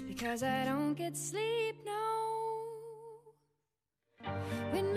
Because I don't get sleep no. When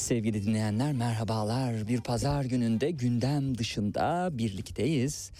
Sevgili dinleyenler merhabalar. Bir pazar gününde gündem dışında birlikteyiz.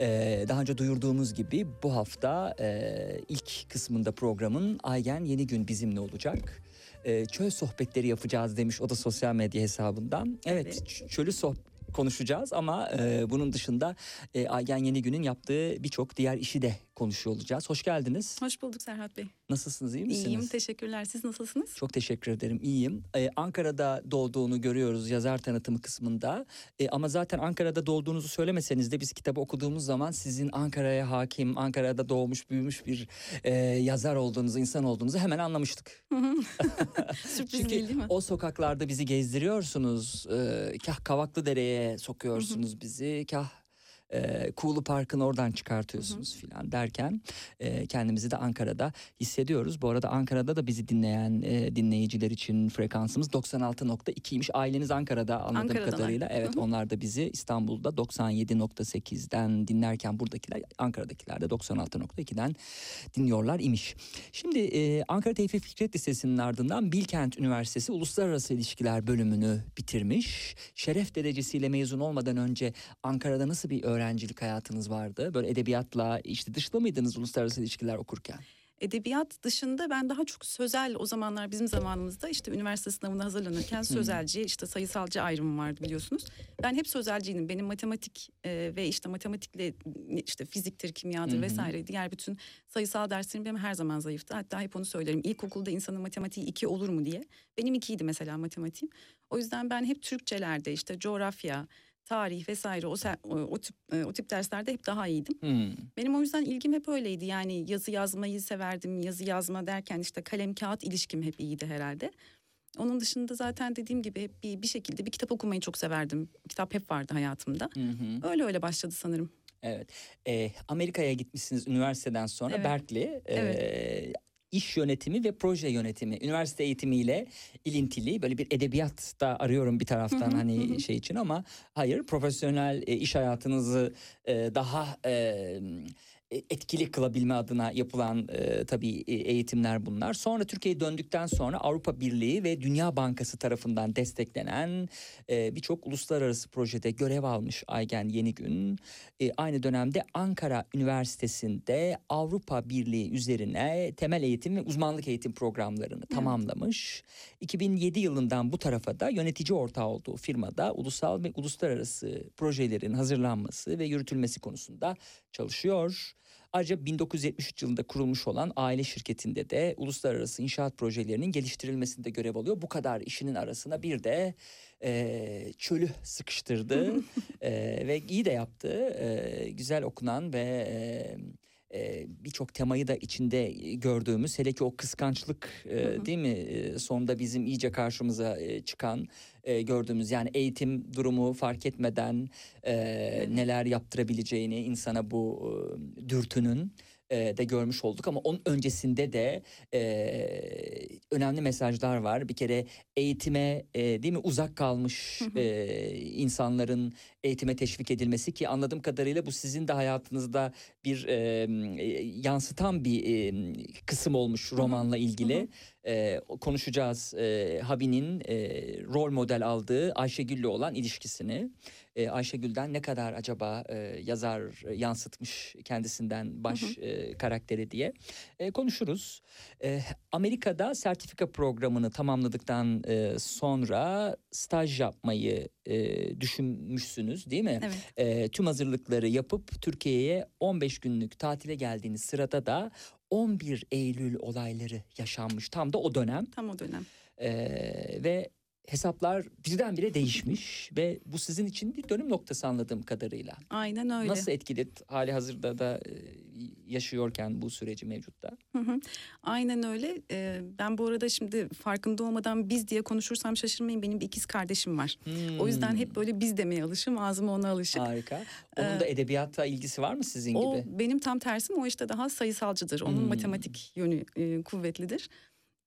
Ee, daha önce duyurduğumuz gibi bu hafta e, ilk kısmında programın Aygen Yeni Gün bizimle olacak. Ee, çöl sohbetleri yapacağız demiş o da sosyal medya hesabından. Evet, Evet. çölü soh konuşacağız ama e, bunun dışında e, Aygen Yeni Gün'ün yaptığı birçok diğer işi de konuşuyor olacağız. Hoş geldiniz. Hoş bulduk Serhat Bey. Nasılsınız iyi misiniz? İyiyim, teşekkürler. Siz nasılsınız? Çok teşekkür ederim. İyiyim. Ee, Ankara'da doğduğunu görüyoruz yazar tanıtımı kısmında. Ee, ama zaten Ankara'da doğduğunuzu söylemeseniz de biz kitabı okuduğumuz zaman sizin Ankara'ya hakim, Ankara'da doğmuş, büyümüş bir e, yazar olduğunuzu, insan olduğunuzu hemen anlamıştık. Sürpriz Çünkü değil değil mi? o sokaklarda bizi gezdiriyorsunuz. Ee, kah Kavaklıdere'ye sokuyorsunuz bizi, kah e, Kuğulu Park'ın oradan çıkartıyorsunuz filan derken e, kendimizi de Ankara'da hissediyoruz. Bu arada Ankara'da da bizi dinleyen e, dinleyiciler için frekansımız 96.2'ymiş. Aileniz Ankara'da anladığım kadarıyla. Evet onlar da bizi İstanbul'da 97.8'den dinlerken buradakiler Ankara'dakiler de 96.2'den dinliyorlar imiş. Şimdi e, Ankara Tevfik Fikret Lisesi'nin ardından Bilkent Üniversitesi Uluslararası İlişkiler bölümünü bitirmiş. Şeref derecesiyle mezun olmadan önce Ankara'da nasıl bir öğrencilik hayatınız vardı? Böyle edebiyatla işte dışlı mıydınız uluslararası ilişkiler okurken? Edebiyat dışında ben daha çok sözel o zamanlar bizim zamanımızda işte üniversite sınavına hazırlanırken sözelci işte sayısalcı ayrımı vardı biliyorsunuz. Ben hep sözelciydim. Benim matematik e, ve işte matematikle işte fiziktir, kimyadır vesaire diğer bütün sayısal derslerim benim her zaman zayıftı. Hatta hep onu söylerim. İlkokulda insanın matematiği iki olur mu diye. Benim ikiydi mesela matematiğim. O yüzden ben hep Türkçelerde işte coğrafya, tarih vesaire o, o, o tip e, o tip derslerde hep daha iyiydim. Hmm. Benim o yüzden ilgim hep öyleydi. Yani yazı yazmayı severdim. Yazı yazma derken işte kalem kağıt ilişkim hep iyiydi herhalde. Onun dışında zaten dediğim gibi hep bir, bir şekilde bir kitap okumayı çok severdim. Kitap hep vardı hayatımda. Hı hı. Öyle öyle başladı sanırım. Evet. Ee, Amerika'ya gitmişsiniz üniversiteden sonra Evet. Berkeley. Ee, Evet. İş yönetimi ve proje yönetimi. Üniversite eğitimiyle ilintili böyle bir edebiyat da arıyorum bir taraftan hani şey için ama hayır profesyonel e, iş hayatınızı e, daha e, etkili kılabilme adına yapılan e, tabii e, eğitimler bunlar. Sonra Türkiye'ye döndükten sonra Avrupa Birliği ve Dünya Bankası tarafından desteklenen e, birçok uluslararası projede görev almış Aygen Yenigün. E, aynı dönemde Ankara Üniversitesi'nde Avrupa Birliği üzerine temel eğitim ve uzmanlık eğitim programlarını tamamlamış. 2007 yılından bu tarafa da yönetici ortağı olduğu firmada ulusal ve uluslararası projelerin hazırlanması ve yürütülmesi konusunda çalışıyor. Ayrıca 1973 yılında kurulmuş olan aile şirketinde de uluslararası inşaat projelerinin geliştirilmesinde görev alıyor. Bu kadar işinin arasına bir de e, çölü sıkıştırdı E, ve iyi de yaptı. E, güzel okunan ve e, e, birçok temayı da içinde gördüğümüz hele ki o kıskançlık e, Hı hı. değil mi E, sonunda bizim iyice karşımıza e, çıkan e, gördüğümüz yani eğitim durumu fark etmeden e, neler yaptırabileceğini insana bu e, dürtünün e, de görmüş olduk ama onun öncesinde de e, önemli mesajlar var. Bir kere eğitime e, değil mi uzak kalmış e, insanların eğitime teşvik edilmesi ki anladığım kadarıyla bu sizin de hayatınızda bir e, yansıtan bir e, kısım olmuş romanla ilgili. Hı hı. E, konuşacağız e, Habi'nin e, rol model aldığı Ayşegül'le olan ilişkisini. E, Ayşegül'den ne kadar acaba e, yazar e, yansıtmış kendisinden baş Hı e, karakteri diye e, konuşuruz. E, Amerika'da sertifika programını tamamladıktan e, sonra staj yapmayı e, düşünmüşsünüz değil mi? Evet. E, tüm hazırlıkları yapıp Türkiye'ye 15 günlük tatile geldiğiniz sırada da 11 Eylül olayları yaşanmış. Tam da o dönem Tam o dönem. E, ve hesaplar birdenbire değişmiş ve bu sizin için bir dönüm noktası anladığım kadarıyla. Aynen öyle. Nasıl etkiledi hali hazırda da e, yaşıyorken bu süreci mevcutta? Hı hı. Aynen öyle. Ee, ben bu arada şimdi farkında olmadan biz diye konuşursam şaşırmayın. Benim bir ikiz kardeşim var. O yüzden Hmm, hep böyle biz demeye alışım. Ağzıma ona alışık. harika. Onun da edebiyata ilgisi var mı sizin O gibi? benim tam tersim o işte daha sayısalcıdır. Onun Hmm. matematik yönü e, kuvvetlidir.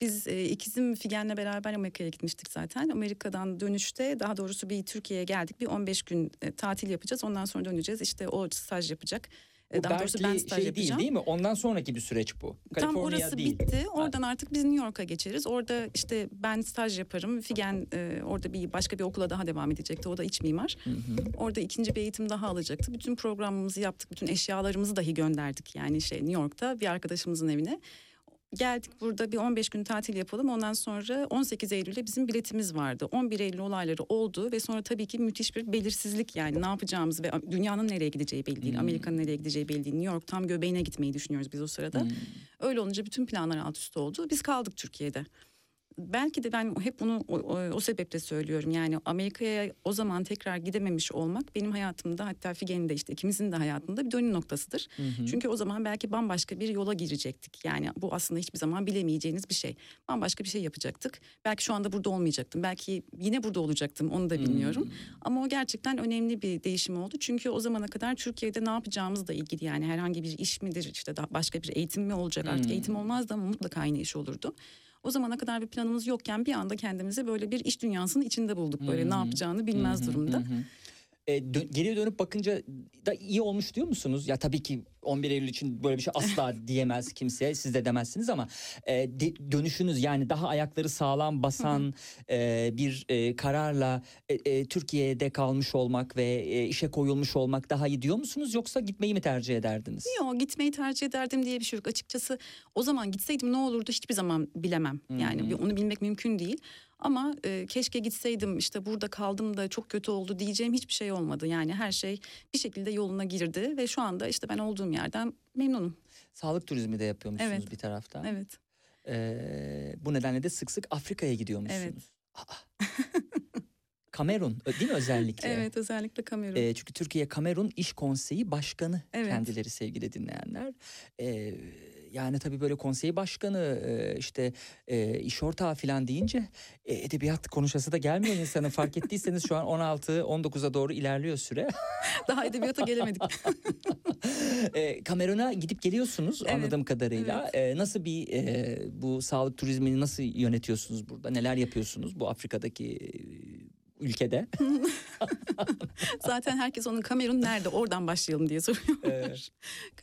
Biz e, ikizim Figen'le beraber Amerika'ya gitmiştik zaten. Amerika'dan dönüşte daha doğrusu bir Türkiye'ye geldik. Bir 15 gün e, tatil yapacağız. Ondan sonra döneceğiz. İşte o staj yapacak. E, Bu daha doğrusu ben staj şey yapacağım. değil değil mi? Ondan sonraki bir süreç bu. Tam orası değil. bitti. Oradan artık biz New York'a geçeriz. Orada işte ben staj yaparım. Figen e, orada bir başka bir okula daha devam edecekti. O da iç mimar. Hı hı. Orada ikinci bir eğitim daha alacaktı. Bütün programımızı yaptık. Bütün eşyalarımızı dahi gönderdik. Yani şey New York'ta bir arkadaşımızın evine. Geldik burada bir 15 gün tatil yapalım. Ondan sonra 18 Eylül'de bizim biletimiz vardı. 11 Eylül olayları oldu ve sonra tabii ki müthiş bir belirsizlik yani ne yapacağımız ve dünyanın nereye gideceği belli değil. Hmm. Amerika'nın nereye gideceği belli değil. New York tam göbeğine gitmeyi düşünüyoruz biz o sırada. Hmm. Öyle olunca bütün planlar alt üst oldu. Biz kaldık Türkiye'de. Belki de ben hep bunu o, o, o sebeple söylüyorum. Yani Amerika'ya o zaman tekrar gidememiş olmak benim hayatımda hatta Figen'in de işte ikimizin de hayatında bir dönüm noktasıdır. Hı hı. Çünkü o zaman belki bambaşka bir yola girecektik. Yani bu aslında hiçbir zaman bilemeyeceğiniz bir şey. Bambaşka bir şey yapacaktık. Belki şu anda burada olmayacaktım. Belki yine burada olacaktım onu da bilmiyorum. Hmm. Ama o gerçekten önemli bir değişim oldu. Çünkü o zamana kadar Türkiye'de ne yapacağımızla ilgili yani herhangi bir iş midir işte başka bir eğitim mi olacak artık Hmm. eğitim olmazdı ama mutlaka aynı iş olurdu. O zamana kadar bir planımız yokken bir anda kendimizi böyle bir iş dünyasının içinde bulduk. Böyle ne Hmm. yapacağını bilmez Hı hı, durumda. hı hı. E, dö- geriye dönüp bakınca da iyi olmuş diyor musunuz? Ya tabii ki 11 Eylül için böyle bir şey asla diyemez kimse. Siz de demezsiniz ama e, de- dönüşünüz yani daha ayakları sağlam basan e, bir e, kararla e, e, Türkiye'de kalmış olmak ve e, işe koyulmuş olmak daha iyi diyor musunuz? Yoksa gitmeyi mi tercih ederdiniz? Yok gitmeyi tercih ederdim diye bir şey yok. Açıkçası o zaman gitseydim ne olurdu hiçbir zaman bilemem. Yani bir- onu bilmek mümkün değil. Ama e, keşke gitseydim işte burada kaldım da çok kötü oldu diyeceğim hiçbir şey olmadı. Yani her şey bir şekilde yoluna girdi ve şu anda işte ben olduğum yerden memnunum. Sağlık turizmi de yapıyormuşsunuz Evet. bir taraftan. Evet. E, bu nedenle de sık sık Afrika'ya gidiyormuşsunuz. Evet. Aa. Kamerun değil mi özellikle? Evet özellikle Kamerun. E, çünkü Türkiye Kamerun İş Konseyi Başkanı Evet. kendileri sevgili dinleyenler. E, yani tabii böyle konsey başkanı e, işte e, iş ortağı falan deyince e, edebiyat konuşası da gelmiyor insanın. Fark ettiyseniz şu an 16-19'a doğru ilerliyor süre. Daha edebiyata gelemedik. e, Kamerun'a gidip geliyorsunuz Evet, anladığım kadarıyla. E, nasıl bir e, bu sağlık turizmini nasıl yönetiyorsunuz burada? Neler yapıyorsunuz bu Afrika'daki ülkede? Zaten herkes onun Kamerun nerede oradan başlayalım diye soruyor. Evet.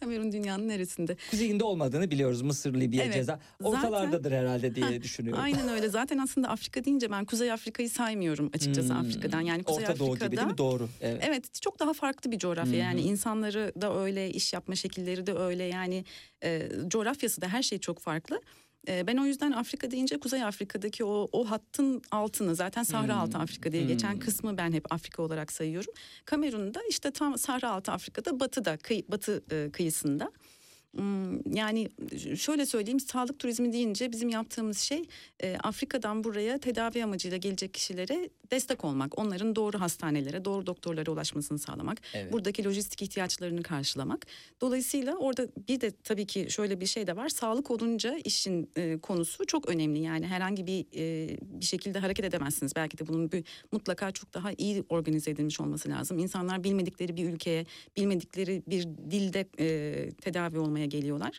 Kamerun dünyanın neresinde? Kuzeyinde olmadığını biliyoruz. Mısır, Libya, Evet, Ceza. Ortalardadır herhalde diye düşünüyorum. Aynen öyle. Zaten aslında Afrika deyince ben Kuzey Afrika'yı saymıyorum açıkçası Hmm. Afrika'dan. Yani Kuzey Orta Doğu Afrika'da gibi değil mi? Doğru. Evet. Evet çok daha farklı bir coğrafya hı. yani insanları da öyle iş yapma şekilleri de öyle yani e, coğrafyası da her şey çok farklı. E, ben o yüzden Afrika deyince Kuzey Afrika'daki o o hattın altını zaten Sahra altı Hmm. Afrika diye geçen Hmm. kısmı ben hep Afrika olarak sayıyorum. Kamerun'da işte tam Sahra altı Afrika'da batıda kıyı, batı e, kıyısında. Yani şöyle söyleyeyim sağlık turizmi deyince bizim yaptığımız şey e, Afrika'dan buraya tedavi amacıyla gelecek kişilere destek olmak. Onların doğru hastanelere, doğru doktorlara ulaşmasını sağlamak. Evet. Buradaki lojistik ihtiyaçlarını karşılamak. Dolayısıyla orada bir de tabii ki şöyle bir şey de var. Sağlık olunca işin e, konusu çok önemli. Yani herhangi bir e, bir şekilde hareket edemezsiniz. Belki de bunun bir, mutlaka çok daha iyi organize edilmiş olması lazım. İnsanlar bilmedikleri bir ülkeye, bilmedikleri bir dilde tedavi olmaya geliyorlar.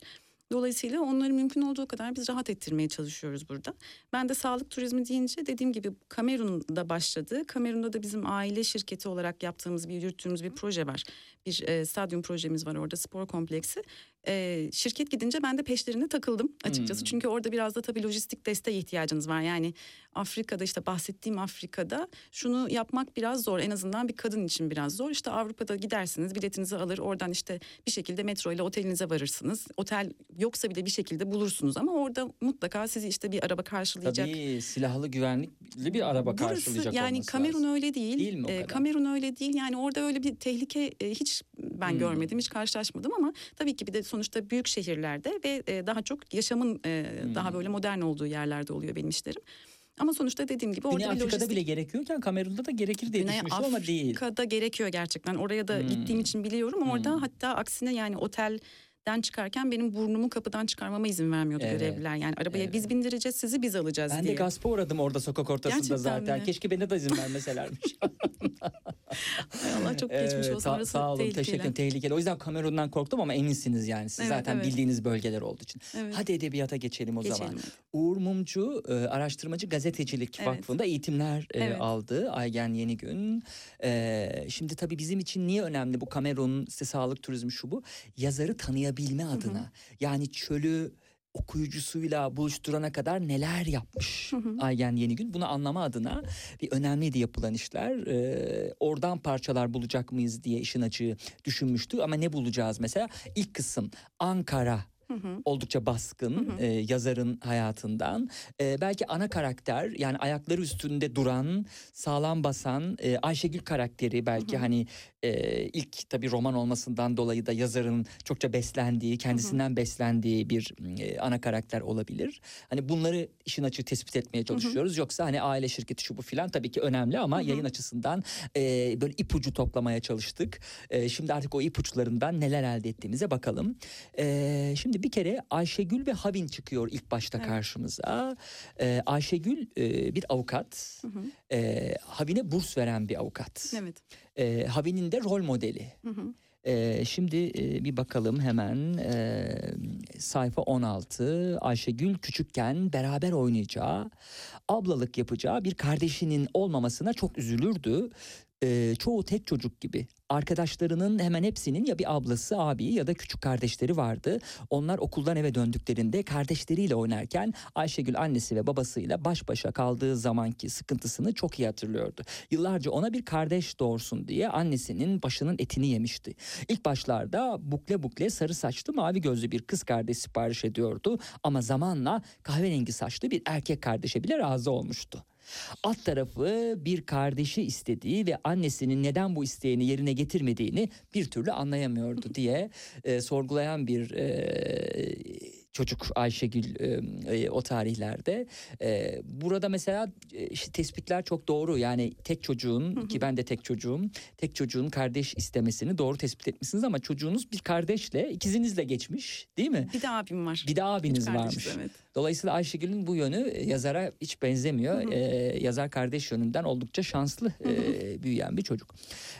Dolayısıyla onları mümkün olduğu kadar biz rahat ettirmeye çalışıyoruz burada. Ben de sağlık turizmi deyince dediğim gibi Kamerun'da başladı. Kamerun'da da bizim aile şirketi olarak yaptığımız bir yürüttüğümüz bir proje var. Bir e, stadyum projemiz var orada spor kompleksi. E, şirket gidince ben de peşlerine takıldım açıkçası. Hmm. Çünkü orada biraz da tabii lojistik desteğe ihtiyacınız var. Yani Afrika'da işte bahsettiğim Afrika'da şunu yapmak biraz zor. En azından bir kadın için biraz zor. İşte Avrupa'da gidersiniz biletinizi alır oradan işte bir şekilde metro ile otelinize varırsınız. Otel yoksa bile bir şekilde bulursunuz ama orada mutlaka sizi işte bir araba karşılayacak. Tabii silahlı güvenlikli bir araba Burası karşılayacak yani Kamerun lazım. öyle değil. Değil mi kadar? Kamerun öyle değil. Yani orada öyle bir tehlike e, hiç ben Hmm. görmedim, hiç karşılaşmadım ama tabii ki bir de sonuçta büyük şehirlerde ve e, daha çok yaşamın e, Hmm. daha böyle modern olduğu yerlerde oluyor benim işlerim. Ama sonuçta dediğim gibi orada Güney Afrika'da lojistik bile gerekiyorken Kamerun'da da gerekir diye Güney düşünmüştüm ama değil. Afrika'da gerekiyor gerçekten. Oraya da Hmm. gittiğim için biliyorum. Orada Hmm. hatta aksine yani otelden çıkarken benim burnumu kapıdan çıkarmama izin vermiyordu Evet. görevliler. Yani arabaya Evet. biz bindireceğiz, sizi biz alacağız Ben diye. de gaspa uğradım orada sokak ortasında Gerçekten zaten. mi? Keşke beni de izin vermeselermiş. Allah çok geçmiş Ee, olsun. ta- Orası sağ olun tehlikeli. teşekkür ederim. Tehlikeli. O yüzden Kamerun'dan korktum ama eminsiniz yani. Siz Evet, zaten evet. bildiğiniz bölgeler olduğu için. Evet. Hadi edebiyata geçelim o Geçelim zaman. Uğur Mumcu e, araştırmacı gazetecilik Evet. vakfında eğitimler e, Evet. aldı Aygen Yenigün. E, şimdi tabii bizim için niye önemli bu Kamerun işte sağlık turizmi şu bu yazarı tanıyabilme adına. Yani çölü okuyucusuyla buluşturana kadar neler yapmış Aygen Yenigün bunu anlama adına bir önemliydi yapılan işler. E, oradan parçalar bulacak mıyız diye işin açığı düşünmüştü ama ne bulacağız mesela ilk kısım Ankara Hı hı. oldukça baskın Hı hı. e, yazarın hayatından. E, belki ana karakter yani ayakları üstünde duran, sağlam basan e, Ayşegül karakteri belki hani e, ilk tabii roman olmasından dolayı da yazarın çokça beslendiği, kendisinden beslendiği bir e, ana karakter olabilir. Hani bunları işin açığı tespit etmeye çalışıyoruz. Yoksa hani aile şirketi şu bu filan tabii ki önemli ama yayın açısından e, böyle ipucu toplamaya çalıştık. E, şimdi artık o ipuçlarından neler elde ettiğimize bakalım. E, şimdi bir kere Ayşegül ve Havin çıkıyor ilk başta Evet. karşımıza. E, Ayşegül e, bir avukat. Hı hı. E, Havin'e burs veren bir avukat. Evet. E, Havin'in de rol modeli. Hı hı. Ee, şimdi e, bir bakalım hemen Ee, sayfa 16 Ayşegül küçükken beraber oynayacağı ablalık yapacağı bir kardeşinin olmamasına çok üzülürdü. Ee, çoğu tek çocuk gibi arkadaşlarının hemen hepsinin ya bir ablası abi ya da küçük kardeşleri vardı. Onlar okuldan eve döndüklerinde kardeşleriyle oynarken Ayşegül annesi ve babasıyla baş başa kaldığı zamanki sıkıntısını çok iyi hatırlıyordu. Yıllarca ona bir kardeş doğursun diye annesinin başının etini yemişti. İlk başlarda bukle bukle sarı saçlı mavi gözlü bir kız kardeş sipariş ediyordu ama zamanla kahverengi saçlı bir erkek kardeşe bile razı olmuştu. Alt tarafı bir kardeşi istediği ve annesinin neden bu isteğini yerine getirmediğini bir türlü anlayamıyordu diye e, sorgulayan bir e, çocuk Ayşegül e, e, o tarihlerde. E, burada mesela e, işte tespitler çok doğru. Yani tek çocuğun ki ben de tek çocuğum. Tek çocuğun kardeş istemesini doğru tespit etmişsiniz ama çocuğunuz bir kardeşle ikizinizle geçmiş değil mi? Bir de abim var. Bir de abiniz Üç kardeşiz, varmış. Evet. Dolayısıyla Ayşegül'ün bu yönü e, yazara hiç benzemiyor. Hı hı. Ee, yazar kardeş yönünden oldukça şanslı e, büyüyen bir çocuk.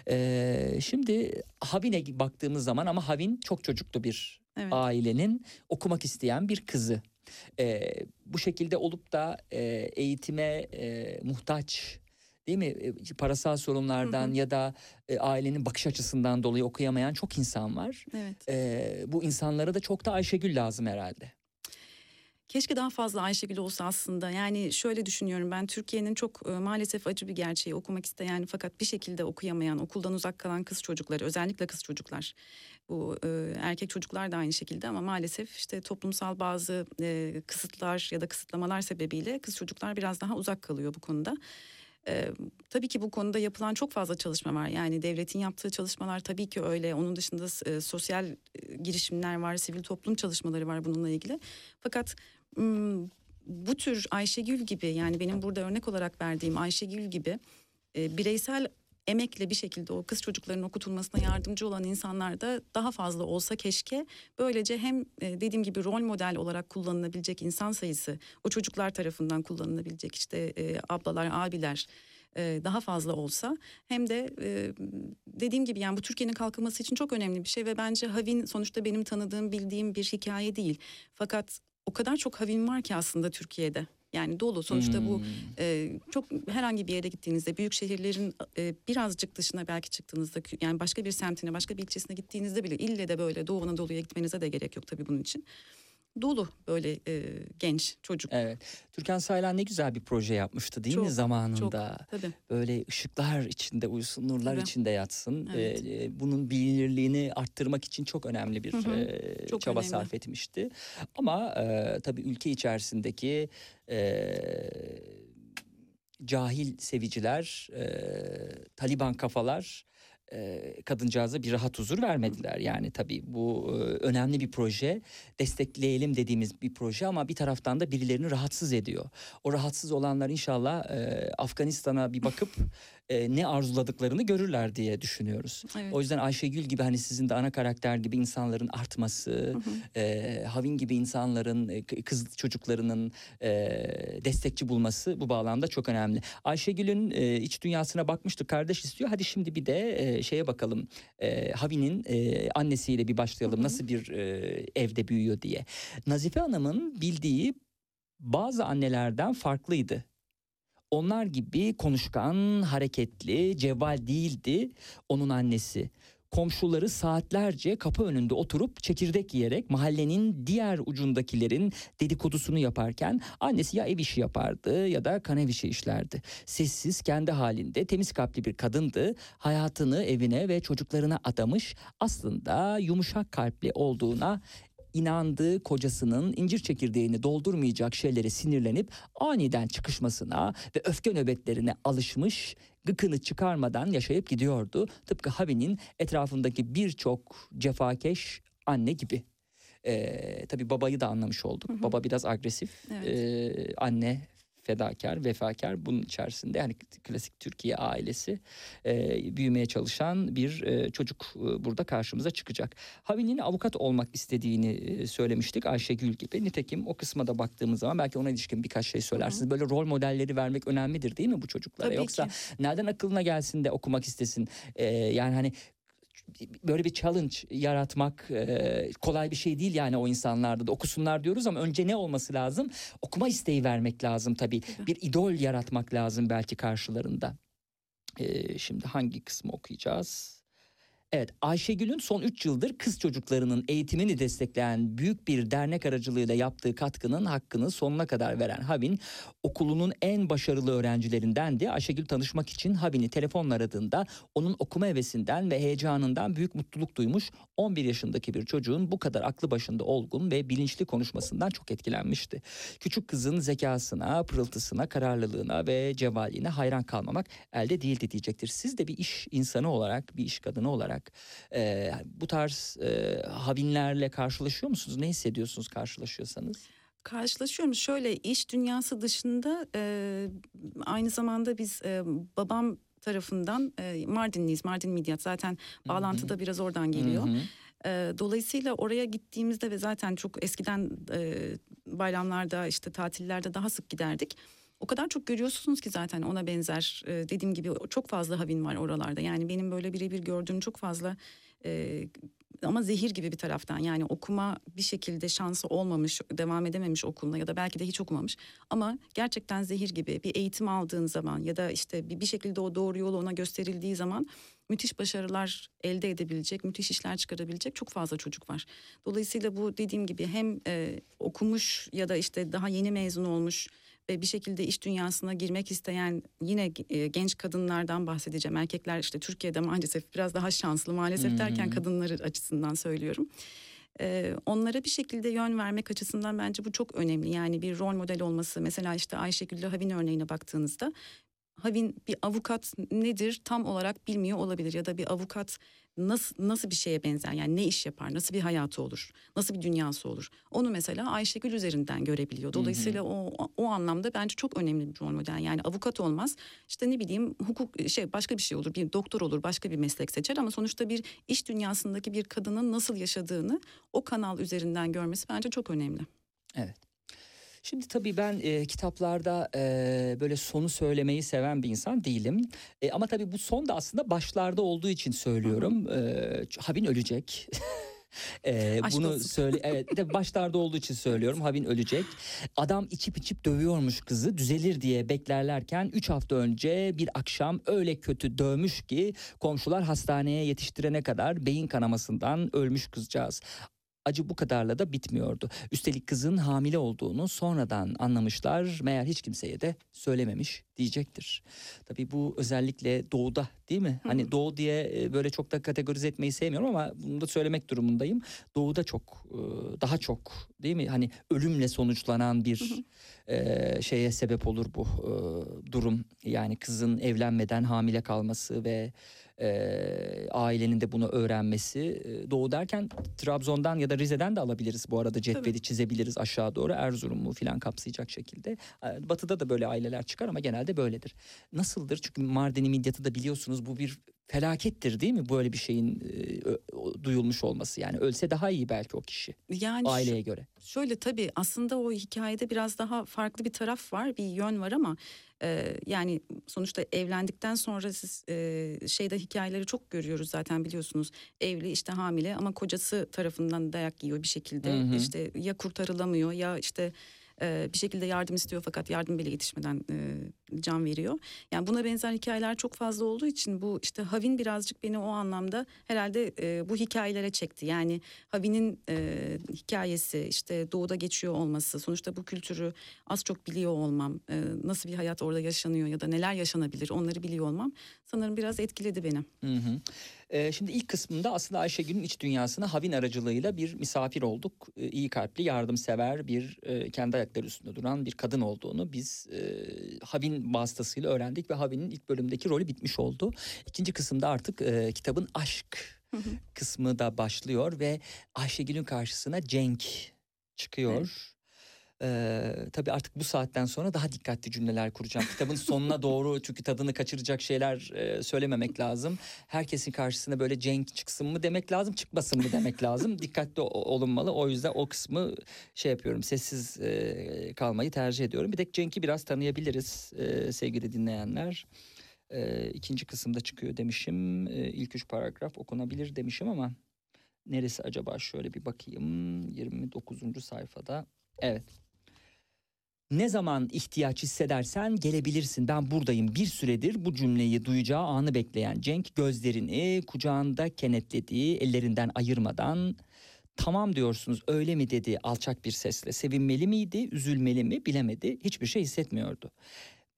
Ee, şimdi Havin'e baktığımız zaman ama Havin çok çocuklu bir Evet. ailenin okumak isteyen bir kızı. Ee, bu şekilde olup da e, eğitime e, muhtaç değil mi? E, Parasal sorunlardan Hı hı. ya da e, ailenin bakış açısından dolayı okuyamayan çok insan var. Evet. Ee, bu insanlara da çok da Ayşegül lazım herhalde. Keşke daha fazla Ayşegül olsa aslında. Yani şöyle düşünüyorum ben Türkiye'nin çok e, maalesef acı bir gerçeği okumak isteyen fakat bir şekilde okuyamayan, okuldan uzak kalan kız çocukları, özellikle kız çocuklar. Bu e, erkek çocuklar da aynı şekilde ama maalesef işte toplumsal bazı e, kısıtlar ya da kısıtlamalar sebebiyle kız çocuklar biraz daha uzak kalıyor bu konuda. Ee, tabii ki bu konuda yapılan çok fazla çalışma var. Yani devletin yaptığı çalışmalar tabii ki öyle. Onun dışında e, sosyal e, girişimler var, sivil toplum çalışmaları var bununla ilgili. Fakat bu tür Ayşegül gibi yani benim burada örnek olarak verdiğim Ayşegül gibi e, bireysel emekle bir şekilde o kız çocukların okutulmasına yardımcı olan insanlar da daha fazla olsa keşke. Böylece hem e, dediğim gibi rol model olarak kullanılabilecek insan sayısı o çocuklar tarafından kullanılabilecek işte e, ablalar, abiler e, daha fazla olsa hem de e, dediğim gibi yani bu Türkiye'nin kalkınması için çok önemli bir şey ve bence Havin sonuçta benim tanıdığım bildiğim bir hikaye değil. Fakat o kadar çok Havin var ki aslında Türkiye'de. Yani dolu sonuçta bu Hmm. e, çok herhangi bir yere gittiğinizde büyük şehirlerin e, birazcık dışına belki çıktığınızda yani başka bir semtine başka bir ilçesine gittiğinizde bile ille de böyle Doğu Anadolu'ya gitmenize de gerek yok tabii bunun için. Dolu böyle e, genç çocuk. Evet. Türkan Saylan ne güzel bir proje yapmıştı değil mi Çok, zamanında? Tabii. Böyle ışıklar içinde uyusun, nurlar Tabii. içinde yatsın. Evet. Ee, bunun bilinirliğini arttırmak için çok önemli bir Hı hı. e, Çok çaba önemli. sarf etmişti. Ama e, tabii ülke içerisindeki e, cahil seviciler, e, Taliban kafalar e, kadıncağıza bir rahat huzur vermediler. Yani tabii bu önemli bir proje, destekleyelim dediğimiz bir proje ama bir taraftan da birilerini rahatsız ediyor. O rahatsız olanlar inşallah Afganistan'a bir bakıp e, ne arzuladıklarını görürler diye düşünüyoruz. Evet. O yüzden Ayşegül gibi hani sizin de ana karakter gibi insanların artması, e, Havin gibi insanların, e, kız çocuklarının e, destekçi bulması bu bağlamda çok önemli. Ayşegül'ün e, iç dünyasına bakmıştık kardeş istiyor. Hadi şimdi bir de e, şeye bakalım. E, Havin'in e, annesiyle bir başlayalım. Nasıl bir e, evde büyüyor diye. Nazife Hanım'ın bildiği bazı annelerden farklıydı. Onlar gibi konuşkan, hareketli, cevval değildi onun annesi. Komşuları saatlerce kapı önünde oturup çekirdek yiyerek mahallenin diğer ucundakilerin dedikodusunu yaparken annesi ya ev işi yapardı ya da kanev işi işlerdi. Sessiz kendi halinde temiz kalpli bir kadındı. Hayatını evine ve çocuklarına adamış aslında yumuşak kalpli olduğuna inandığı kocasının incir çekirdeğini doldurmayacak şeylere sinirlenip aniden çıkışmasına ve öfke nöbetlerine alışmış gıkını çıkarmadan yaşayıp gidiyordu. Tıpkı Havi'nin etrafındaki birçok cefakeş anne gibi. Ee, tabii babayı da anlamış olduk. Baba biraz agresif. Evet. Ee, anne fedakar, vefakar bunun içerisinde yani klasik Türkiye ailesi e, büyümeye çalışan bir e, çocuk e, burada karşımıza çıkacak. Havi'nin avukat olmak istediğini e, söylemiştik Ayşegül gibi. Nitekim o kısma da baktığımız zaman belki ona ilişkin birkaç şey söylersiniz. Böyle rol modelleri vermek önemlidir değil mi bu çocuklara? Tabii Yoksa ki. nereden aklına gelsin de okumak istesin? E, yani hani böyle bir challenge yaratmak e, kolay bir şey değil yani o insanlarda da okusunlar diyoruz ama önce ne olması lazım? Okuma isteği vermek lazım tabii. Bir idol yaratmak lazım belki karşılarında. E, şimdi hangi kısmı okuyacağız? Evet Ayşegül'ün son 3 yıldır kız çocuklarının eğitimini destekleyen büyük bir dernek aracılığıyla yaptığı katkının hakkını sonuna kadar veren Havin okulunun en başarılı öğrencilerindendi. Ayşegül tanışmak için Havin'i telefonla aradığında onun okuma hevesinden ve heyecanından büyük mutluluk duymuş 11 yaşındaki bir çocuğun bu kadar aklı başında olgun ve bilinçli konuşmasından çok etkilenmişti. Küçük kızın zekasına, pırıltısına, kararlılığına ve cevvalliğine hayran kalmamak elde değildi diyecektir. Siz de bir iş insanı olarak, bir iş kadını olarak olarak e, bu tarz e, havinlerle karşılaşıyor musunuz? Ne hissediyorsunuz karşılaşıyorsanız? Karşılaşıyorum. Şöyle iş dünyası dışında e, aynı zamanda biz e, babam tarafından e, Mardinliyiz. Mardin Midyat zaten bağlantıda biraz oradan geliyor. E, dolayısıyla oraya gittiğimizde ve zaten çok eskiden e, bayramlarda işte tatillerde daha sık giderdik. O kadar çok görüyorsunuz ki zaten ona benzer e, dediğim gibi çok fazla havin var oralarda. Yani benim böyle birebir gördüğüm çok fazla e, ama zehir gibi bir taraftan yani okuma bir şekilde şansı olmamış, devam edememiş okuluna ya da belki de hiç okumamış. Ama gerçekten zehir gibi bir eğitim aldığın zaman ya da işte bir, bir şekilde o doğru yolu ona gösterildiği zaman müthiş başarılar elde edebilecek, müthiş işler çıkarabilecek çok fazla çocuk var. Dolayısıyla bu dediğim gibi hem e, okumuş ya da işte daha yeni mezun olmuş ve bir şekilde iş dünyasına girmek isteyen yine e, genç kadınlardan bahsedeceğim. Erkekler işte Türkiye'de maalesef biraz daha şanslı. Maalesef derken kadınları açısından söylüyorum. Ee, onlara bir şekilde yön vermek açısından bence bu çok önemli. Yani bir rol model olması. Mesela işte Ayşegül Havin örneğine baktığınızda Havin bir avukat nedir tam olarak bilmiyor olabilir ya da bir avukat nasıl nasıl bir şeye benzer? Yani ne iş yapar nasıl bir hayatı olur nasıl bir dünyası olur? Onu mesela Ayşegül üzerinden görebiliyor. Dolayısıyla o o anlamda bence çok önemli bir rol model. Yani avukat olmaz işte ne bileyim hukuk şey başka bir şey olur bir doktor olur başka bir meslek seçer ama sonuçta bir iş dünyasındaki bir kadının nasıl yaşadığını o kanal üzerinden görmesi bence çok önemli. Evet. Şimdi tabii ben e, kitaplarda e, böyle sonu söylemeyi seven bir insan değilim. E, ama tabii bu son da aslında başlarda olduğu için söylüyorum. E, Habin ölecek. E, Aşk bunu Ee, olsun. söyle evet de başlarda olduğu için söylüyorum. Habin ölecek. Adam içip içip dövüyormuş kızı. Düzelir diye beklerlerken 3 hafta önce bir akşam öyle kötü dövmüş ki komşular hastaneye yetiştirene kadar beyin kanamasından ölmüş kızcağız. Acı bu kadarla da bitmiyordu. Üstelik kızın hamile olduğunu sonradan anlamışlar. Meğer hiç kimseye de söylememiş diyecektir. Tabii bu özellikle doğuda değil mi? Hani doğu diye e, böyle çok da kategorize etmeyi sevmiyorum ama bunu da söylemek durumundayım. Doğuda çok e, daha çok değil mi? Hani ölümle sonuçlanan bir e, şeye sebep olur bu durum. Yani kızın evlenmeden hamile kalması ve e, ailenin de bunu öğrenmesi. E, Doğu derken Trabzon'dan ya da Rize'den de alabiliriz bu arada cetveli çizebiliriz aşağı doğru Erzurum'u falan kapsayacak şekilde. E, Batı'da da böyle aileler çıkar ama genelde böyledir. Nasıldır? Çünkü Mardin'i Midyat'ı da biliyorsunuz bu bir felakettir değil mi? Böyle bir şeyin e, duyulmuş olması yani ölse daha iyi belki o kişi Yani şu- aileye göre. Şöyle tabii aslında o hikayede biraz daha farklı bir taraf var, bir yön var ama e, yani sonuçta evlendikten sonra siz e, şeyde hikayeleri çok görüyoruz zaten biliyorsunuz. Evli işte hamile ama kocası tarafından dayak yiyor bir şekilde. Hı hı. İşte ya kurtarılamıyor ya işte bir şekilde yardım istiyor fakat yardım bile yetişmeden can veriyor. Yani buna benzer hikayeler çok fazla olduğu için bu işte Havin birazcık beni o anlamda herhalde bu hikayelere çekti. Yani Havin'in hikayesi işte doğuda geçiyor olması sonuçta bu kültürü az çok biliyor olmam nasıl bir hayat orada yaşanıyor ya da neler yaşanabilir onları biliyor olmam sanırım biraz etkiledi beni. Hı hı. Ee, şimdi ilk kısmında aslında Ayşegül'ün iç dünyasına Havin aracılığıyla bir misafir olduk. Ee, iyi kalpli, yardımsever bir e, kendi ayakları üstünde duran bir kadın olduğunu biz e, Havin vasıtasıyla öğrendik ve Havin'in ilk bölümdeki rolü bitmiş oldu. İkinci kısımda artık e, kitabın aşk kısmı da başlıyor ve Ayşegül'ün karşısına Cenk çıkıyor. Ee, tabii artık bu saatten sonra daha dikkatli cümleler kuracağım. Kitabın sonuna doğru çünkü tadını kaçıracak şeyler e, söylememek lazım. Herkesin karşısına böyle Cenk çıksın mı demek lazım, çıkmasın mı demek lazım. Dikkatli olunmalı. O yüzden o kısmı şey yapıyorum, sessiz e, kalmayı tercih ediyorum. Bir tek Cenk'i biraz tanıyabiliriz e, sevgili dinleyenler. E, ikinci kısımda çıkıyor demişim. E, ilk üç paragraf okunabilir demişim ama neresi acaba şöyle bir bakayım. 29. sayfada. Evet. Ne zaman ihtiyaç hissedersen gelebilirsin. Ben buradayım. Bir süredir bu cümleyi duyacağı anı bekleyen Cenk gözlerini kucağında kenetlediği ellerinden ayırmadan tamam diyorsunuz öyle mi? dedi alçak bir sesle. Sevinmeli miydi üzülmeli mi bilemedi. Hiçbir şey hissetmiyordu.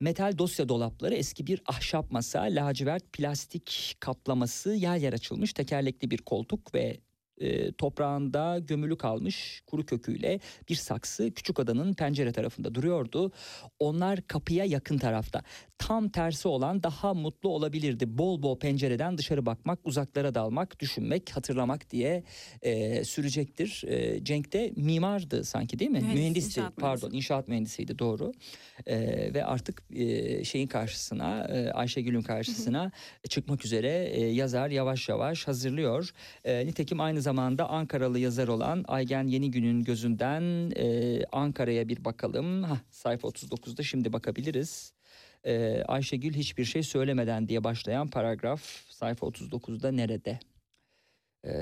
Metal dosya dolapları eski bir ahşap masa lacivert plastik kaplaması yer yer açılmış tekerlekli bir koltuk ve e, toprağında gömülü kalmış kuru köküyle bir saksı küçük adanın pencere tarafında duruyordu. Onlar kapıya yakın tarafta. Tam tersi olan daha mutlu olabilirdi. Bol bol pencereden dışarı bakmak, uzaklara dalmak, düşünmek, hatırlamak diye e, sürecektir. E, Cenk de mimardı sanki değil mi? Mühendis, Mühendisti inşaat pardon mühendisi. inşaat mühendisiydi doğru. E, ve artık e, şeyin karşısına e, Ayşegül'ün karşısına çıkmak üzere e, yazar yavaş yavaş hazırlıyor. E, nitekim aynı zamanda Ankaralı yazar olan Aygen Yenigün'ün gözünden e, Ankara'ya bir bakalım. Hah, sayfa 39'da şimdi bakabiliriz. E, Ayşegül hiçbir şey söylemeden diye başlayan paragraf sayfa 39'da nerede? E,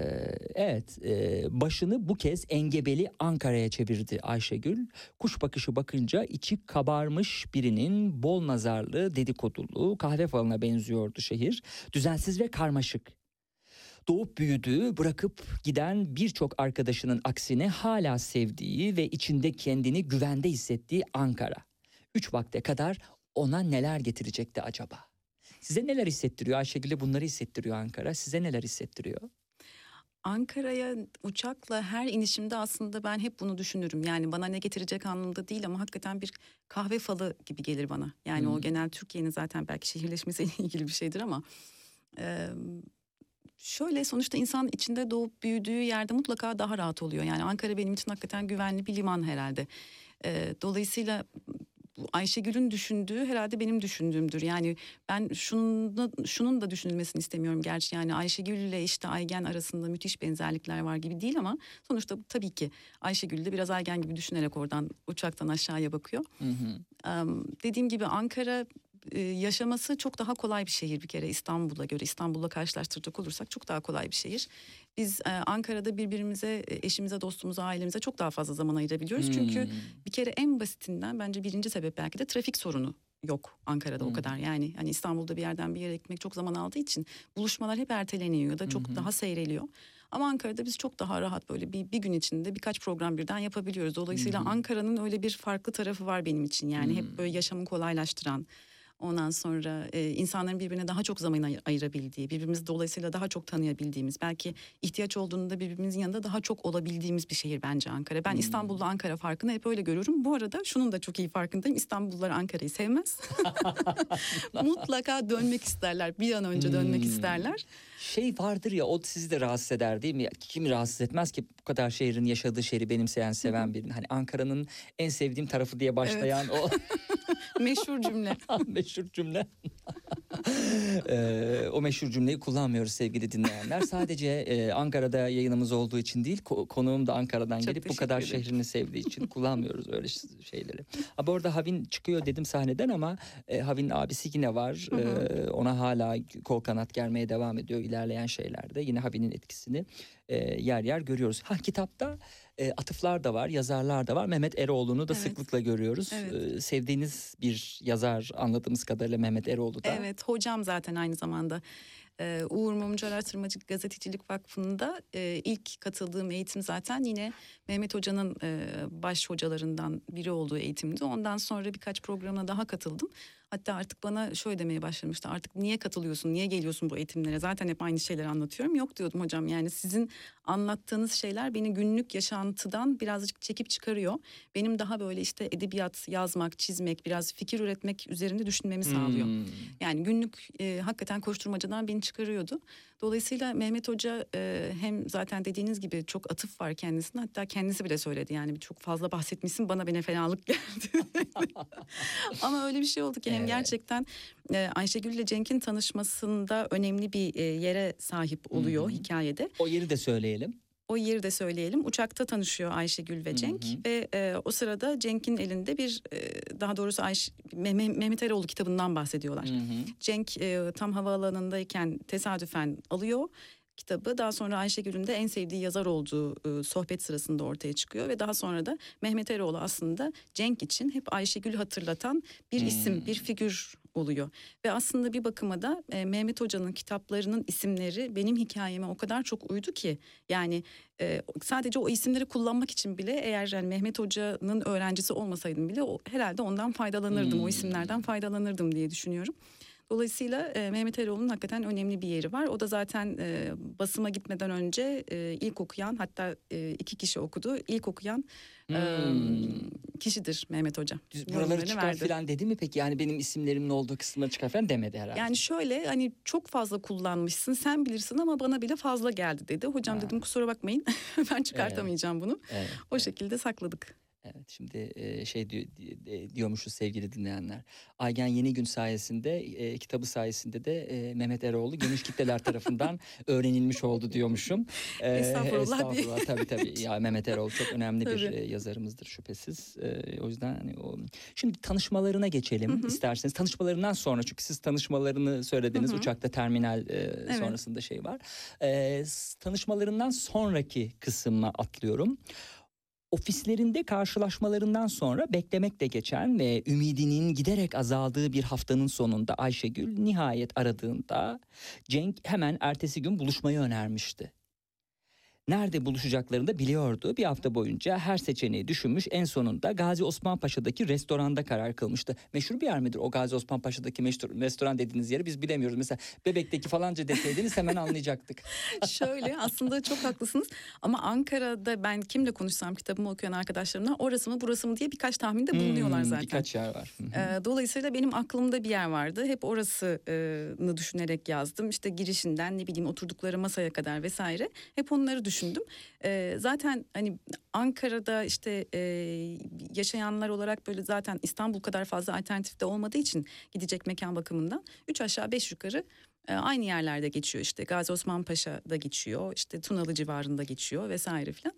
evet e, başını bu kez engebeli Ankara'ya çevirdi Ayşegül. Kuş bakışı bakınca içi kabarmış birinin bol nazarlı dedikodulu kahve falına benziyordu şehir. Düzensiz ve karmaşık. Doğup büyüdüğü, bırakıp giden birçok arkadaşının aksine hala sevdiği ve içinde kendini güvende hissettiği Ankara. Üç vakte kadar ona neler getirecekti acaba? Size neler hissettiriyor? Ayşegül'e bunları hissettiriyor Ankara. Size neler hissettiriyor? Ankara'ya uçakla her inişimde aslında ben hep bunu düşünürüm. Yani bana ne getirecek anlamda değil ama hakikaten bir kahve falı gibi gelir bana. Yani Hmm. o genel Türkiye'nin zaten belki şehirleşmesiyle ilgili bir şeydir ama... e, şöyle sonuçta insan içinde doğup büyüdüğü yerde mutlaka daha rahat oluyor. Yani Ankara benim için hakikaten güvenli bir liman herhalde. E, dolayısıyla Ayşegül'ün düşündüğü herhalde benim düşündüğümdür. Yani ben şunun da, şunun da düşünülmesini istemiyorum gerçi. Yani Ayşegül ile işte Aygen arasında müthiş benzerlikler var gibi değil ama sonuçta tabii ki Ayşegül de biraz Aygen gibi düşünerek oradan uçaktan aşağıya bakıyor. Hı hı. Em, dediğim gibi Ankara e, yaşaması çok daha kolay bir şehir bir kere İstanbul'a göre. İstanbul'la karşılaştıracak olursak çok daha kolay bir şehir. Biz e, Ankara'da birbirimize, e, eşimize, dostumuza, ailemize çok daha fazla zaman ayırabiliyoruz. Çünkü Hmm. bir kere en basitinden bence birinci sebep belki de trafik sorunu yok Ankara'da Hmm. o kadar. Yani hani İstanbul'da bir yerden bir yere gitmek çok zaman aldığı için buluşmalar hep erteleniyor ya da çok hı. daha seyreliyor. Ama Ankara'da biz çok daha rahat böyle bir, bir gün içinde birkaç program birden yapabiliyoruz. Dolayısıyla hı. Ankara'nın öyle bir farklı tarafı var benim için. Yani Hı. hep böyle yaşamı kolaylaştıran. Ondan sonra e, insanların birbirine daha çok zaman ay- ayırabildiği, birbirimizi dolayısıyla daha çok tanıyabildiğimiz, belki ihtiyaç olduğunda birbirimizin yanında daha çok olabildiğimiz bir şehir bence Ankara. Ben Hmm. İstanbul'da Ankara farkını hep öyle görüyorum. Bu arada şunun da çok iyi farkındayım. İstanbullular Ankara'yı sevmez. Mutlaka dönmek isterler. Bir an önce dönmek Hmm. isterler. Şey vardır ya o sizi de rahatsız eder değil mi? Kim rahatsız etmez ki bu kadar şehrin yaşadığı şehri benimseyen seven birini. Hani Ankara'nın en sevdiğim tarafı diye başlayan o Meşhur cümle. meşhur cümle. Ee, o meşhur cümleyi kullanmıyoruz sevgili dinleyenler. Sadece e, Ankara'da yayınımız olduğu için değil, ko- konuğum da Ankara'dan Çok gelip bu kadar ederim. şehrini sevdiği için kullanmıyoruz öyle şeyleri. Ha, bu arada Havin çıkıyor dedim sahneden ama e, Havin'in abisi yine var. Hı hı. Ee, ona hala kol kanat germeye devam ediyor ilerleyen şeylerde. Yine Havin'in etkisini e, yer yer görüyoruz. Ha kitapta e, atıflar da var, yazarlar da var. Mehmet Eroğlu'nu da Evet. sıklıkla görüyoruz. Evet. Ee, sevdiğiniz bir yazar anladığımız kadarıyla Mehmet Eroğlu da. Evet hocam zaten aynı zamanda. Ee, Uğur Mumcu Araştırmacı Gazetecilik Vakfı'nda e, ilk katıldığım eğitim zaten yine Mehmet Hoca'nın e, baş hocalarından biri olduğu eğitimdi. Ondan sonra birkaç programına daha katıldım. Hatta artık bana şöyle demeye başlamıştı. Artık niye katılıyorsun, niye geliyorsun bu eğitimlere? Zaten hep aynı şeyleri anlatıyorum. Yok diyordum hocam yani sizin anlattığınız şeyler beni günlük yaşantıdan birazcık çekip çıkarıyor. Benim daha böyle işte edebiyat, yazmak, çizmek, biraz fikir üretmek üzerinde düşünmemi sağlıyor. Hmm. Yani günlük e, hakikaten koşturmacadan beni çıkarıyordu. Dolayısıyla Mehmet Hoca e, hem zaten dediğiniz gibi çok atıf var kendisine. Hatta kendisi bile söyledi yani çok fazla bahsetmişsin bana bile fenalık geldi. Ama öyle bir şey oldu ki hem Evet. gerçekten e, Ayşegül ile Cenk'in tanışmasında önemli bir e, yere sahip oluyor Hı hı. hikayede. O yeri de söyleyelim. O yeri de söyleyelim. Uçakta tanışıyor Ayşegül ve Cenk Hı hı. ve e, o sırada Cenk'in elinde bir e, daha doğrusu Ayş Meh- Mehmet Eroğlu kitabından bahsediyorlar. Hı hı. Cenk e, tam havaalanındayken tesadüfen alıyor kitabı. Daha sonra Ayşegül'ün de en sevdiği yazar olduğu e, sohbet sırasında ortaya çıkıyor ve daha sonra da Mehmet Eroğlu aslında Cenk için hep Ayşegül hatırlatan bir Hmm. isim, bir figür oluyor. Ve aslında bir bakıma da e, Mehmet Hoca'nın kitaplarının isimleri benim hikayeme o kadar çok uydu ki yani e, sadece o isimleri kullanmak için bile eğer yani Mehmet Hoca'nın öğrencisi olmasaydım bile o, herhalde ondan faydalanırdım. Hmm. O isimlerden faydalanırdım diye düşünüyorum. Dolayısıyla e, Mehmet Eroğlu'nun hakikaten önemli bir yeri var. O da zaten e, basıma gitmeden önce e, ilk okuyan hatta e, iki kişi okudu. İlk okuyan e, Hmm. kişidir Mehmet Hoca. Buraları çıkar verdi. falan dedi mi peki? Yani benim isimlerimin olduğu kısımları çıkar falan demedi herhalde. Yani şöyle hani çok fazla kullanmışsın sen bilirsin ama bana bile fazla geldi dedi. Hocam Ha. dedim kusura bakmayın ben çıkartamayacağım bunu. Evet, O evet. şekilde sakladık. Evet şimdi şey diyor, di- diyormuşuz sevgili dinleyenler. Aygen Yeni Gün sayesinde e, kitabı sayesinde de e, Mehmet Eroğlu geniş kitleler tarafından öğrenilmiş oldu diyormuşum. E, Estağfurullah estağfurullah tabii tabii. Ya Mehmet Eroğlu çok önemli bir Tabii. e, yazarımızdır şüphesiz. O yüzden hani o Şimdi tanışmalarına geçelim isterseniz. Tanışmalarından sonra çünkü siz tanışmalarını söylediniz Hı hı. uçakta terminal e, sonrasında şey var. Tanışmalarından sonraki kısmına atlıyorum ofislerinde karşılaşmalarından sonra beklemekle geçen ve ümidinin giderek azaldığı bir haftanın sonunda Ayşegül nihayet aradığında Cenk hemen ertesi gün buluşmayı önermişti. Nerede buluşacaklarını da biliyordu. Bir hafta boyunca her seçeneği düşünmüş. En sonunda Gazi Osman Paşa'daki restoranda karar kılmıştı. Meşhur bir yer midir o Gazi Osman Paşa'daki meşhur restoran dediğiniz yeri biz bilemiyoruz. Mesela Bebek'teki falanca deseydiniz hemen anlayacaktık. Şöyle aslında çok haklısınız ama Ankara'da ben kimle konuşsam kitabımı okuyan arkadaşlarımla orası mı burası mı diye birkaç tahminde bulunuyorlar Hmm, zaten. Birkaç yer var. Ee, Dolayısıyla benim aklımda bir yer vardı. Hep orasını düşünerek yazdım. İşte girişinden ne bileyim oturdukları masaya kadar vesaire. Hep onları düşündüm. Ee, Zaten hani Ankara'da işte e, yaşayanlar olarak böyle zaten İstanbul kadar fazla alternatif de olmadığı için gidecek mekan bakımından üç aşağı beş yukarı e, aynı yerlerde geçiyor. İşte Gazi Osman Paşa'da geçiyor. işte Tunalı civarında geçiyor vesaire filan.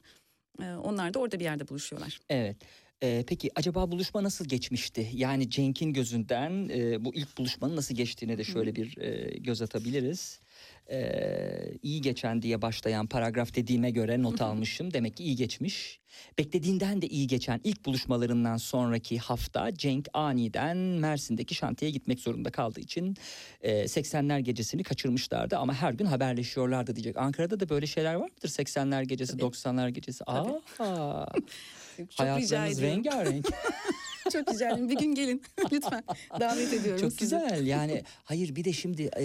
Ee, Onlar da orada bir yerde buluşuyorlar. Evet. Ee, peki acaba buluşma nasıl geçmişti? Yani Cenk'in gözünden e, bu ilk buluşmanın nasıl geçtiğine de şöyle bir e, göz atabiliriz. Ee, iyi geçen diye başlayan paragraf dediğime göre not almışım. Demek ki iyi geçmiş. Beklediğinden de iyi geçen ilk buluşmalarından sonraki hafta Cenk aniden Mersin'deki şantiyeye gitmek zorunda kaldığı için e, 80'ler gecesini kaçırmışlardı ama her gün haberleşiyorlardı diyecek. Ankara'da da böyle şeyler var mıdır? 80'ler gecesi, Tabii. 90'lar gecesi. Tabii. Aa, Çok hayatlarınız rengarenk. Çok rica ederim. Bir gün gelin lütfen. Davet ediyorum Çok sizi. güzel yani hayır bir de şimdi e,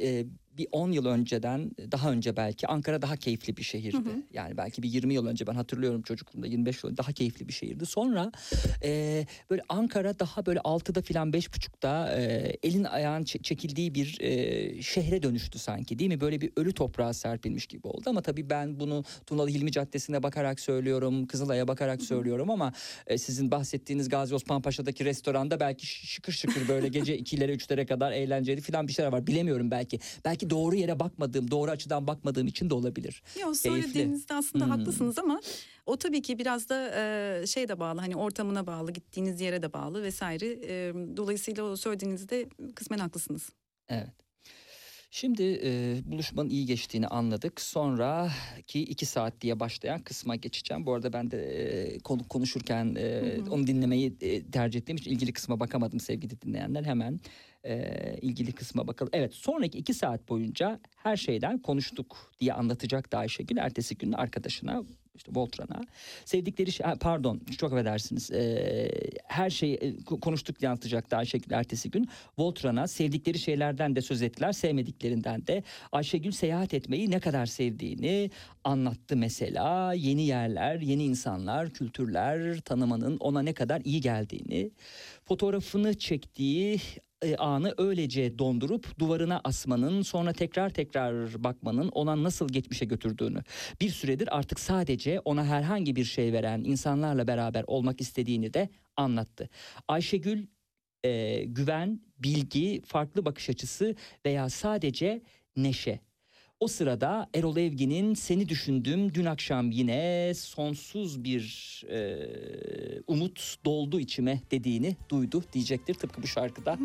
e, bir 10 yıl önceden daha önce belki Ankara daha keyifli bir şehirdi. Yani belki bir 20 yıl önce ben hatırlıyorum çocukluğumda 25 yıl daha keyifli bir şehirdi. Sonra e, böyle Ankara daha böyle 6'da filan 5.30'da e, elin ayağın çe- çekildiği bir e, şehre dönüştü sanki değil mi? Böyle bir ölü toprağa serpilmiş gibi oldu ama tabii ben bunu Tunalı Hilmi Caddesi'ne bakarak söylüyorum, Kızılay'a bakarak söylüyorum ama e, sizin bahsettiğiniz Gazi Osman Paşa'daki restoranda belki şıkır şıkır böyle gece 2'lere 3'lere kadar eğlenceli filan bir şeyler var. Bilemiyorum belki. Belki doğru yere bakmadığım, doğru açıdan bakmadığım için de olabilir. Yok söylediğinizde aslında Hmm. haklısınız ama o tabii ki biraz da e, şey de bağlı hani ortamına bağlı gittiğiniz yere de bağlı vesaire. E, dolayısıyla o söylediğinizde kısmen haklısınız. Evet. Şimdi e, buluşmanın iyi geçtiğini anladık. Sonraki iki saat diye başlayan kısma geçeceğim. Bu arada ben de e, konu konuşurken e, onu dinlemeyi e, tercih ettiğim için ilgili kısma bakamadım sevgili dinleyenler. Hemen e, ilgili kısma bakalım. Evet sonraki iki saat boyunca her şeyden konuştuk diye anlatacaktı Ayşegül. Ertesi gün arkadaşına işte Voltran'a sevdikleri şey pardon çok affedersiniz e, her şeyi e, ko- konuştuk diye anlatacaktı Ayşegül ertesi gün Voltran'a sevdikleri şeylerden de söz ettiler sevmediklerinden de Ayşegül seyahat etmeyi ne kadar sevdiğini anlattı mesela yeni yerler yeni insanlar kültürler tanımanın ona ne kadar iyi geldiğini fotoğrafını çektiği e, anı öylece dondurup duvarına asmanın sonra tekrar tekrar bakmanın ona nasıl geçmişe götürdüğünü bir süredir artık sadece ona herhangi bir şey veren insanlarla beraber olmak istediğini de anlattı. Ayşegül e, güven, bilgi, farklı bakış açısı veya sadece neşe. O sırada Erol Evgin'in seni düşündüm dün akşam yine sonsuz bir e, umut doldu içime dediğini duydu diyecektir tıpkı bu şarkıda.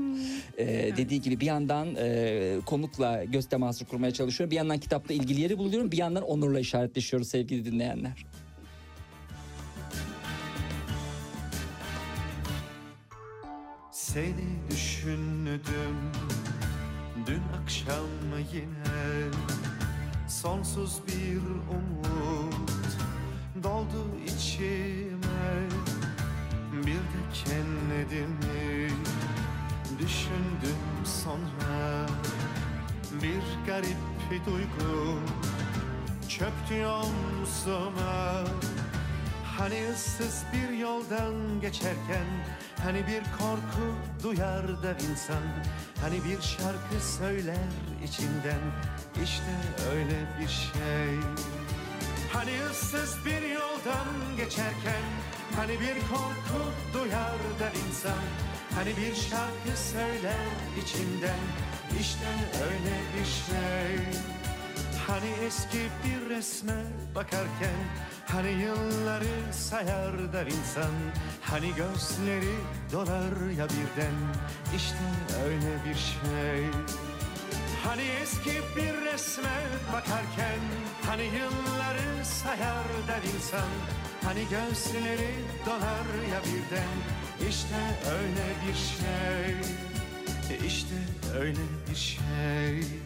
E, Dediği gibi bir yandan e, konukla göz teması kurmaya çalışıyorum. Bir yandan kitapla ilgili yeri buluyorum. Bir yandan Onur'la işaretleşiyoruz sevgili dinleyenler. Seni düşündüm dün akşam yine? Sonsuz bir umut doldu içime. Bir de kendimi düşündüm sonra. Bir garip bir duygu çöktü omzuma Hani ıssız bir yoldan geçerken Hani bir korku duyar da insan Hani bir şarkı söyler içinden. İşte öyle bir şey. Hani ıssız bir yoldan geçerken Hani bir korku duyar da insan Hani bir şarkı söyler içinden. İşte öyle bir şey Hani eski bir resme bakarken Hani yılları sayar der insan. Hani gözleri dolar ya birden İşte öyle bir şey. Hani eski bir resme bakarken Hani yılları sayar der insan. Hani gözleri dolar ya birden İşte öyle bir şey. İşte öyle bir şey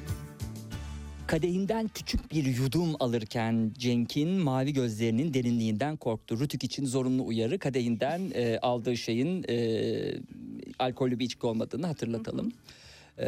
Kadehinden küçük bir yudum alırken Cenk'in mavi gözlerinin derinliğinden korktu. Rütük için zorunlu uyarı kadehinden e, aldığı şeyin e, alkollü bir içki olmadığını hatırlatalım. E,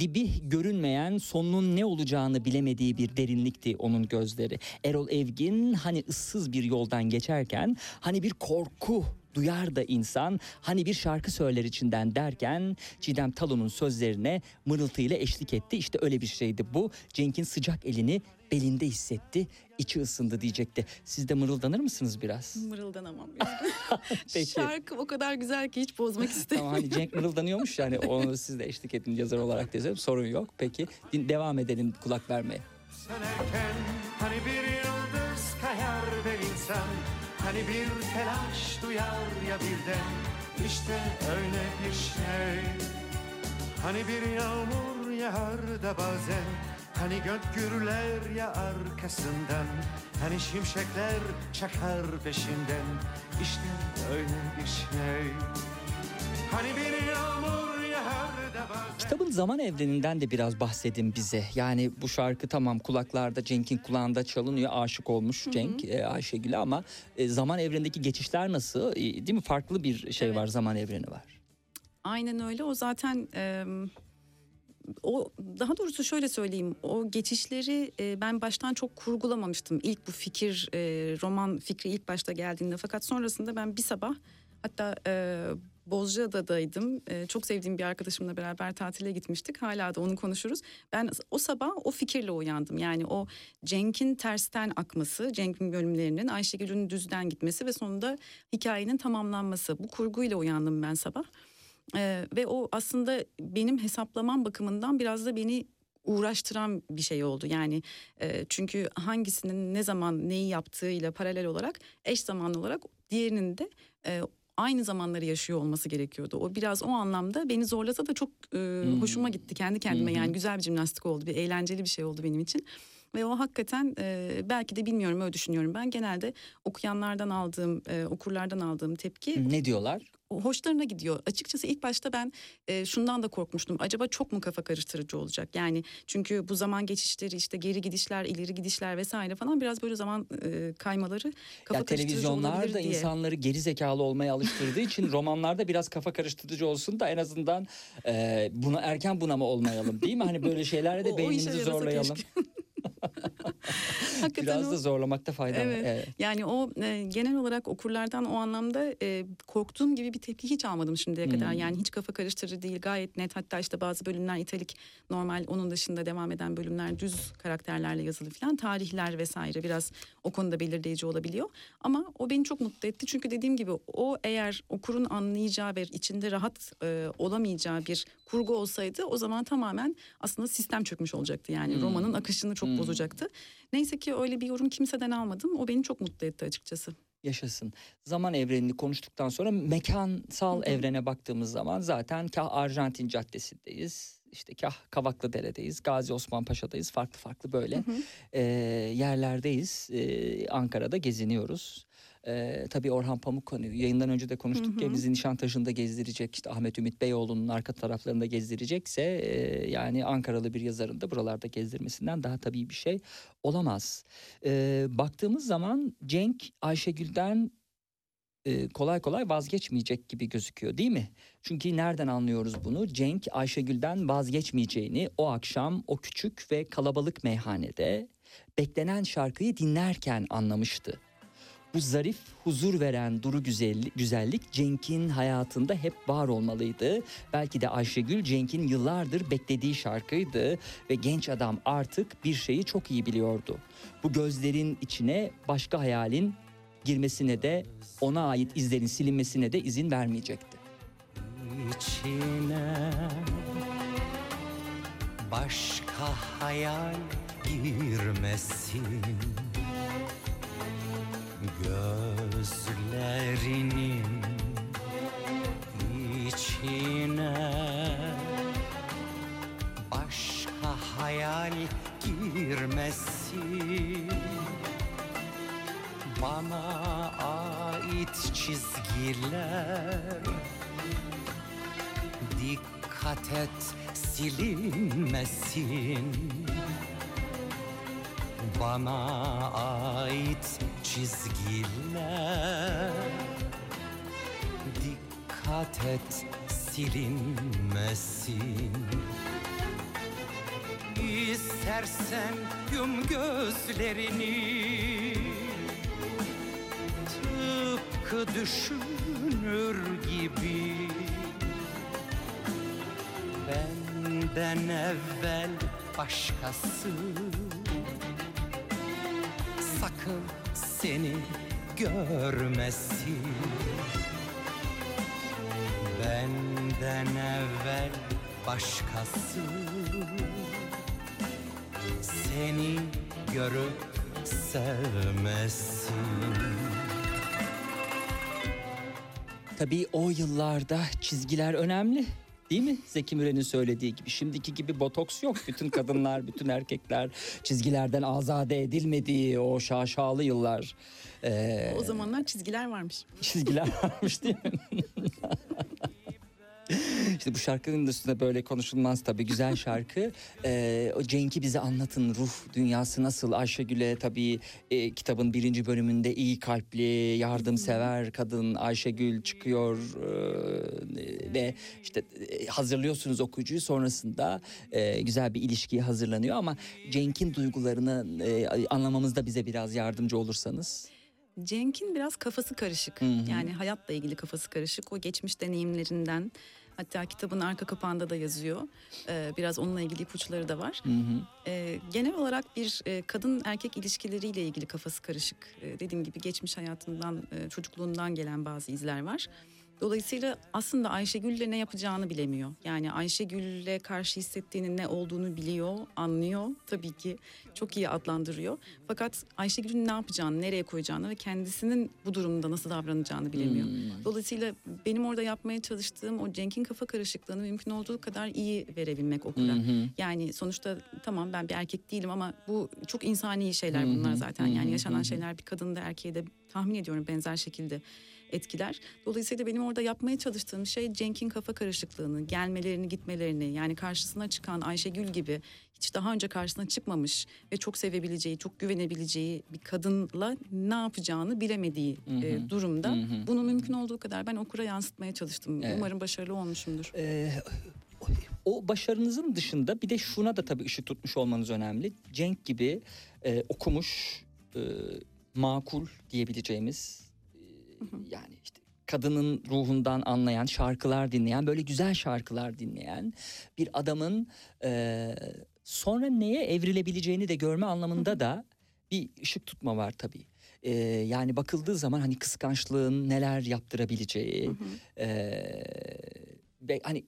dibi görünmeyen sonunun ne olacağını bilemediği bir derinlikti onun gözleri. Erol Evgin hani ıssız bir yoldan geçerken hani bir korku duyar da insan hani bir şarkı söyler içinden derken Çiğdem Talon'un sözlerine mırıltıyla eşlik etti. İşte öyle bir şeydi bu. Cenk'in sıcak elini belinde hissetti. içi ısındı diyecekti. Siz de mırıldanır mısınız biraz? Mırıldanamam. Peki. Şarkı o kadar güzel ki hiç bozmak istemiyorum. Tamam hani Cenk mırıldanıyormuş yani onu siz de eşlik edin yazar olarak diyorum sorun yok. Peki din- devam edelim kulak vermeye. sönerken Hani bir yıldız kayar be insan Hani bir telaş duyar ya birden İşte öyle bir şey. Hani bir yağmur yağar da bazen Hani gök gürler ya arkasından Hani şimşekler çakar peşinden İşte öyle bir şey. Hani bir yağmur Kitabın zaman evreninden de biraz bahsedin bize. Yani bu şarkı tamam kulaklarda Cenk'in kulağında çalınıyor. Aşık olmuş Cenk e, Ayşegül'e ama e, zaman evrenindeki geçişler nasıl? E, değil mi? Farklı bir şey Evet. var. Zaman evreni var. Aynen öyle. O zaten e, o daha doğrusu şöyle söyleyeyim. O geçişleri e, ben baştan çok kurgulamamıştım. İlk bu fikir e, roman fikri ilk başta geldiğinde fakat sonrasında ben bir sabah hatta e, Bozcaada'daydım. E, çok sevdiğim bir arkadaşımla beraber tatile gitmiştik. Hala da onu konuşuruz. Ben o sabah o fikirle uyandım. Yani o Cenk'in tersten akması, Cenk'in bölümlerinin Ayşegül'ün düzden gitmesi ve sonunda hikayenin tamamlanması. Bu kurguyla uyandım ben sabah. Ee, ve o aslında benim hesaplamam bakımından biraz da beni uğraştıran bir şey oldu. Yani e, çünkü hangisinin ne zaman neyi yaptığıyla paralel olarak eş zamanlı olarak diğerinin de e, aynı zamanları yaşıyor olması gerekiyordu. O biraz o anlamda beni zorlasa da çok e, hoşuma gitti kendi kendime. Hı. Yani güzel bir jimnastik oldu, bir eğlenceli bir şey oldu benim için. Ve o hakikaten e, belki de bilmiyorum öyle düşünüyorum ben. Genelde okuyanlardan aldığım, e, okurlardan aldığım tepki Ne diyorlar? hoşlarına gidiyor. Açıkçası ilk başta ben e, şundan da korkmuştum. Acaba çok mu kafa karıştırıcı olacak? Yani çünkü bu zaman geçişleri işte geri gidişler, ileri gidişler vesaire falan biraz böyle zaman e, kaymaları kafa ya karıştırıcı televizyonlar da diye. insanları geri zekalı olmaya alıştırdığı için romanlarda biraz kafa karıştırıcı olsun da en azından e, buna erken bunama olmayalım değil mi? Hani böyle şeylerle de O- o beynimizi yarasa zorlayalım. Hakikaten Biraz o- da zorlamakta fayda var. Evet. Yani o e, genel olarak okurlardan o anlamda e, korktuğum gibi bir tepki hiç almadım şimdiye kadar. Hmm. Yani hiç kafa karıştırıcı değil gayet net. Hatta işte bazı bölümler italik normal onun dışında devam eden bölümler düz karakterlerle yazılı falan. Tarihler vesaire biraz o konuda belirleyici olabiliyor. Ama o beni çok mutlu etti. Çünkü dediğim gibi o eğer okurun anlayacağı ve içinde rahat e, olamayacağı bir kurgu olsaydı o zaman tamamen aslında sistem çökmüş olacaktı. Yani Hmm. romanın akışını çok Hmm. bozacaktı. Neyse ki öyle bir yorum kimseden almadım. O beni çok mutlu etti açıkçası. Yaşasın. Zaman evrenini konuştuktan sonra mekansal Hı hı. evrene baktığımız zaman zaten kah Arjantin Caddesi'ndeyiz. işte kah Kavaklıdere'deyiz, Gazi Osman Paşa'dayız. Farklı farklı böyle Hı hı. e, yerlerdeyiz. E, Ankara'da geziniyoruz. E, tabii Orhan Pamuk hani yayından önce de konuştuk Hı ya bizi Nişantaşı'nda gezdirecek işte Ahmet Ümit Beyoğlu'nun arka taraflarında gezdirecekse e, yani Ankaralı bir yazarın da buralarda gezdirmesinden daha tabii bir şey olamaz. E, baktığımız zaman Cenk Ayşegül'den e, kolay kolay vazgeçmeyecek gibi gözüküyor değil mi? Çünkü nereden anlıyoruz bunu? Cenk Ayşegül'den vazgeçmeyeceğini o akşam o küçük ve kalabalık meyhanede beklenen şarkıyı dinlerken anlamıştı. Bu zarif, huzur veren duru güzellik, güzellik Cenk'in hayatında hep var olmalıydı. Belki de Ayşegül Cenk'in yıllardır beklediği şarkıydı ve genç adam artık bir şeyi çok iyi biliyordu. Bu gözlerin içine başka hayalin girmesine de ona ait izlerin silinmesine de izin vermeyecekti. içine başka hayal girmesin gözlerinin içine başka hayal girmesin bana ait çizgiler. Dikkat et silinmesin Bana ait çizgiler. Dikkat et silinmesin. İstersen yum gözlerini. Tıpkı düşünür gibi. Benden evvel başkası Sakın seni görmesin Benden evvel başkası Seni görüp sevmesin Tabii o yıllarda çizgiler önemli. Değil mi? Zeki Müren'in söylediği gibi. Şimdiki gibi botoks yok. Bütün kadınlar, bütün erkekler çizgilerden azade edilmediği o şaşalı yıllar. Ee, O zamanlar çizgiler varmış. çizgiler varmış değil mi? İşte bu şarkının üstünde böyle konuşulmaz tabii güzel şarkı. Ee, o Cenk'i bize anlatın ruh dünyası nasıl Ayşegül'e tabii e, kitabın birinci bölümünde iyi kalpli yardımsever kadın Ayşegül çıkıyor e, ve işte e, hazırlıyorsunuz okuyucuyu sonrasında e, güzel bir ilişkiye hazırlanıyor ama Cenk'in duygularını e, anlamamızda bize biraz yardımcı olursanız. Cenk'in biraz kafası karışık. Hı hı. Yani hayatla ilgili kafası karışık. O geçmiş deneyimlerinden hatta kitabın arka kapağında da yazıyor. Ee, biraz onunla ilgili ipuçları da var. Hı hı. Ee, genel olarak bir e, kadın erkek ilişkileriyle ilgili kafası karışık. Ee, dediğim gibi geçmiş hayatından, e, çocukluğundan gelen bazı izler var. Dolayısıyla aslında Ayşegül'le ne yapacağını bilemiyor. Yani Ayşegül'le karşı hissettiğinin ne olduğunu biliyor, anlıyor. Tabii ki çok iyi adlandırıyor. Fakat Ayşegül'ün ne yapacağını, nereye koyacağını ve kendisinin bu durumda nasıl davranacağını bilemiyor. Hmm. Dolayısıyla benim orada yapmaya çalıştığım o Cenk'in kafa karışıklığını mümkün olduğu kadar iyi verebilmek okura. Hı. Yani sonuçta tamam ben bir erkek değilim ama bu çok insani şeyler bunlar zaten. Yani yaşanan şeyler bir kadında erkeğe de tahmin ediyorum benzer şekilde etkiler. Dolayısıyla benim orada yapmaya çalıştığım şey Cenk'in kafa karışıklığını, gelmelerini, gitmelerini yani karşısına çıkan Ayşegül gibi hiç daha önce karşısına çıkmamış ve çok sevebileceği, çok güvenebileceği bir kadınla ne yapacağını bilemediği Hı hı, e, durumda hı hı. bunu mümkün olduğu kadar ben okura yansıtmaya çalıştım. Evet. Umarım başarılı olmuşumdur. Ee, o başarınızın dışında bir de şuna da tabii ışık tutmuş olmanız önemli. Cenk gibi e, okumuş, e, makul diyebileceğimiz yani işte kadının ruhundan anlayan, şarkılar dinleyen, böyle güzel şarkılar dinleyen bir adamın e, sonra neye evrilebileceğini de görme anlamında da bir ışık tutma var tabii. E, yani bakıldığı zaman hani kıskançlığın neler yaptırabileceği, e, ve hani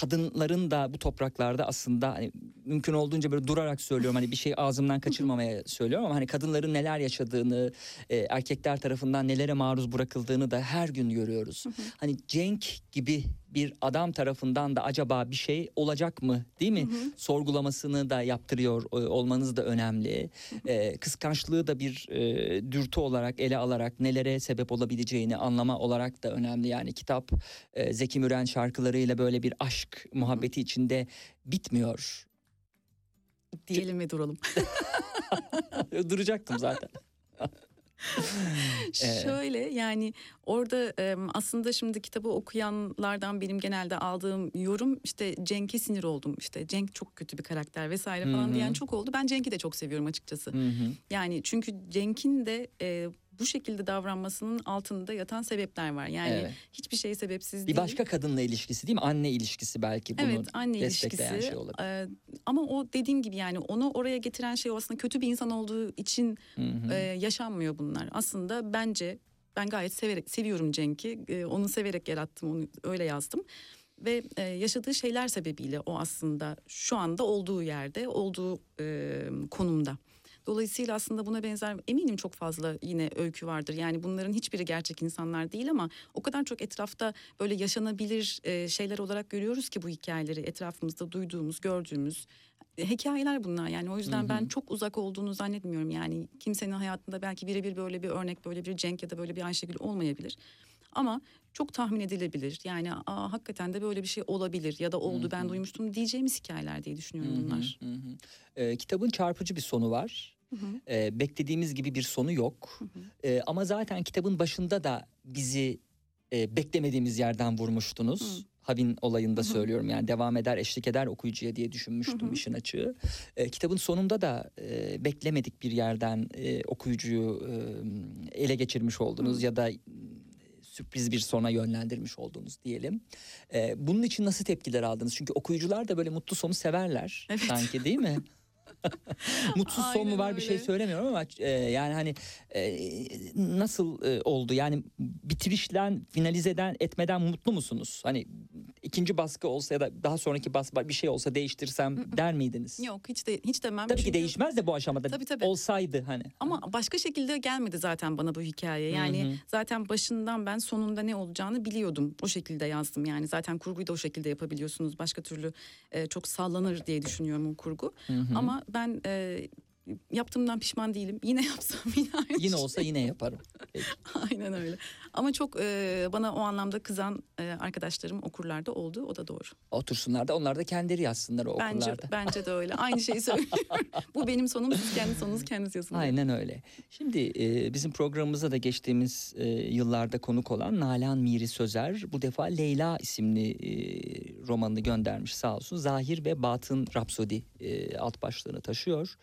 kadınların da bu topraklarda aslında hani mümkün olduğunca böyle durarak söylüyorum hani bir şey ağzımdan kaçırmamaya söylüyorum ama hani kadınların neler yaşadığını e, erkekler tarafından nelere maruz bırakıldığını da her gün görüyoruz. Hani Cenk gibi bir adam tarafından da acaba bir şey olacak mı değil mi? Sorgulamasını da yaptırıyor e, olmanız da önemli. E, kıskançlığı da bir e, dürtü olarak ele alarak nelere sebep olabileceğini anlama olarak da önemli. Yani kitap e, Zeki Müren şarkılarıyla böyle bir aşk muhabbeti içinde bitmiyor. Diyelim ve duralım. Duracaktım zaten. Şöyle yani orada aslında şimdi kitabı okuyanlardan benim genelde aldığım yorum işte Cenk'e sinir oldum. İşte Cenk çok kötü bir karakter vesaire falan hı. diyen çok oldu. Ben Cenk'i de çok seviyorum açıkçası. Hı hı. Yani çünkü Cenk'in de bu şekilde davranmasının altında yatan sebepler var. Yani Evet. hiçbir şey sebepsiz Bir değil. başka kadınla ilişkisi değil mi? Anne ilişkisi belki bunu Evet anne destekleyen ilişkisi şey olabilir. Ee, ama o dediğim gibi yani onu oraya getiren şey aslında kötü bir insan olduğu için Hı hı. e, yaşanmıyor bunlar. Aslında bence ben gayet severek seviyorum Cenk'i. E, onu severek yarattım onu öyle yazdım. Ve e, yaşadığı şeyler sebebiyle o aslında şu anda olduğu yerde olduğu e, konumda. Dolayısıyla aslında buna benzer eminim çok fazla yine öykü vardır. Yani bunların hiçbiri gerçek insanlar değil ama o kadar çok etrafta böyle yaşanabilir e, şeyler olarak görüyoruz ki bu hikayeleri etrafımızda duyduğumuz, gördüğümüz hikayeler bunlar. Yani o yüzden ben çok uzak olduğunu zannetmiyorum. Yani kimsenin hayatında belki birebir böyle bir örnek, böyle bir Cenk ya da böyle bir Ayşegül olmayabilir. Ama çok tahmin edilebilir. Yani Aa, hakikaten de böyle bir şey olabilir ya da oldu ben duymuştum diyeceğimiz hikayeler diye düşünüyorum bunlar. Hı hı. Ee, kitabın çarpıcı bir sonu var. Ee, beklediğimiz gibi bir sonu yok. Ee, ama zaten kitabın başında da bizi e, beklemediğimiz yerden vurmuştunuz. Havin olayında söylüyorum yani devam eder eşlik eder okuyucuya diye düşünmüştüm işin açığı. Ee, kitabın sonunda da e, beklemedik bir yerden e, okuyucuyu e, ele geçirmiş oldunuz ya da e, sürpriz bir sona yönlendirmiş oldunuz diyelim. Ee, bunun için nasıl tepkiler aldınız? Çünkü okuyucular da böyle mutlu sonu severler Evet. sanki değil mi? Mutsuz son mu var bir şey öyle. söylemiyorum ama e, yani hani e, nasıl e, oldu? Yani bitirişten finalizeden etmeden mutlu musunuz? Hani ikinci baskı olsa ya da daha sonraki baskı bir şey olsa değiştirsem der miydiniz? Yok hiç de hiç demem. Tabii ki Çünkü- değişmez de bu aşamada Tabii, tabii. olsaydı hani. Ama başka şekilde gelmedi zaten bana bu hikaye. Yani Hı hı. zaten başından ben sonunda ne olacağını biliyordum. O şekilde yazdım. Yani zaten kurguyu da o şekilde yapabiliyorsunuz. Başka türlü e, çok sallanır diye düşünüyorum o kurgu. Ama ben e, yaptığımdan pişman değilim. Yine yapsam yine aynı Yine şey. olsa yine yaparım. Peki. Aynen öyle. Ama çok e, bana o anlamda kızan e, arkadaşlarım okurlarda oldu. O da doğru. Otursunlar da onlar da kendileri yazsınlar o Bence okullarda. bence de öyle. Aynı şeyi söylüyorum. bu benim sonum, siz kendi sonunuz kendiniz yazın. Aynen öyle. Şimdi e, bizim programımıza da geçtiğimiz e, yıllarda konuk olan Nalan Miri Sözer bu defa Leyla isimli e, romanını göndermiş sağ olsun. Zahir ve Batın Rapsodi e, alt başlığını taşıyor.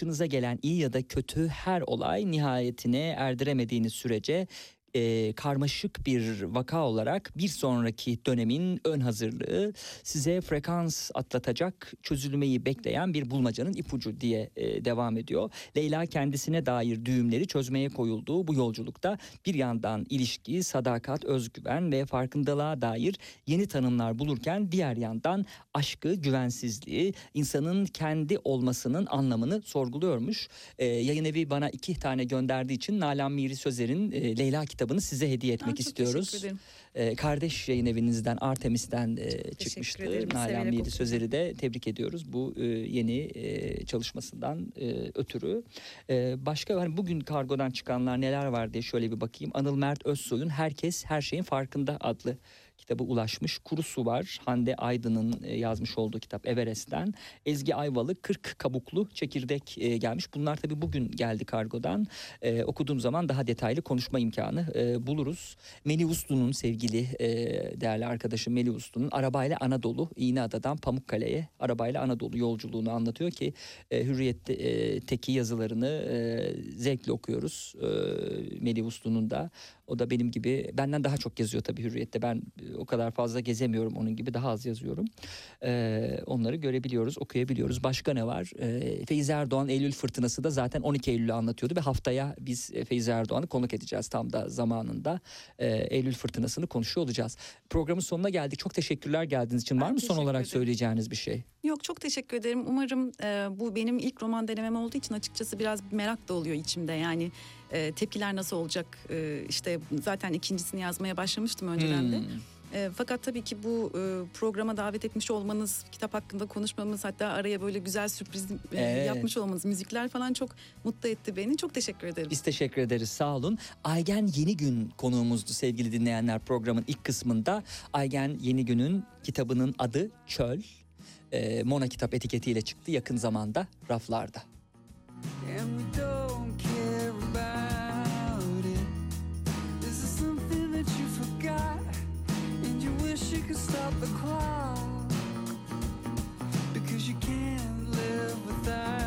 Başınıza gelen iyi ya da kötü her olay nihayetine erdiremediğiniz sürece e, karmaşık bir vaka olarak bir sonraki dönemin ön hazırlığı size frekans atlatacak çözülmeyi bekleyen bir bulmacanın ipucu diye e, devam ediyor. Leyla kendisine dair düğümleri çözmeye koyulduğu bu yolculukta bir yandan ilişki, sadakat, özgüven ve farkındalığa dair yeni tanımlar bulurken diğer yandan aşkı, güvensizliği, insanın kendi olmasının anlamını sorguluyormuş. E, yayın evi bana iki tane gönderdiği için Nalan Miri Sözer'in e, Leyla kitabını size hediye etmek çok istiyoruz. teşekkür ederim. E, kardeş yayın evinizden Artemis'ten e, çıkmıştı. Nalan okudum. Sözer'i de tebrik ediyoruz bu e, yeni e, çalışmasından e, ötürü. E, başka hani bugün kargodan çıkanlar neler var diye şöyle bir bakayım. Anıl Mert Özsoy'un Herkes Her Şeyin Farkında adlı kitabı ulaşmış. Kuru Su var. Hande Aydın'ın e, yazmış olduğu kitap Everest'ten. Ezgi Ayvalı 40 kabuklu çekirdek e, gelmiş. Bunlar tabii bugün geldi kargodan. E, okuduğum zaman daha detaylı konuşma imkanı buluruz. Melih Uslu'nun sevgili değerli arkadaşım Melih Uslu'nun arabayla Anadolu, İğneada'dan Pamukkale'ye arabayla Anadolu yolculuğunu anlatıyor ki Hürriyet'teki yazılarını zevkle okuyoruz. Melih Uslu'nun da. O da benim gibi benden daha çok yazıyor tabii Hürriyet'te. Ben e, o kadar fazla gezemiyorum onun gibi daha az yazıyorum. E, onları görebiliyoruz, okuyabiliyoruz. Başka ne var? E, Feyzi Erdoğan Eylül Fırtınası da zaten 12 Eylül'ü anlatıyordu ve haftaya biz e, Feyzi Erdoğan'ı konuk edeceğiz tam da zamanında. E, Eylül Fırtınası'nı konuşuyor olacağız. Programın sonuna geldik. Çok teşekkürler geldiğiniz için. Ben var mı son olarak ederim. söyleyeceğiniz bir şey? Yok çok teşekkür ederim. Umarım e, bu benim ilk roman denemem olduğu için açıkçası biraz merak da oluyor içimde. Yani e, tepkiler nasıl olacak? E, işte zaten ikincisini yazmaya başlamıştım önceden de. Hmm. E, fakat tabii ki bu e, programa davet etmiş olmanız, kitap hakkında konuşmamız, hatta araya böyle güzel sürpriz e, Evet. yapmış olmanız, müzikler falan çok mutlu etti beni. Çok teşekkür ederim. Biz teşekkür ederiz sağ olun. Aygen Yeni Gün konuğumuzdu sevgili dinleyenler programın ilk kısmında. Aygen Yeni Gün'ün kitabının adı Çöl. Ee, Mona kitap etiketiyle çıktı yakın zamanda raflarda. And we don't care you could stop the clock. Because you can't live without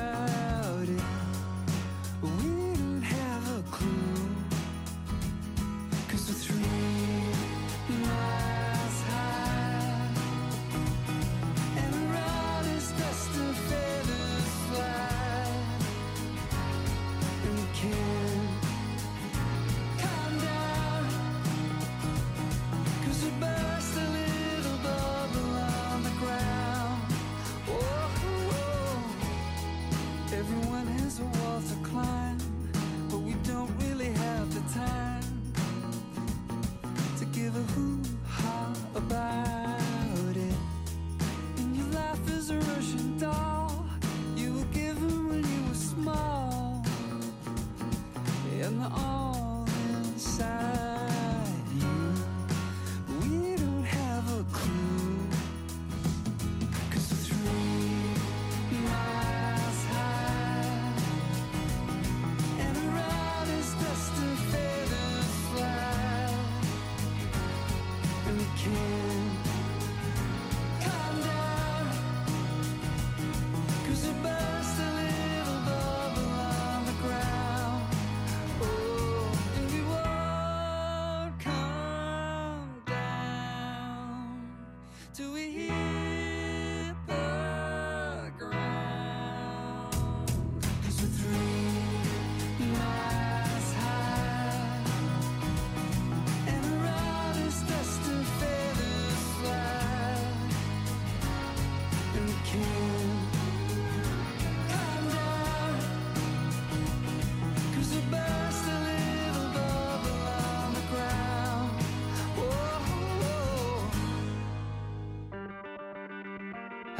is a Russian doll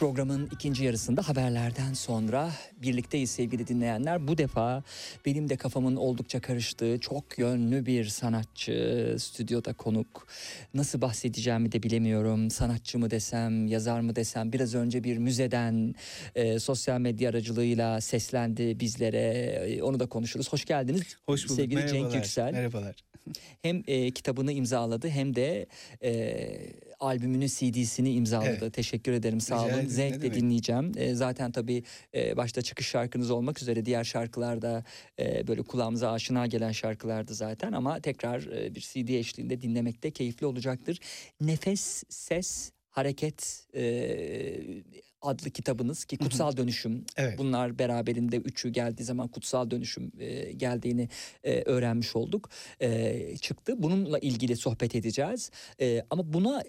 Programın ikinci yarısında haberlerden sonra birlikteyiz sevgili dinleyenler. Bu defa benim de kafamın oldukça karıştığı çok yönlü bir sanatçı stüdyoda konuk. Nasıl bahsedeceğimi de bilemiyorum. Sanatçı mı desem, yazar mı desem. Biraz önce bir müzeden e, sosyal medya aracılığıyla seslendi bizlere. E, onu da konuşuruz. Hoş geldiniz. Hoş bulduk. Sevgili Cenk Merhabalar. Yüksel. Merhabalar. Hem e, kitabını imzaladı hem de e, albümünün CD'sini imzaladı. Evet. Teşekkür ederim sağ olun. Zevkle dinleyeceğim. E, zaten tabii e, başta çıkış şarkınız olmak üzere diğer şarkılarda e, böyle kulağımıza aşina gelen şarkılardı zaten ama tekrar e, bir CD eşliğinde dinlemekte keyifli olacaktır. Nefes, ses, hareket e, adlı kitabınız ki kutsal dönüşüm Evet. bunlar beraberinde üçü geldiği zaman kutsal dönüşüm e, geldiğini e, öğrenmiş olduk e, çıktı bununla ilgili sohbet edeceğiz E, ama buna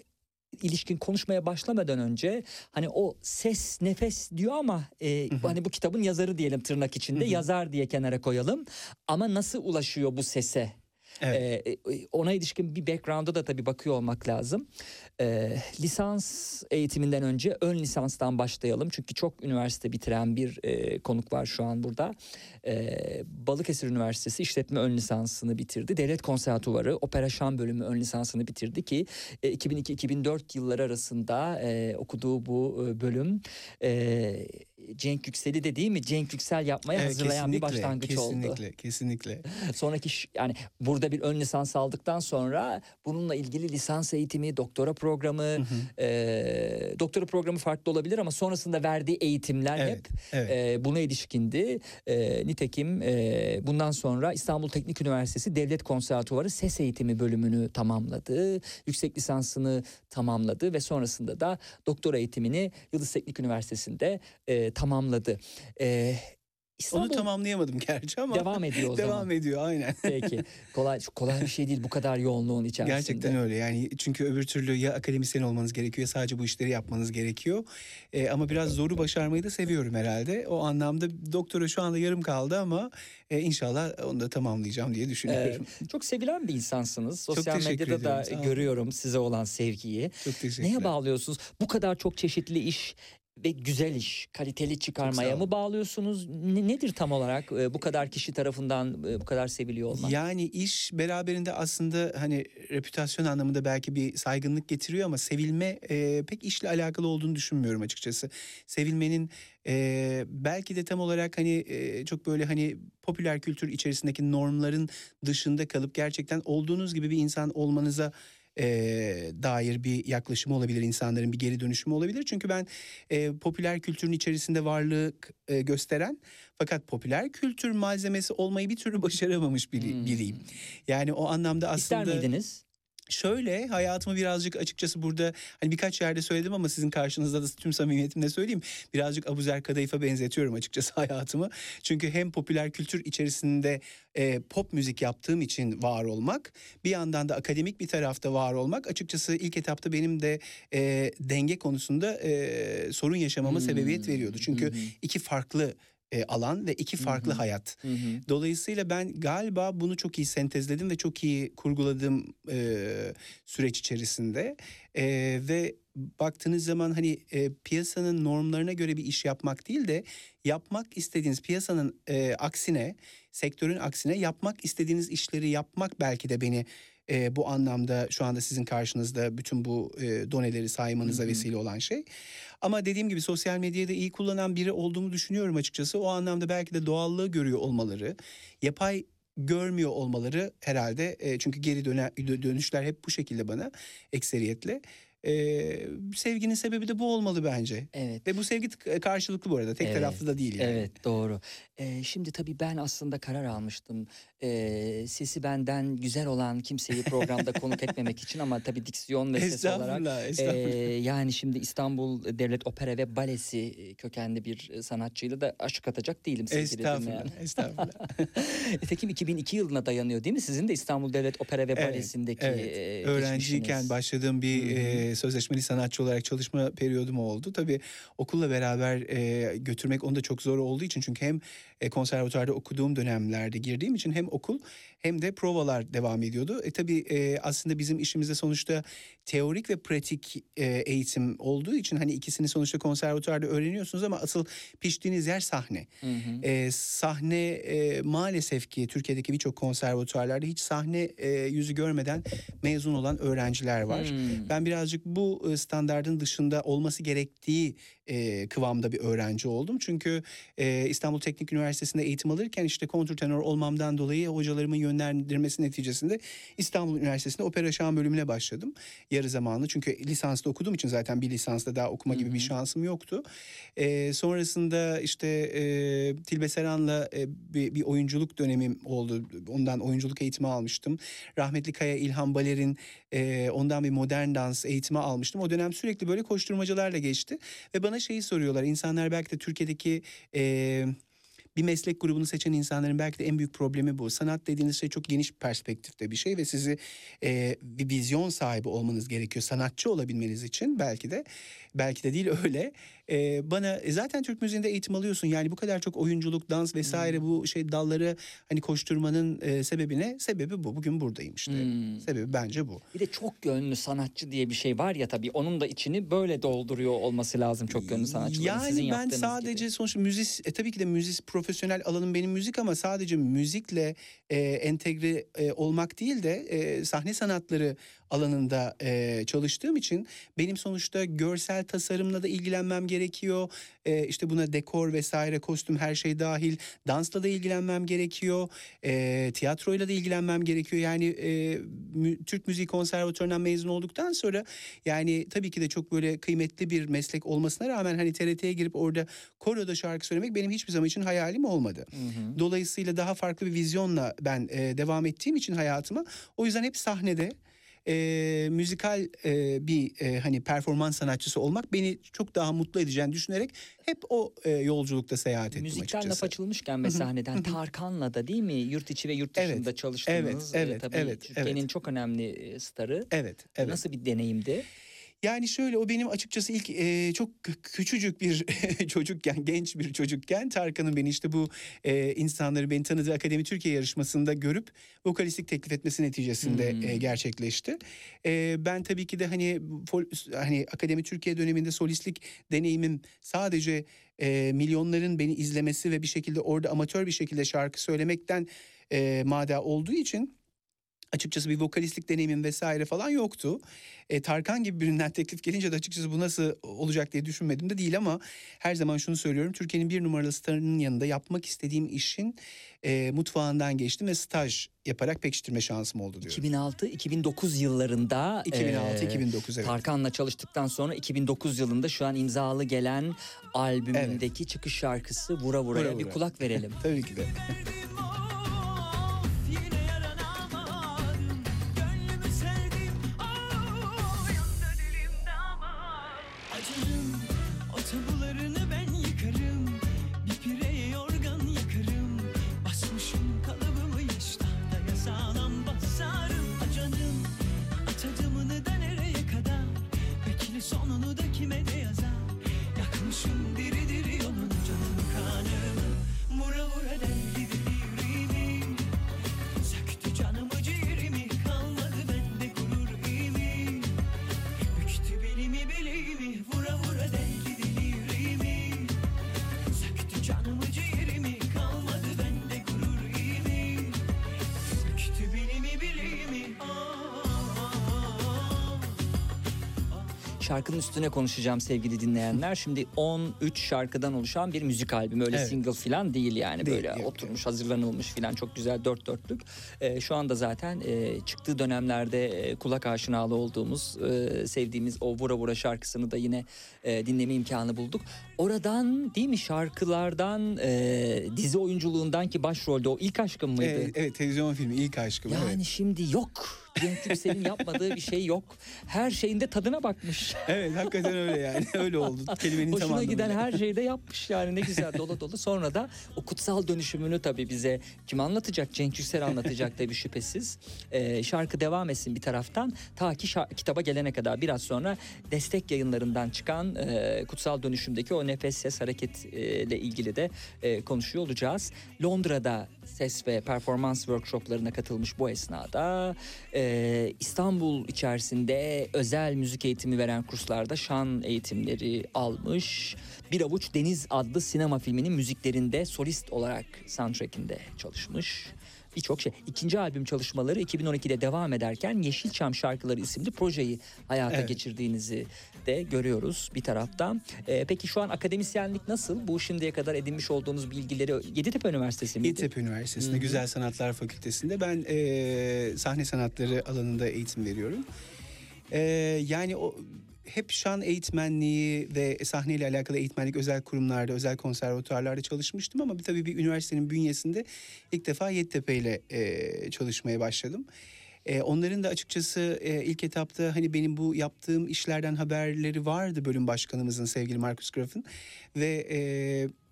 ilişkin konuşmaya başlamadan önce hani o ses nefes diyor ama e, hani bu kitabın yazarı diyelim tırnak içinde yazar diye kenara koyalım ama nasıl ulaşıyor bu sese Evet. ee, ona ilişkin bir background'a da tabii bakıyor olmak lazım. Ee, lisans eğitiminden önce ön lisanstan başlayalım. Çünkü çok üniversite bitiren bir e, konuk var şu an burada. Ee, Balıkesir Üniversitesi işletme ön lisansını bitirdi. Devlet Konservatuvarı opera şan bölümü ön lisansını bitirdi ki e, 2002-2004 yılları arasında e, okuduğu bu e, bölüm e, Cenk Yüksel'i de değil mi? Cenk Yüksel yapmaya Evet, hazırlayan bir kesinlikle, başlangıç oldu. Kesinlikle, kesinlikle. Sonraki yani burada bir ön lisans aldıktan sonra bununla ilgili lisans eğitimi, doktora programı, e, doktora programı farklı olabilir ama sonrasında verdiği eğitimler Evet, hep evet. e, buna ilişkindi. E, nitekim e, bundan sonra İstanbul Teknik Üniversitesi Devlet Konservatuvarı Ses Eğitimi bölümünü tamamladı. Yüksek lisansını tamamladı ve sonrasında da doktora eğitimini Yıldız Teknik Üniversitesi'nde e, tamamladı. E, İstanbul Onu tamamlayamadım gerçi ama devam ediyor o devam zaman. ediyor aynen. Peki. Kolay kolay bir şey değil bu kadar yoğunluğun içerisinde. Gerçekten öyle yani çünkü öbür türlü ya akademisyen olmanız gerekiyor ya sadece bu işleri yapmanız gerekiyor. Ee, ama biraz zoru başarmayı da seviyorum herhalde. O anlamda doktora şu anda yarım kaldı ama e, inşallah onu da tamamlayacağım diye Ee, düşünüyorum. çok sevilen bir insansınız. Sosyal teşekkür medyada da ederim, olun. görüyorum size olan sevgiyi. Çok teşekkürler. Neye bağlıyorsunuz? Bu kadar çok çeşitli iş ve güzel iş, kaliteli çıkarmaya mı bağlıyorsunuz? Ne- nedir tam olarak e, bu kadar kişi tarafından e, bu kadar seviliyor olmak? Yani iş beraberinde aslında hani reputasyon anlamında belki bir saygınlık getiriyor ama sevilme e, pek işle alakalı olduğunu düşünmüyorum açıkçası. Sevilmenin e, belki de tam olarak hani e, çok böyle hani popüler kültür içerisindeki normların dışında kalıp gerçekten olduğunuz gibi bir insan olmanıza e, dair bir yaklaşımı olabilir insanların bir geri dönüşümü olabilir. Çünkü ben e, popüler kültürün içerisinde varlık e, gösteren fakat popüler kültür malzemesi olmayı bir türlü başaramamış biri, Hmm. biriyim. Yani o anlamda aslında İster miydiniz? Şöyle hayatımı birazcık açıkçası burada hani birkaç yerde söyledim ama sizin karşınızda da tüm samimiyetimle söyleyeyim. Birazcık Abuzer Kadayıf'a benzetiyorum açıkçası hayatımı. Çünkü hem popüler kültür içerisinde e, pop müzik yaptığım için var olmak bir yandan da akademik bir tarafta var olmak açıkçası ilk etapta benim de e, denge konusunda e, sorun yaşamama Hmm. sebebiyet veriyordu. Çünkü hı. iki farklı e, alan ve iki farklı hı. hayat. Hı hı. Dolayısıyla ben galiba bunu çok iyi sentezledim ve çok iyi kurguladım e, süreç içerisinde. E, ve baktığınız zaman hani e, piyasanın normlarına göre bir iş yapmak değil de yapmak istediğiniz piyasanın e, aksine, sektörün aksine yapmak istediğiniz işleri yapmak belki de beni e, bu anlamda şu anda sizin karşınızda bütün bu e, doneleri saymanıza Hı hı. vesile olan şey. Ama dediğim gibi sosyal medyayı da iyi kullanan biri olduğumu düşünüyorum açıkçası. O anlamda belki de doğallığı görüyor olmaları, yapay görmüyor olmaları herhalde. E, çünkü geri döne, dö- dönüşler hep bu şekilde bana ekseriyetle. E, sevginin sebebi de bu olmalı bence. Evet. Ve bu sevgi t- karşılıklı bu arada. Tek Evet, taraflı da değil yani. Evet doğru. Ee, şimdi tabii ben aslında karar almıştım. Ee, sesi benden güzel olan kimseyi programda konuk etmemek için ama tabii diksiyon ve ses olarak. Estağfurullah, Ee, estağfurullah. yani şimdi İstanbul Devlet Opera ve Balesi e, kökenli bir e, sanatçıyla da aşık atacak değilim estağfurullah, estağfurullah. Nitekim 2002 yılına dayanıyor değil mi? Sizin de İstanbul Devlet Opera ve Evet, Balesi'ndeki evet. e, Öğrenciyken başladığım bir Hı hı. Sözleşmeli sanatçı olarak çalışma periyodum oldu. Tabii okulla beraber e, götürmek onu da çok zor olduğu için çünkü hem e, konservatuarda okuduğum dönemlerde girdiğim için hem okul hem de provalar devam ediyordu. E tabii e, aslında bizim işimizde sonuçta teorik ve pratik e, eğitim olduğu için hani ikisini sonuçta konservatuarda öğreniyorsunuz ama asıl piştiğiniz yer sahne. Hı hı. E, sahne e, maalesef ki Türkiye'deki birçok konservatuarlarda hiç sahne e, yüzü görmeden mezun olan öğrenciler var. Hmm. Ben birazcık bu e, standardın dışında olması gerektiği e, kıvamda bir öğrenci oldum. Çünkü e, İstanbul Teknik Üniversitesi'nde eğitim alırken işte kontrtenor olmamdan dolayı hocalarımın yönlendirmesi neticesinde İstanbul Üniversitesi'nde opera şan bölümüne başladım. Yarı zamanlı çünkü lisansta okuduğum için zaten bir lisansta daha okuma gibi bir şansım yoktu. E, sonrasında işte e, Tilbe Seran'la e, bir, bir oyunculuk dönemim oldu. Ondan oyunculuk eğitimi almıştım. Rahmetli Kaya İlhan Baler'in e, ondan bir modern dans eğitimi almıştım. O dönem sürekli böyle koşturmacalarla geçti. Ve bana şeyi soruyorlar. İnsanlar belki de Türkiye'deki... E, bir meslek grubunu seçen insanların belki de en büyük problemi bu. Sanat dediğiniz şey çok geniş perspektifte bir şey ve sizi e, bir vizyon sahibi olmanız gerekiyor. Sanatçı olabilmeniz için belki de belki de değil öyle. E, bana e, zaten Türk müziğinde eğitim alıyorsun. Yani bu kadar çok oyunculuk, dans vesaire bu şey dalları hani koşturmanın e, sebebi ne? Sebebi bu. Bugün buradayım işte. Hmm. Sebebi bence bu. Bir de çok yönlü sanatçı diye bir şey var ya tabii onun da içini böyle dolduruyor olması lazım çok yönlü sanatçıların Yani sizin ben sadece gibi. sonuçta müzis e, tabii ki de müzis profesyonel alanım benim müzik ama sadece müzikle e, entegre e, olmak değil de e, sahne sanatları alanında e, çalıştığım için benim sonuçta görsel tasarımla da ilgilenmem gerekiyor. E, işte buna dekor vesaire kostüm her şey dahil dansla da ilgilenmem gerekiyor. E, tiyatroyla da ilgilenmem gerekiyor. Yani e, mü- Türk Müziği Konservatuvarı'ndan mezun olduktan sonra yani tabii ki de çok böyle kıymetli bir meslek olmasına rağmen hani TRT'ye girip orada koroda şarkı söylemek benim hiçbir zaman için hayalim olmadı. Dolayısıyla daha farklı bir vizyonla ben e, devam ettiğim için hayatıma o yüzden hep sahnede e, müzikal e, bir e, hani performans sanatçısı olmak beni çok daha mutlu edeceğini düşünerek hep o e, yolculukta seyahat ettim Müzikten laf açıkçası. açılmışken ve sahneden Tarkan'la da değil mi yurt içi ve yurt Evet, dışında evet, Ee, evet, Tabii evet, Türkiye'nin evet. çok önemli starı. Evet, evet. Nasıl bir deneyimdi? Yani şöyle o benim açıkçası ilk e, çok küçücük bir çocukken, genç bir çocukken Tarkan'ın beni işte bu e, insanları beni tanıdığı Akademi Türkiye yarışmasında görüp vokalistlik teklif etmesi neticesinde Hmm. e, gerçekleşti. E, ben tabii ki de hani fol- hani Akademi Türkiye döneminde solistlik deneyimim sadece e, milyonların beni izlemesi ve bir şekilde orada amatör bir şekilde şarkı söylemekten e, mada olduğu için açıkçası bir vokalistlik deneyimim vesaire falan yoktu. E, Tarkan gibi birinden teklif gelince de açıkçası bu nasıl olacak diye düşünmedim de değil ama her zaman şunu söylüyorum. Türkiye'nin bir numaralı starının yanında yapmak istediğim işin e, mutfağından geçtim ve staj yaparak pekiştirme şansım oldu diyorum. 2006-2009 yıllarında 2006-2009 evet. Tarkan'la çalıştıktan sonra 2009 yılında şu an imzalı gelen albümündeki çıkış şarkısı Vura Vura'ya Vura bir Vura. kulak verelim. Tabii ki de. Şarkının üstüne konuşacağım sevgili dinleyenler. Şimdi 13 şarkıdan oluşan bir müzik albümü. Öyle Evet. single falan değil yani Değil, böyle yok, oturmuş hazırlanılmış falan çok güzel dört dörtlük. Ee, şu anda zaten e, çıktığı dönemlerde e, kulak aşinalı olduğumuz e, sevdiğimiz o Vura Vura şarkısını da yine e, dinleme imkanı bulduk. Oradan değil mi şarkılardan e, dizi oyunculuğundan ki başrolde o ilk aşkım mıydı? E, evet televizyon filmi ilk aşkım. Yani evet. şimdi yok. Cenk Yüksel'in yapmadığı bir şey yok. Her şeyinde tadına bakmış. evet hakikaten öyle yani öyle oldu. Kelimenin tam Hoşuna anlamıyla. giden her şeyi de yapmış yani ne güzel dolu dolu. Sonra da o kutsal dönüşümünü tabii bize kim anlatacak? Cenk Yüksel anlatacak tabii şüphesiz. Ee, şarkı devam etsin bir taraftan ta ki şa- kitaba gelene kadar biraz sonra destek yayınlarından çıkan e, kutsal dönüşümdeki o nefes ses hareket e, ilgili de e, konuşuyor olacağız. Londra'da ses ve performans workshoplarına katılmış bu esnada e, İstanbul içerisinde özel müzik eğitimi veren kurslarda şan eğitimleri almış. Bir Avuç Deniz adlı sinema filminin müziklerinde solist olarak soundtrackinde çalışmış. birçok şey. İkinci albüm çalışmaları 2012'de devam ederken Yeşilçam Şarkıları isimli projeyi hayata Evet. geçirdiğinizi de görüyoruz bir taraftan. Ee, peki şu an akademisyenlik nasıl? Bu şimdiye kadar edinmiş olduğunuz bilgileri Yeditepe Üniversitesi miydi? Yeditepe Üniversitesi'nde Hı hı. Güzel Sanatlar Fakültesi'nde ben e, sahne sanatları alanında eğitim veriyorum. E, yani o hep şan eğitmenliği ve sahneyle alakalı eğitmenlik özel kurumlarda, özel konservatuarlarda çalışmıştım ama tabii bir üniversitenin bünyesinde ilk defa Yeditepe ile e, çalışmaya başladım. E, onların da açıkçası e, ilk etapta hani benim bu yaptığım işlerden haberleri vardı bölüm başkanımızın sevgili Markus Graf'ın ve e,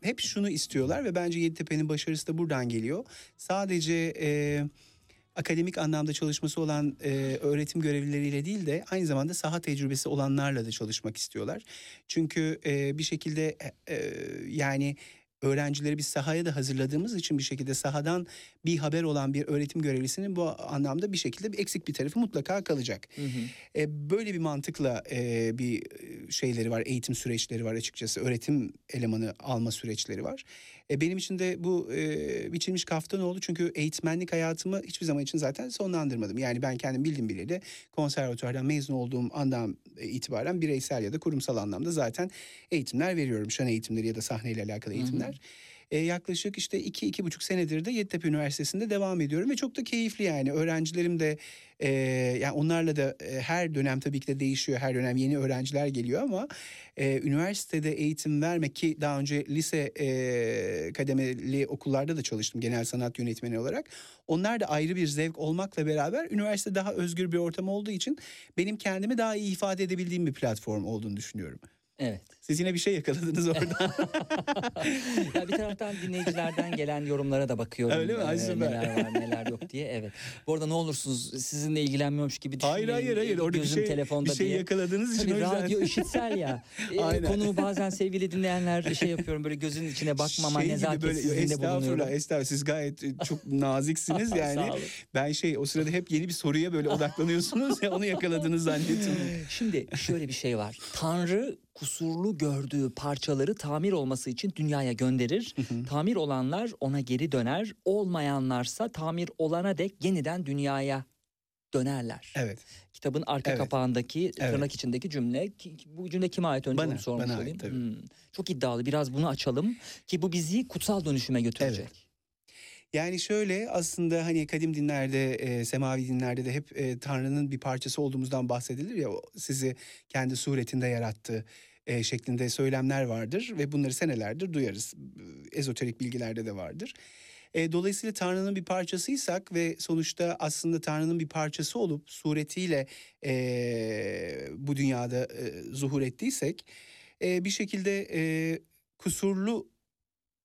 hep şunu istiyorlar ve bence Yeditepe'nin başarısı da buradan geliyor. Sadece e, akademik anlamda çalışması olan e, öğretim görevlileriyle değil de aynı zamanda saha tecrübesi olanlarla da çalışmak istiyorlar. Çünkü e, bir şekilde e, e, yani öğrencileri biz sahaya da hazırladığımız için bir şekilde sahadan bir haber olan bir öğretim görevlisinin bu anlamda bir şekilde bir eksik bir tarafı mutlaka kalacak. Hı hı. E, böyle bir mantıkla e, bir e, şeyleri var, eğitim süreçleri var açıkçası. Öğretim elemanı alma süreçleri var. E, benim için de bu e, biçilmiş kaftan oldu. Çünkü eğitmenlik hayatımı hiçbir zaman için zaten sonlandırmadım. Yani ben kendim bildim bileli konservatuvardan mezun olduğum andan itibaren bireysel ya da kurumsal anlamda zaten eğitimler veriyorum. Şan eğitimleri ya da sahneyle alakalı eğitimler. E, yaklaşık işte iki, iki buçuk senedir de Yeditepe Üniversitesi'nde devam ediyorum ve çok da keyifli yani. Öğrencilerim de e, yani onlarla da e, her dönem tabii ki de değişiyor. Her dönem yeni öğrenciler geliyor ama e, üniversitede eğitim vermek ki daha önce lise e, kademeli okullarda da çalıştım genel sanat yönetmeni olarak. Onlar da ayrı bir zevk olmakla beraber üniversite daha özgür bir ortam olduğu için benim kendimi daha iyi ifade edebildiğim bir platform olduğunu düşünüyorum. Evet. Siz yine bir şey yakaladınız orada. ya bir taraftan dinleyicilerden gelen yorumlara da bakıyorum. Öyle mi? Ee, neler var neler yok diye. Evet. Bu arada ne olursunuz sizinle ilgilenmiyormuş gibi hayır düşünmeyin. hayır hayır orada bir Gözüm şey, telefonda bir şey diye. yakaladığınız için Tabii yüzden. radyo işitsel ya. Ee, Aynen. Konu bazen sevgili dinleyenler şey yapıyorum böyle gözün içine bakmama şey nezaketsizliğinde estağfurullah bulunuyorum. estağfurullah siz gayet e, çok naziksiniz yani. ben şey o sırada hep yeni bir soruya böyle odaklanıyorsunuz ya onu yakaladınız zannettim. Şimdi şöyle bir şey var. Tanrı kusurlu gördüğü parçaları tamir olması için dünyaya gönderir. tamir olanlar ona geri döner. Olmayanlarsa tamir olana dek yeniden dünyaya dönerler. Evet. Kitabın arka Evet. kapağındaki Evet. tırnak içindeki cümle bu cümle kime ait önce Bana, onu sormuş bana ait, olayım. tabii. Hmm. Çok iddialı biraz bunu açalım ki bu bizi kutsal dönüşüme götürecek. Yani şöyle aslında hani kadim dinlerde, e, semavi dinlerde de hep e, Tanrı'nın bir parçası olduğumuzdan bahsedilir ya sizi kendi suretinde yarattı e, şeklinde söylemler vardır ve bunları senelerdir duyarız. E, Ezoterik bilgilerde de vardır. E, dolayısıyla Tanrı'nın bir parçasıysak ve sonuçta aslında Tanrı'nın bir parçası olup suretiyle e, bu dünyada e, zuhur ettiysek e, bir şekilde e, kusurlu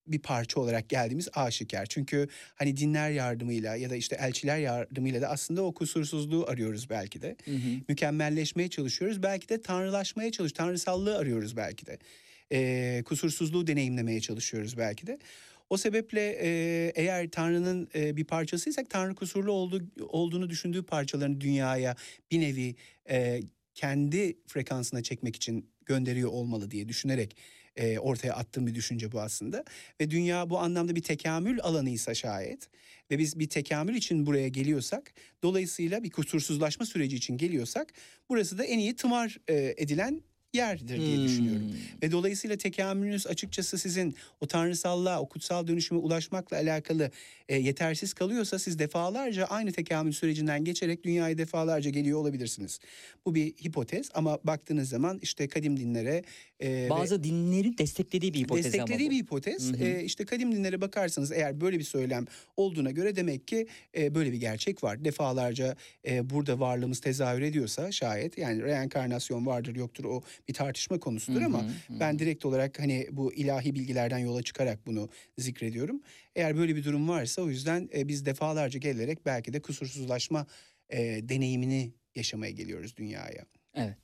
bir parça olarak geldiğimiz aşikar. Çünkü hani dinler yardımıyla ya da işte elçiler yardımıyla da aslında o kusursuzluğu arıyoruz belki de. Hı hı. Mükemmelleşmeye çalışıyoruz. Belki de tanrılaşmaya çalış, tanrısallığı arıyoruz belki de. Ee, kusursuzluğu deneyimlemeye çalışıyoruz belki de. O sebeple e, eğer Tanrı'nın e, bir parçasıysak Tanrı kusurlu olduğu, olduğunu düşündüğü parçalarını dünyaya bir nevi e, kendi frekansına çekmek için gönderiyor olmalı diye düşünerek e, ortaya attığım bir düşünce bu aslında. Ve dünya bu anlamda bir tekamül alanıysa şayet ve biz bir tekamül için buraya geliyorsak dolayısıyla bir kusursuzlaşma süreci için geliyorsak burası da en iyi tımar e, edilen yerdir diye düşünüyorum. Hmm. Ve dolayısıyla tekamülünüz açıkçası sizin o tanrısallığa, o kutsal dönüşüme ulaşmakla alakalı e, yetersiz kalıyorsa siz defalarca aynı tekamül sürecinden geçerek dünyaya defalarca geliyor olabilirsiniz. Bu bir hipotez ama baktığınız zaman işte kadim dinlere e, ve- Bazı dinlerin desteklediği bir hipotez ama desteklediği bir hipotez. Hı hı. Ee, işte kadim dinlere bakarsanız eğer böyle bir söylem olduğuna göre demek ki e, böyle bir gerçek var. Defalarca e, burada varlığımız tezahür ediyorsa şayet yani reenkarnasyon vardır yoktur o bir tartışma konusudur Hı ama hı, ben direkt olarak hani bu ilahi bilgilerden yola çıkarak bunu zikrediyorum. Eğer böyle bir durum varsa o yüzden e, biz defalarca gelerek belki de kusursuzlaşma e, deneyimini yaşamaya geliyoruz dünyaya. Evet.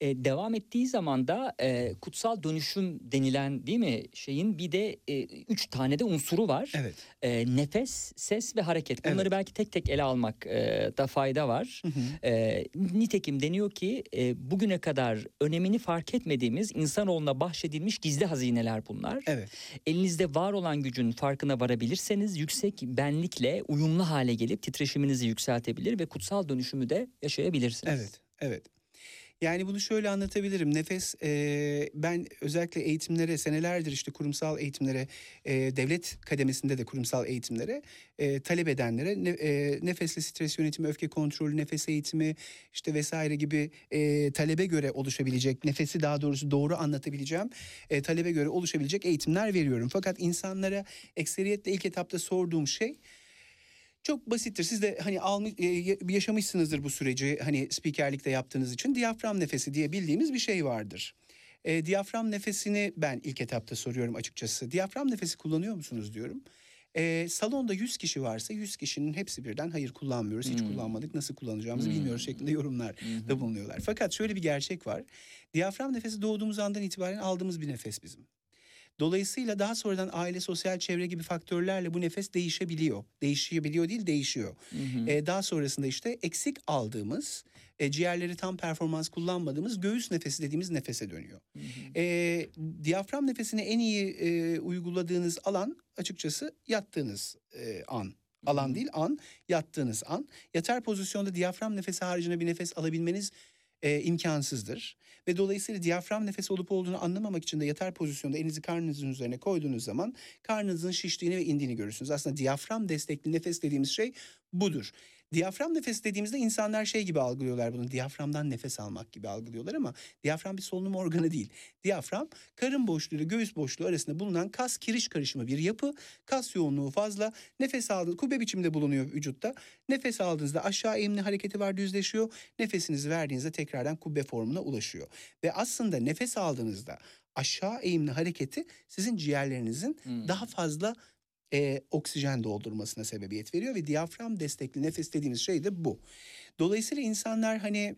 E, devam ettiği zaman da e, kutsal dönüşüm denilen değil mi şeyin bir de e, üç tane de unsuru var. Evet. E, nefes, ses ve hareket. Bunları Evet. belki tek tek ele almak e, da fayda var. Hı hı. E, nitekim deniyor ki e, bugüne kadar önemini fark etmediğimiz insanoğluna bahşedilmiş gizli hazineler bunlar. Evet. Elinizde var olan gücün farkına varabilirseniz yüksek benlikle uyumlu hale gelip titreşiminizi yükseltebilir ve kutsal dönüşümü de yaşayabilirsiniz. Evet, evet. Yani bunu şöyle anlatabilirim. Nefes e, ben özellikle eğitimlere senelerdir işte kurumsal eğitimlere e, devlet kademesinde de kurumsal eğitimlere e, talep edenlere ne, e, nefesle stres yönetimi, öfke kontrolü, nefes eğitimi işte vesaire gibi e, talebe göre oluşabilecek nefesi daha doğrusu doğru anlatabileceğim e, talebe göre oluşabilecek eğitimler veriyorum. Fakat insanlara ekseriyetle ilk etapta sorduğum şey çok basittir. Siz de hani almış, e, ya- yaşamışsınızdır bu süreci hani spikerlikte yaptığınız için. Diyafram nefesi diye bildiğimiz bir şey vardır. E, diyafram nefesini ben ilk etapta soruyorum açıkçası. Diyafram nefesi kullanıyor musunuz diyorum. E, salonda 100 kişi varsa 100 kişinin hepsi birden hayır kullanmıyoruz, hiç Hmm. kullanmadık, nasıl kullanacağımızı Hmm. bilmiyoruz şeklinde yorumlar Hı da bulunuyorlar. Fakat şöyle bir gerçek var. Diyafram nefesi doğduğumuz andan itibaren aldığımız bir nefes bizim. Dolayısıyla daha sonradan aile, sosyal çevre gibi faktörlerle bu nefes değişebiliyor. Değişebiliyor değil, değişiyor. Hı hı. Ee, daha sonrasında işte eksik aldığımız, e, ciğerleri tam performans kullanmadığımız göğüs nefesi dediğimiz nefese dönüyor. Hı hı. Ee, diyafram nefesini en iyi e, uyguladığınız alan açıkçası yattığınız e, an. Alan değil an, yattığınız an. Yatar pozisyonda diyafram nefesi haricinde bir nefes alabilmeniz e, imkansızdır. Ve dolayısıyla diyafram nefesi olup olduğunu anlamamak için de yatar pozisyonda elinizi karnınızın üzerine koyduğunuz zaman karnınızın şiştiğini ve indiğini görürsünüz. Aslında diyafram destekli nefes dediğimiz şey budur. Diyafram nefesi dediğimizde insanlar şey gibi algılıyorlar bunu. Diyaframdan nefes almak gibi algılıyorlar ama diyafram bir solunum organı değil. Diyafram karın boşluğu ile göğüs boşluğu arasında bulunan kas kiriş karışımı bir yapı. Kas yoğunluğu fazla. Nefes aldığınız kubbe biçimde bulunuyor vücutta. Nefes aldığınızda aşağı eğimli hareketi var düzleşiyor. Nefesinizi verdiğinizde tekrardan kubbe formuna ulaşıyor. Ve aslında nefes aldığınızda aşağı eğimli hareketi sizin ciğerlerinizin Hmm. daha fazla e, oksijen doldurmasına sebebiyet veriyor ve diyafram destekli nefes dediğimiz şey de bu. Dolayısıyla insanlar hani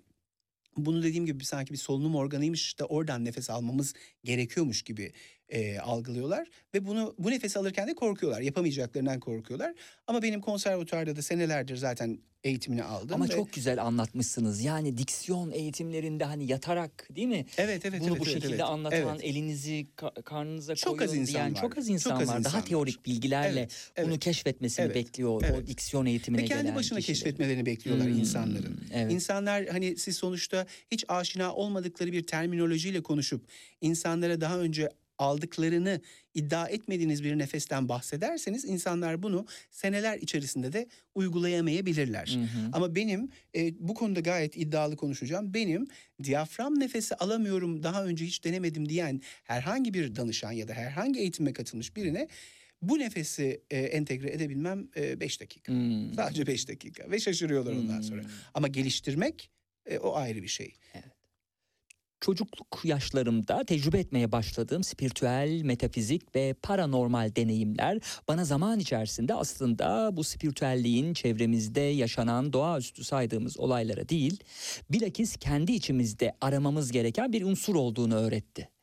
bunu dediğim gibi sanki bir solunum organıymış da oradan nefes almamız gerekiyormuş gibi e, algılıyorlar ve bunu bu nefes alırken de korkuyorlar yapamayacaklarından korkuyorlar ama benim konservatuarda da senelerdir zaten eğitimini aldım Ama ve- çok güzel anlatmışsınız. Yani diksiyon eğitimlerinde hani yatarak değil mi? evet evet Bunu evet, bu evet, şekilde evet. anlatan, Evet. elinizi ka- karnınıza Çok koyun az insan diyen var. çok az Çok insan az var. insan Daha var. teorik bilgilerle Evet, bunu evet. keşfetmesini Evet, bekliyor o evet. diksiyon eğitimine ve kendi gelen başına kişilerin. keşfetmelerini bekliyorlar Hmm, insanların. Evet. İnsanlar hani siz sonuçta hiç aşina olmadıkları bir terminolojiyle konuşup insanlara daha önce aldıklarını iddia etmediğiniz bir nefesten bahsederseniz insanlar bunu seneler içerisinde de uygulayamayabilirler. Hı hı. Ama benim e, bu konuda gayet iddialı konuşacağım. Benim diyafram nefesi alamıyorum daha önce hiç denemedim diyen herhangi bir danışan ya da herhangi eğitime katılmış birine bu nefesi e, entegre edebilmem 5 dakika. Hmm. Sadece 5 dakika ve şaşırıyorlar ondan sonra. Hmm. Ama geliştirmek e, o ayrı bir şey. Çocukluk yaşlarımda tecrübe etmeye başladığım spiritüel, metafizik ve paranormal deneyimler bana zaman içerisinde aslında bu spiritüelliğin çevremizde yaşanan doğaüstü saydığımız olaylara değil, bilakis kendi içimizde aramamız gereken bir unsur olduğunu öğretti.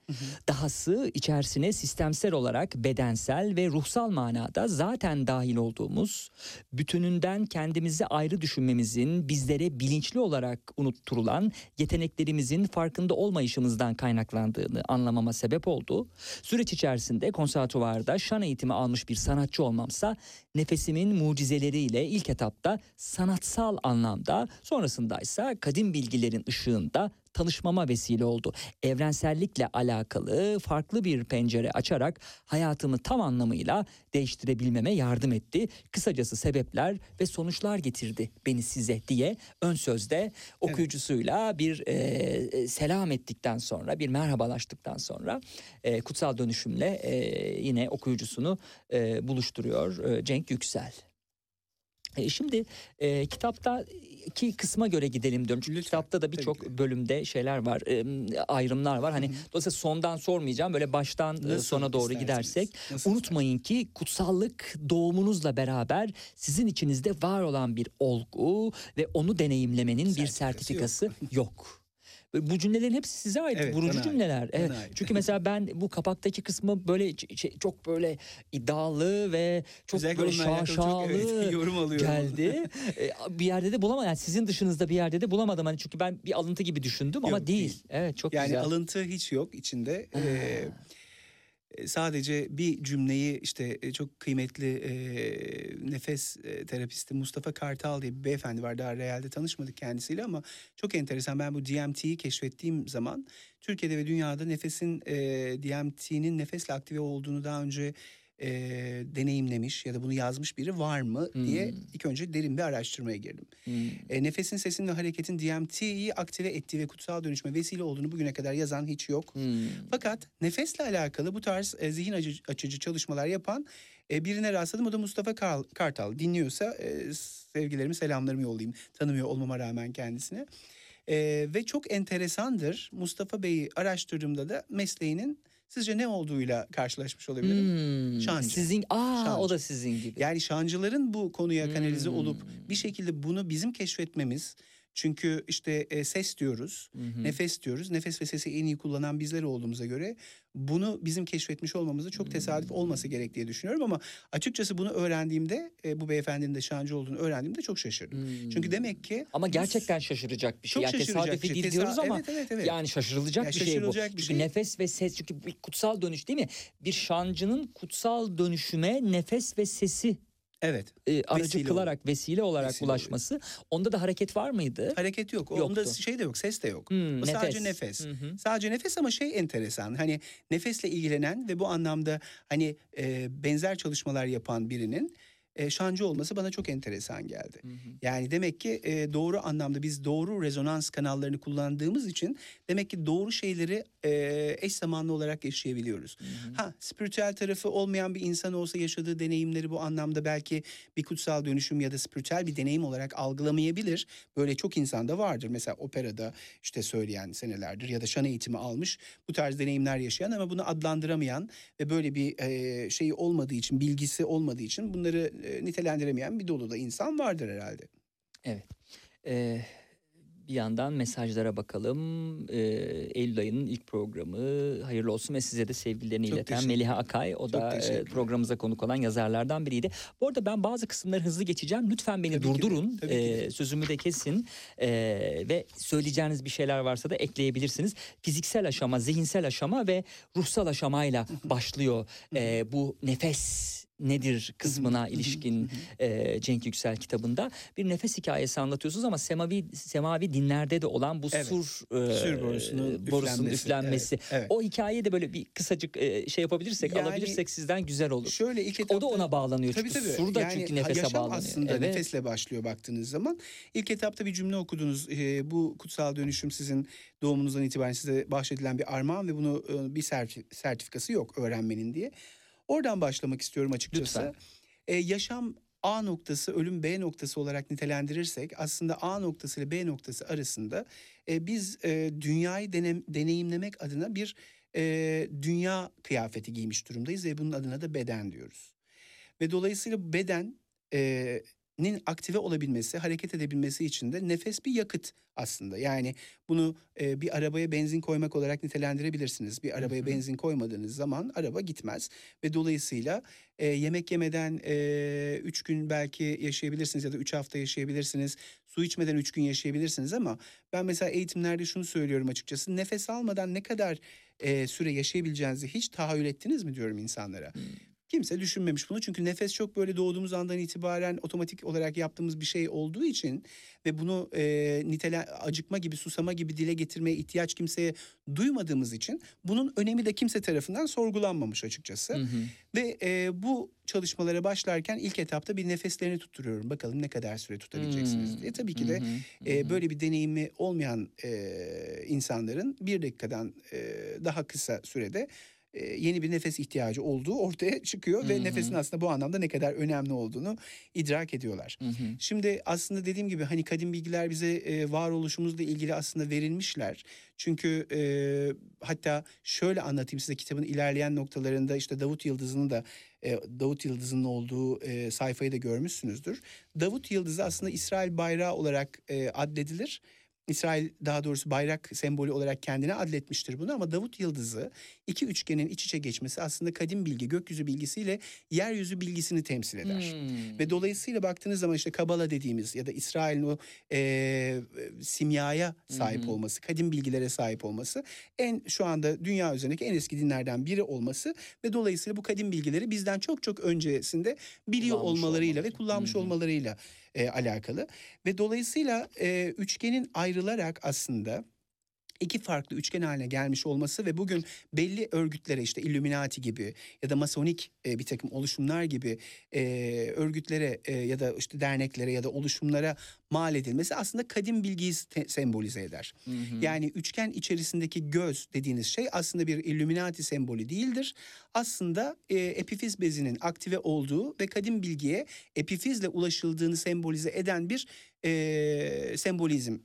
Dahası içerisine sistemsel olarak bedensel ve ruhsal manada zaten dahil olduğumuz, bütününden kendimizi ayrı düşünmemizin bizlere bilinçli olarak unutturulan yeteneklerimizin farkında olmayışımızdan kaynaklandığını anlamama sebep oldu. Süreç içerisinde konservatuvarda şan eğitimi almış bir sanatçı olmamsa nefesimin mucizeleriyle ilk etapta sanatsal anlamda sonrasında ise kadim bilgilerin ışığında tanışmama vesile oldu. Evrensellikle alakalı farklı bir pencere açarak hayatımı tam anlamıyla değiştirebilmeme yardım etti. Kısacası sebepler ve sonuçlar getirdi beni size diye ön sözde okuyucusuyla bir e, e, selam ettikten sonra bir merhabalaştıktan sonra e, kutsal dönüşümle e, yine okuyucusunu e, buluşturuyor e, Cenk Yüksel. E, şimdi e, kitaptaki kısma göre gidelim diyorum. Çünkü Lütfen, kitapta da birçok bölümde şeyler var, e, ayrımlar var. Hani dolayısıyla sondan sormayacağım. Böyle baştan e, Nasıl sona doğru gidersek nasıl unutmayın ki kutsallık doğumunuzla beraber sizin içinizde var olan bir olgu ve onu deneyimlemin bir Sertifikası sertifikası yok. Bu cümlelerin hepsi size ait. Evet, vurucu bana ait. cümleler. Evet. Ait. Çünkü mesela ben bu kapaktaki kısmı böyle şey, çok böyle iddialı ve çok Özellikle böyle alakalı çok, şaşalı evet, yorum alıyorum. geldi. E, bir yerde de bulamadım. Yani sizin dışınızda bir yerde de bulamadım. Hani çünkü ben bir alıntı gibi düşündüm ama Yok, değil. değil. Evet çok Yani güzel. alıntı hiç yok içinde. Ee, sadece bir cümleyi işte çok kıymetli e, nefes terapisti Mustafa Kartal diye bir beyefendi var. Daha realde tanışmadık kendisiyle ama çok enteresan. Ben bu DMT'yi keşfettiğim zaman Türkiye'de ve dünyada nefesin e, DMT'nin nefesle aktive olduğunu daha önce e, deneyimlemiş ya da bunu yazmış biri var mı diye Hmm. ilk önce derin bir araştırmaya girdim. Hmm. E, nefesin, sesin ve hareketin DMT'yi aktive ettiği ve kutsal dönüşme vesile olduğunu bugüne kadar yazan hiç yok. Hmm. Fakat nefesle alakalı bu tarz e, zihin açıcı, açıcı çalışmalar yapan e, birine rastladım. O da Mustafa Kar- Kartal. Dinliyorsa e, sevgilerimi, selamlarımı yollayayım. Tanımıyor olmama rağmen kendisine. E, ve çok enteresandır. Mustafa Bey'i araştırdığımda da mesleğinin sizce ne olduğuyla karşılaşmış olabilirim. Hmm. Şancı. Sizin aa o Şancı. da sizin gibi. Yani şancıların bu konuya kanalize Hmm. olup bir şekilde bunu bizim keşfetmemiz çünkü işte e, ses diyoruz, Hı hı. nefes diyoruz. Nefes ve sesi en iyi kullanan bizler olduğumuza göre bunu bizim keşfetmiş olmamız da çok tesadüf Hmm. olması gerek diye düşünüyorum ama açıkçası bunu öğrendiğimde e, bu beyefendinin de şancı olduğunu öğrendiğimde çok şaşırdım. Hmm. Çünkü demek ki ama gerçekten şaşıracak bir şey. çok yani şaşıracak tesadüfi bir şey. değil Tesa- diyoruz ama evet, evet, evet. yani şaşırılacak Ya bir şey bu. bir çünkü şey. nefes ve ses çünkü bir kutsal dönüş değil mi? Bir şancının kutsal dönüşüme nefes ve sesi evet. e, aracı Vesile kılarak vesile olarak Vesile ulaşması. Onda da hareket var mıydı? Hareket yok. Onda Yoktu. şey de yok, ses de yok. Hmm, O sadece nefes. Hı hı. Sadece nefes ama şey enteresan. Hani nefesle ilgilenen ve bu anlamda hani e, benzer çalışmalar yapan birinin e, şancı olması bana çok enteresan geldi. Hı hı. Yani demek ki e, doğru anlamda biz doğru rezonans kanallarını kullandığımız için demek ki doğru şeyleri e, eş zamanlı olarak yaşayabiliyoruz. Ha spiritüel tarafı olmayan bir insan olsa yaşadığı deneyimleri bu anlamda belki bir kutsal dönüşüm ya da spiritüel bir deneyim olarak algılamayabilir. Böyle çok insanda vardır. Mesela operada işte söyleyen senelerdir ya da şan eğitimi almış bu tarz deneyimler yaşayan ama bunu adlandıramayan ve böyle bir e, şeyi olmadığı için bilgisi olmadığı için bunları e, nitelendiremeyen bir dolu da insan vardır herhalde. Evet. Ee, bir yandan mesajlara bakalım. Ee, Eylül ayının ilk programı hayırlı olsun ve size de sevgilerini Çok ileten Meliha Akay. O Çok da e, programımıza konuk olan yazarlardan biriydi. Bu arada ben bazı kısımları hızlı geçeceğim. Lütfen beni Tabii durdurun. ki. Ee, sözümü de kesin. Ee, ve söyleyeceğiniz bir şeyler varsa da ekleyebilirsiniz. Fiziksel aşama, zihinsel aşama ve ruhsal aşamayla başlıyor ee, bu nefes nedir kısmına ilişkin e, Cenk Yüksel kitabında bir nefes hikayesi anlatıyorsunuz ama semavi semavi dinlerde de olan bu Evet. sur e, Sür borusunun borusunun üflenmesi. üflenmesi. Evet, evet. O hikayeyi de böyle bir kısacık e, şey yapabilirsek Yani alabilirsek sizden güzel olur. Şöyle ilk o etapta da ona bağlanıyor Tabii çünkü tabii. sur da Yani çünkü nefese yaşam bağlanıyor. aslında evet. nefesle başlıyor baktığınız zaman. İlk etapta bir cümle okudunuz. Ee, bu kutsal dönüşüm sizin doğumunuzdan itibaren size bahşedilen bir armağan ve bunu e, bir serti- sertifikası yok öğrenmenin diye. Oradan başlamak istiyorum açıkçası. Lütfen. Ee, yaşam A noktası, ölüm B noktası olarak nitelendirirsek aslında A noktası ile B noktası arasında e, biz e, dünyayı denem- deneyimlemek adına bir e, dünya kıyafeti giymiş durumdayız ve bunun adına da beden diyoruz. Ve dolayısıyla beden e, nin aktive olabilmesi, hareket edebilmesi için de nefes bir yakıt aslında. Yani bunu e, bir arabaya benzin koymak olarak nitelendirebilirsiniz. Bir arabaya hı. benzin koymadığınız zaman araba gitmez ve dolayısıyla e, yemek yemeden e, üç gün belki yaşayabilirsiniz ya da üç hafta yaşayabilirsiniz. Su içmeden üç gün yaşayabilirsiniz ama ben mesela eğitimlerde şunu söylüyorum açıkçası. Nefes almadan ne kadar e, süre yaşayabileceğinizi hiç tahayyül ettiniz mi diyorum insanlara. Kimse düşünmemiş bunu çünkü nefes çok böyle doğduğumuz andan itibaren otomatik olarak yaptığımız bir şey olduğu için ve bunu e, nitele acıkma gibi susama gibi dile getirmeye ihtiyaç kimseye duymadığımız için bunun önemi de kimse tarafından sorgulanmamış açıkçası. Hı hı. Ve e, bu çalışmalara başlarken ilk etapta bir nefeslerini tutturuyorum. Bakalım ne kadar süre tutabileceksiniz Hmm. diye. Tabii ki de hı, e, böyle bir deneyimi olmayan e, insanların bir dakikadan e, daha kısa sürede yeni bir nefes ihtiyacı olduğu ortaya çıkıyor Hı ve nefesin aslında bu anlamda ne kadar önemli olduğunu idrak ediyorlar. Hı hı. Şimdi aslında dediğim gibi hani kadim bilgiler bize e, varoluşumuzla ilgili aslında verilmişler. Çünkü e, hatta şöyle anlatayım size kitabın ilerleyen noktalarında işte Davut Yıldızı'nın da e, Davut Yıldızı'nın olduğu e, sayfayı da görmüşsünüzdür. Davut Yıldızı aslında İsrail bayrağı olarak e, addedilir. İsrail daha doğrusu bayrak sembolü olarak kendine adletmiştir bunu ama Davut yıldızı iki üçgenin iç içe geçmesi aslında kadim bilgi gökyüzü bilgisiyle yeryüzü bilgisini temsil eder. Hmm. Ve dolayısıyla baktığınız zaman işte Kabala dediğimiz ya da İsrail'in o e, simyaya sahip hı. olması, kadim bilgilere sahip olması en şu anda dünya üzerindeki en eski dinlerden biri olması ve dolayısıyla bu kadim bilgileri bizden çok çok öncesinde biliyor Kullanmış olmalarıyla ve olmaları. kullanmış hı. olmalarıyla e, alakalı. Ve dolayısıyla e, üçgenin ayrılarak aslında iki farklı üçgen haline gelmiş olması ve bugün belli örgütlere işte Illuminati gibi ya da Masonik e, bir takım oluşumlar gibi e, örgütlere e, ya da işte derneklere ya da oluşumlara mal edilmesi aslında kadim bilgiyi sembolize eder. Hı hı. Yani üçgen içerisindeki göz dediğiniz şey aslında bir Illuminati sembolü değildir. Aslında e, epifiz bezinin aktive olduğu ve kadim bilgiye epifizle ulaşıldığını sembolize eden bir e, sembolizm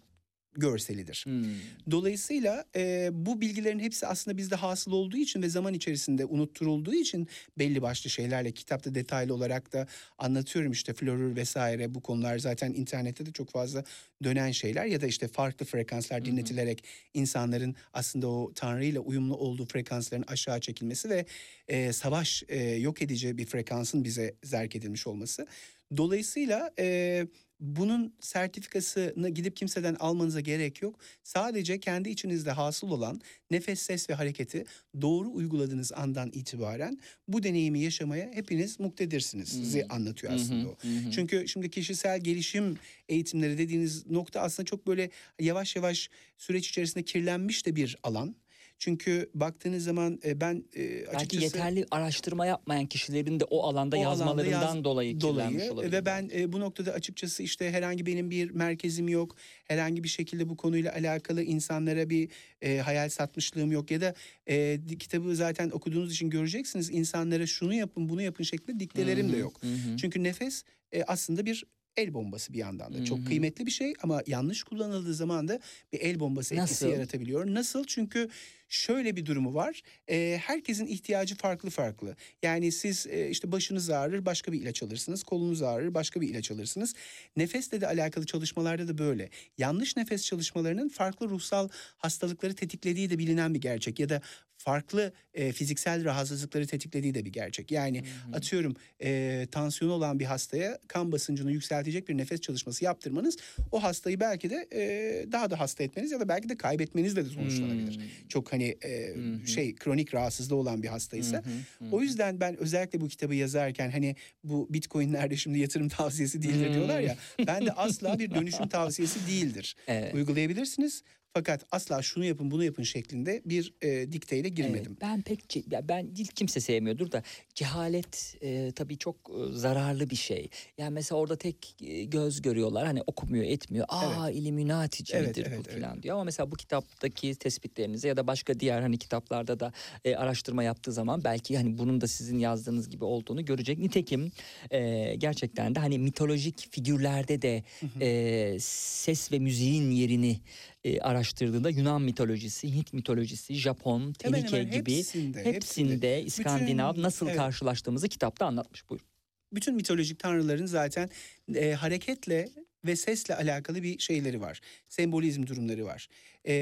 görselidir. Hmm. Dolayısıyla e, bu bilgilerin hepsi aslında bizde hasıl olduğu için ve zaman içerisinde unutturulduğu için belli başlı şeylerle kitapta detaylı olarak da anlatıyorum işte florür vesaire bu konular zaten internette de çok fazla dönen şeyler ya da işte farklı frekanslar dinletilerek insanların aslında o Tanrı ile uyumlu olduğu frekansların aşağı çekilmesi ve e, savaş e, yok edici bir frekansın bize zerk edilmiş olması. Dolayısıyla e, bunun sertifikasını gidip kimseden almanıza gerek yok. Sadece kendi içinizde hasıl olan nefes, ses ve hareketi doğru uyguladığınız andan itibaren bu deneyimi yaşamaya hepiniz muktedirsiniz. Sizi anlatıyor aslında o. Çünkü şimdi kişisel gelişim eğitimleri dediğiniz nokta aslında çok böyle yavaş yavaş süreç içerisinde kirlenmiş de bir alan. Çünkü baktığınız zaman e, ben e, Belki açıkçası yeterli araştırma yapmayan kişilerin de o alanda o alanda yazmalarından yaz- dolayı kirlenmiş olabilir. ve ben e, bu noktada açıkçası işte herhangi benim bir merkezim yok. Herhangi bir şekilde bu konuyla alakalı insanlara bir e, hayal satmışlığım yok ya da e, kitabı zaten okuduğunuz için göreceksiniz insanlara şunu yapın bunu yapın şeklinde diktelerim de yok. Hı hı. Çünkü nefes e, aslında bir el bombası bir yandan da. Hı hı. Çok kıymetli bir şey ama yanlış kullanıldığı zaman da bir el bombası etkisi Nasıl? yaratabiliyor. Nasıl? Çünkü şöyle bir durumu var. E, herkesin ihtiyacı farklı farklı. Yani siz e, işte başınız ağrır başka bir ilaç alırsınız. Kolunuz ağrır başka bir ilaç alırsınız. Nefesle de alakalı çalışmalarda da böyle. Yanlış nefes çalışmalarının farklı ruhsal hastalıkları tetiklediği de bilinen bir gerçek. Ya da farklı e, fiziksel rahatsızlıkları tetiklediği de bir gerçek. Yani atıyorum e, tansiyonu olan bir hastaya kan basıncını yükseltecek bir nefes çalışması yaptırmanız o hastayı belki de e, daha da hasta etmeniz ya da belki de kaybetmenizle de sonuçlanabilir. Çok hani e, şey kronik rahatsızlığı olan bir hastaysa. O yüzden ben özellikle bu kitabı yazarken hani bu bitcoinlerde şimdi yatırım tavsiyesi değildir diyorlar ya. Ben de asla bir dönüşüm tavsiyesi değildir. Evet. Uygulayabilirsiniz fakat asla şunu yapın bunu yapın şeklinde bir e, dikteyle girmedim. Evet, ben pek ya ben değil kimse sevmiyordur da cehalet e, tabii çok e, zararlı bir şey. Yani mesela orada tek e, göz görüyorlar hani okumuyor etmiyor. Aa illuminatici Evet, midir evet, bu evet. falan diyor. Ama mesela bu kitaptaki tespitlerinize ya da başka diğer hani kitaplarda da e, araştırma yaptığı zaman belki hani bunun da sizin yazdığınız gibi olduğunu görecek. Nitekim e, gerçekten de hani mitolojik figürlerde de e, ses ve müziğin yerini e, araştırdığında Yunan mitolojisi, Hint mitolojisi, Japon, Hemen Tenike hemen gibi hepsinde, hepsinde, hepsinde. İskandinav Bütün- nasıl evet. karşılaştığımızı kitapta anlatmış. Buyur. bütün mitolojik tanrıların zaten e, hareketle ve sesle alakalı bir şeyleri var. Sembolizm durumları var. E,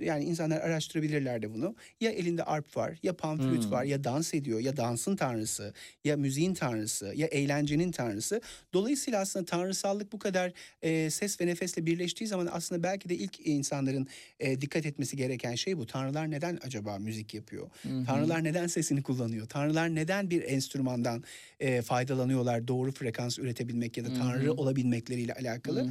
yani insanlar araştırabilirler de bunu. Ya elinde arp var, ya panflüt Hmm. var, ya dans ediyor, ya dansın tanrısı, ya müziğin tanrısı, ya eğlencenin tanrısı. Dolayısıyla aslında tanrısallık bu kadar e, ses ve nefesle birleştiği zaman aslında belki de ilk insanların e, dikkat etmesi gereken şey bu. Tanrılar neden acaba müzik yapıyor? Tanrılar neden sesini kullanıyor? Tanrılar neden bir enstrümandan e, faydalanıyorlar doğru frekans üretebilmek ya da tanrı olabilmekleriyle alakalı?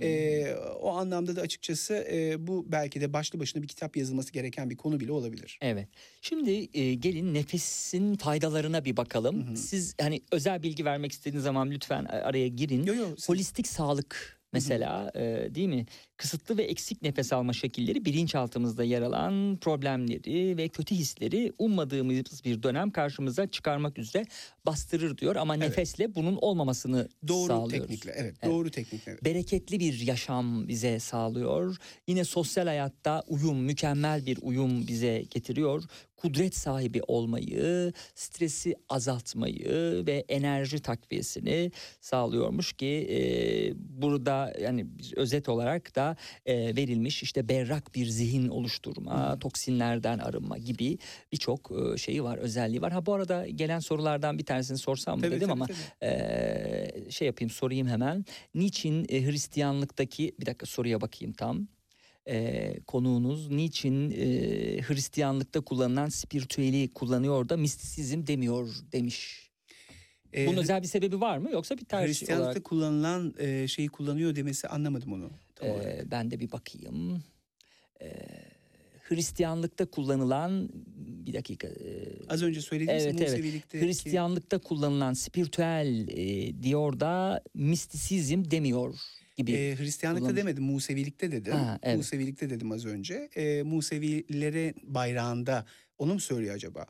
E, o anlamda da açıkçası e, bu belki de başlı başına bir kitap yazılması gereken bir konu bile olabilir. Evet. Şimdi e, gelin nefesin faydalarına bir bakalım. Siz hani özel bilgi vermek istediğiniz zaman lütfen araya girin. Yo, yo, siz- Holistik sağlık mesela e, değil mi? Kısıtlı ve eksik nefes alma şekilleri bilinçaltımızda yer alan problemleri ve kötü hisleri ummadığımız bir dönem karşımıza çıkarmak üzere bastırır diyor ama nefesle bunun olmamasını Doğru sağlıyoruz. teknikle evet, doğru teknikle. bereketli bir yaşam bize sağlıyor. Yine sosyal hayatta uyum, mükemmel bir uyum bize getiriyor. kudret sahibi olmayı, stresi azaltmayı ve enerji takviyesini sağlıyormuş ki e, burada yani bir özet olarak da e, verilmiş işte berrak bir zihin oluşturma, toksinlerden arınma gibi birçok e, şeyi var, özelliği var. Ha bu arada gelen sorulardan bir tanesini sorsam mı Tabii, dedim tabii, ama tabii. e, şey yapayım sorayım hemen. Niçin e, Hristiyanlıktaki bir dakika soruya bakayım tam. E, konuğunuz niçin e, Hristiyanlıkta kullanılan spiritüeli kullanıyor da mistisizm demiyor demiş. Ee, Bunun özel bir sebebi var mı yoksa bir tercih Hristiyanlıkta olarak? kullanılan e, şeyi kullanıyor demesi anlamadım onu. Tam olarak. E, ben de bir bakayım. E, Hristiyanlıkta kullanılan bir dakika. e, Az önce söylediğim evet, evet. Musevilik'teki- Hristiyanlıkta kullanılan spiritüel e, diyor da mistisizm demiyor gibi. Ee, Hristiyanlıkta kullanmış. demedim, Musevilikte dedim. Ha, evet. Musevilikte dedim az önce. Ee, Musevilere bayrağında onu mu söylüyor acaba?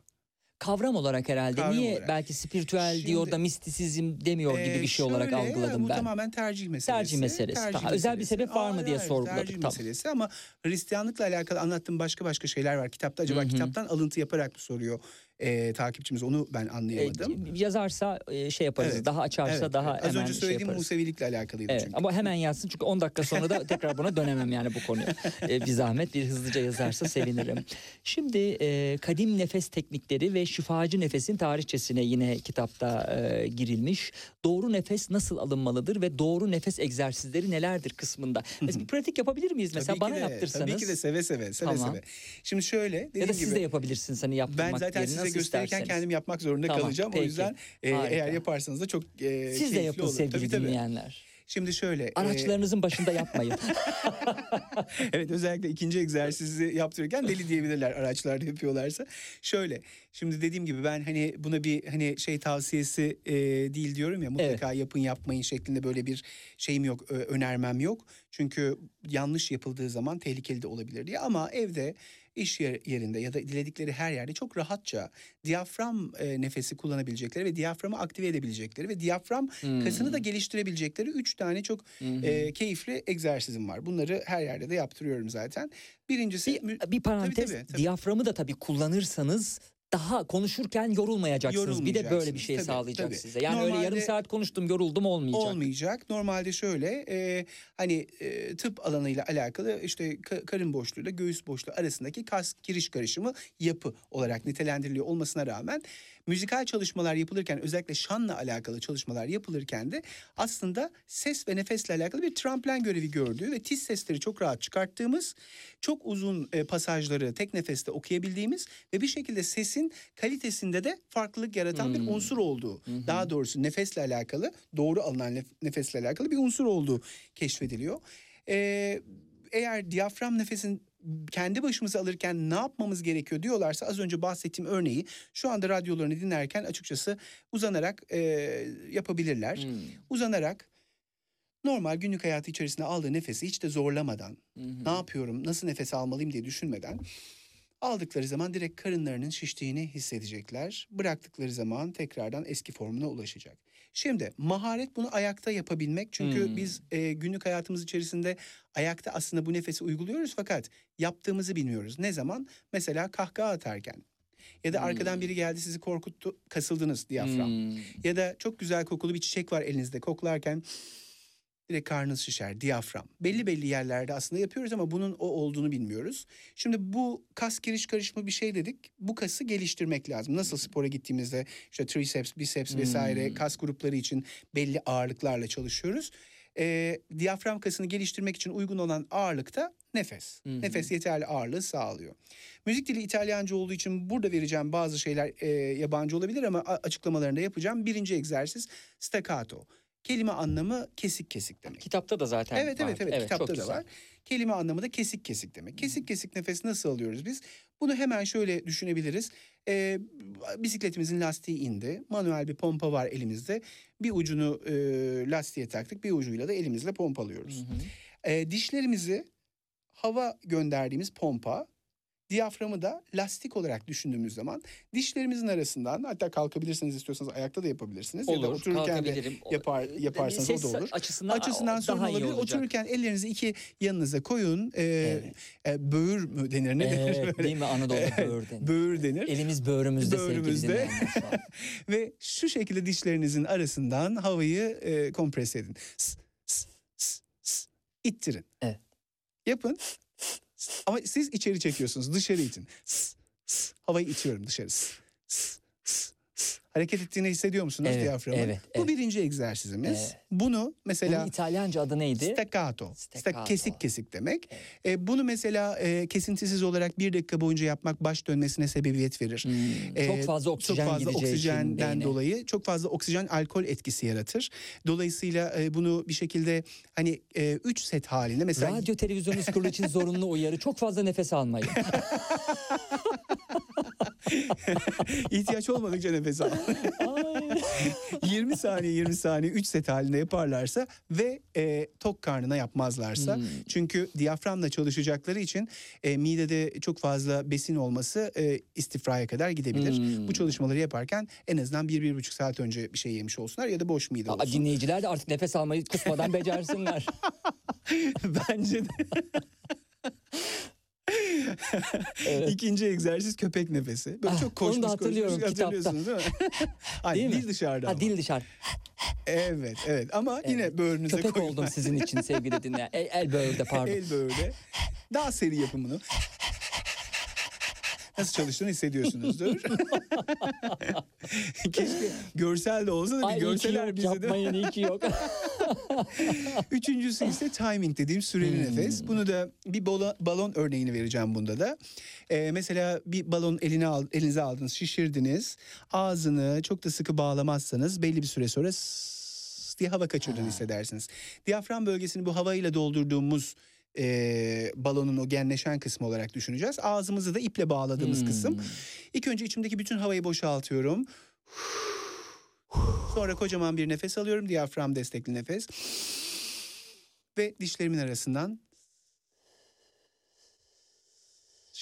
Kavram olarak herhalde. Kavram Niye olarak. belki spiritüel Şimdi- diyor da mistisizm demiyor gibi Ee, bir şey olarak şöyle, algıladım bu ben. tamamen tercih meselesi. Tercih meselesi. Daha özel bir sebep var mı diye hayır, sorguladık, Tercih tamam. meselesi ama Hristiyanlıkla alakalı anlattığım başka başka şeyler var. Kitapta acaba Hı hı. kitaptan alıntı yaparak mı soruyor e, takipçimiz onu ben E, anlayamadım. yazarsa e, şey yaparız. Evet, Daha açarsa Evet, daha evet. Az hemen önce şey söylediğim yaparız. Musevilikle alakalıydı Evet çünkü. ama hemen yazsın çünkü 10 dakika sonra da tekrar buna dönemem yani bu konuya. Ee, bir zahmet bir hızlıca yazarsa sevinirim. Şimdi e, kadim nefes teknikleri ve şifacı nefesin tarihçesine yine kitapta e, girilmiş. Doğru nefes nasıl alınmalıdır ve doğru nefes egzersizleri nelerdir kısmında. Mesela bir pratik yapabilir miyiz mesela Tabii bana de, yaptırsanız? Tabii ki de seve seve seve Tamam. seve. Şimdi şöyle dediğim ya da siz gibi de yapabilirsiniz hani yaptırmak ben zaten size gösterirken isterseniz. kendim yapmak zorunda Tamam, kalacağım. peki. O yüzden e, Harika. eğer yaparsanız da çok e, Siz de yapın olur. sevgili Tabii, tabii. dinleyenler. Şimdi şöyle. e, Araçlarınızın başında yapmayın. evet özellikle ikinci egzersizi yaptırırken deli diyebilirler araçlarda yapıyorlarsa. Şöyle şimdi dediğim gibi ben hani buna bir hani şey tavsiyesi e, değil diyorum ya mutlaka yapın yapmayın şeklinde böyle bir şeyim yok önermem yok. Çünkü yanlış yapıldığı zaman tehlikeli de olabilir diye ama evde iş yer- yerinde ya da diledikleri her yerde çok rahatça diyafram e, nefesi kullanabilecekleri ve diyaframı aktive edebilecekleri ve diyafram kasını da geliştirebilecekleri üç tane çok e, keyifli egzersizim var. Bunları her yerde de yaptırıyorum zaten. Birincisi bir, bir parantez tabii, tabii. diyaframı da tabii kullanırsanız daha konuşurken yorulmayacaksınız. Bir de böyle bir Yorulmayacaksınız. şey Tabii, sağlayacak tabii. size. Yani öyle yarım Normalde- saat konuştum yoruldum olmayacak. olmayacak. Normalde şöyle e, hani e, tıp alanıyla alakalı işte ka- karın boşluğuyla göğüs boşluğu arasındaki kas giriş karışımı yapı olarak nitelendiriliyor olmasına rağmen müzikal çalışmalar yapılırken özellikle şanla alakalı çalışmalar yapılırken de aslında ses ve nefesle alakalı bir tramplen görevi gördüğü ve tiz sesleri çok rahat çıkarttığımız, çok uzun e, pasajları tek nefeste okuyabildiğimiz ve bir şekilde sesin kalitesinde de farklılık yaratan bir unsur olduğu. Daha doğrusu nefesle alakalı, doğru alınan nef- nefesle alakalı bir unsur olduğu keşfediliyor. Ee, eğer diyafram nefesin kendi başımıza alırken ne yapmamız gerekiyor diyorlarsa az önce bahsettiğim örneği şu anda radyolarını dinlerken açıkçası uzanarak e, yapabilirler. Hmm. Uzanarak normal günlük hayatı içerisinde aldığı nefesi hiç de zorlamadan ne yapıyorum nasıl nefes almalıyım diye düşünmeden aldıkları zaman direkt karınlarının şiştiğini hissedecekler. Bıraktıkları zaman tekrardan eski formuna ulaşacak. Şimdi maharet bunu ayakta yapabilmek. Çünkü Hmm. biz e, günlük hayatımız içerisinde ayakta aslında bu nefesi uyguluyoruz fakat yaptığımızı bilmiyoruz. Ne zaman? Mesela kahkaha atarken. Ya da arkadan biri geldi sizi korkuttu, kasıldınız diyafram. Hmm. Ya da çok güzel kokulu bir çiçek var elinizde koklarken direkt karnınız şişer diyafram. Belli belli yerlerde aslında yapıyoruz ama bunun o olduğunu bilmiyoruz. Şimdi bu kas giriş karışımı bir şey dedik. Bu kası geliştirmek lazım. Nasıl spora gittiğimizde işte triceps, biceps vesaire Hmm. kas grupları için belli ağırlıklarla çalışıyoruz. Ee, diyafram kasını geliştirmek için uygun olan ağırlık da nefes. Hı hı. Nefes yeterli ağırlığı sağlıyor. Müzik dili İtalyanca olduğu için burada vereceğim bazı şeyler e, yabancı olabilir ama a- açıklamalarını da yapacağım. Birinci egzersiz staccato. Kelime anlamı kesik kesik demek. Kitapta da zaten Evet evet vardı. evet, kitapta da var. Kelime anlamı da kesik kesik demek. Kesik kesik nefes nasıl alıyoruz biz? Bunu hemen şöyle düşünebiliriz. Ee, bisikletimizin lastiği indi. Manuel bir pompa var elimizde. Bir ucunu e, lastiğe taktık. Bir ucuyla da elimizle pompalıyoruz. Hı hı. Ee, dişlerimizi hava gönderdiğimiz pompa Diyaframı da lastik olarak düşündüğümüz zaman dişlerimizin arasından hatta kalkabilirsiniz istiyorsanız ayakta da yapabilirsiniz ya da Olur, otururken de yapar yaparsanız Ses o da olur. açısından, Açısından sorun olabilir. olacak. Otururken ellerinizi iki yanınıza koyun. Ee, Evet. e, böğür mü denir ne denir? Evet, böyle? değil mi Anadolu'da böğür denir. Böğür denir. Elimiz böğrümüzde, Böğrümüzde. şu. Ve şu şekilde dişlerinizin arasından havayı e, kompres edin. S, s, s, s. İttirin. Evet. Yapın. Ama siz içeri çekiyorsunuz. Dışarı itin. Havayı itiyorum dışarı. Hareket ettiğini hissediyor musunuz Evet, diyaframın? evet, Bu evet. birinci egzersizimiz. Evet. Bunu mesela... Bunun İtalyanca adı neydi? Staccato. Staccato. Sta- Kesik kesik demek. E, bunu mesela e, kesintisiz olarak bir dakika boyunca yapmak baş dönmesine sebebiyet verir. Hmm, E, çok fazla oksijen çok fazla için oksijenden beyne. dolayı çok fazla oksijen alkol etkisi yaratır. Dolayısıyla e, bunu bir şekilde hani 3 set halinde mesela Radyo televizyonunuz kurulu için zorunlu uyarı. Çok fazla nefes almayın. ihtiyaç olmadıkça nefes al. 20 saniye 20 saniye 3 set halinde yaparlarsa ve e, tok karnına yapmazlarsa Hmm. çünkü diyaframla çalışacakları için e, midede çok fazla besin olması e, istifraya kadar gidebilir. Hmm. Bu çalışmaları yaparken en azından 1-1,5 saat önce bir şey yemiş olsunlar ya da boş mide Aa, olsun. dinleyiciler de artık nefes almayı kusmadan becersinler. Bence de. Evet. İkinci egzersiz köpek nefesi. Böyle Ah, çok koşmuş onu da koşmuş hatırlıyorum hatırlıyorsunuz değil mi? Ay, Değil mi? dil dışarıda ha, ama. dil dışarı. Evet evet ama yine Evet. böğrünüze Köpek koyun. oldum sizin için sevgili dinleyen. El, el böğürde pardon. El böğürde. Daha seri yapın bunu. Nasıl çalıştığını hissediyorsunuzdur. Keşke görsel de olsa da bir Ay görseler yok bize de. yapmayın iyi ki yok. Üçüncüsü ise timing dediğim süreli Hmm. nefes. Bunu da bir bola- balon örneğini vereceğim bunda da. Ee, mesela bir balon eline al, elinize aldınız, şişirdiniz. Ağzını çok da sıkı bağlamazsanız belli bir süre sonra diye hava kaçırdığını hissedersiniz. Diyafram bölgesini bu havayla doldurduğumuz e, balonun o genleşen kısmı olarak düşüneceğiz. Ağzımızı da iple bağladığımız Hmm. kısım. İlk önce içimdeki bütün havayı boşaltıyorum. Sonra kocaman bir nefes alıyorum. Diyafram destekli nefes. Ve dişlerimin arasından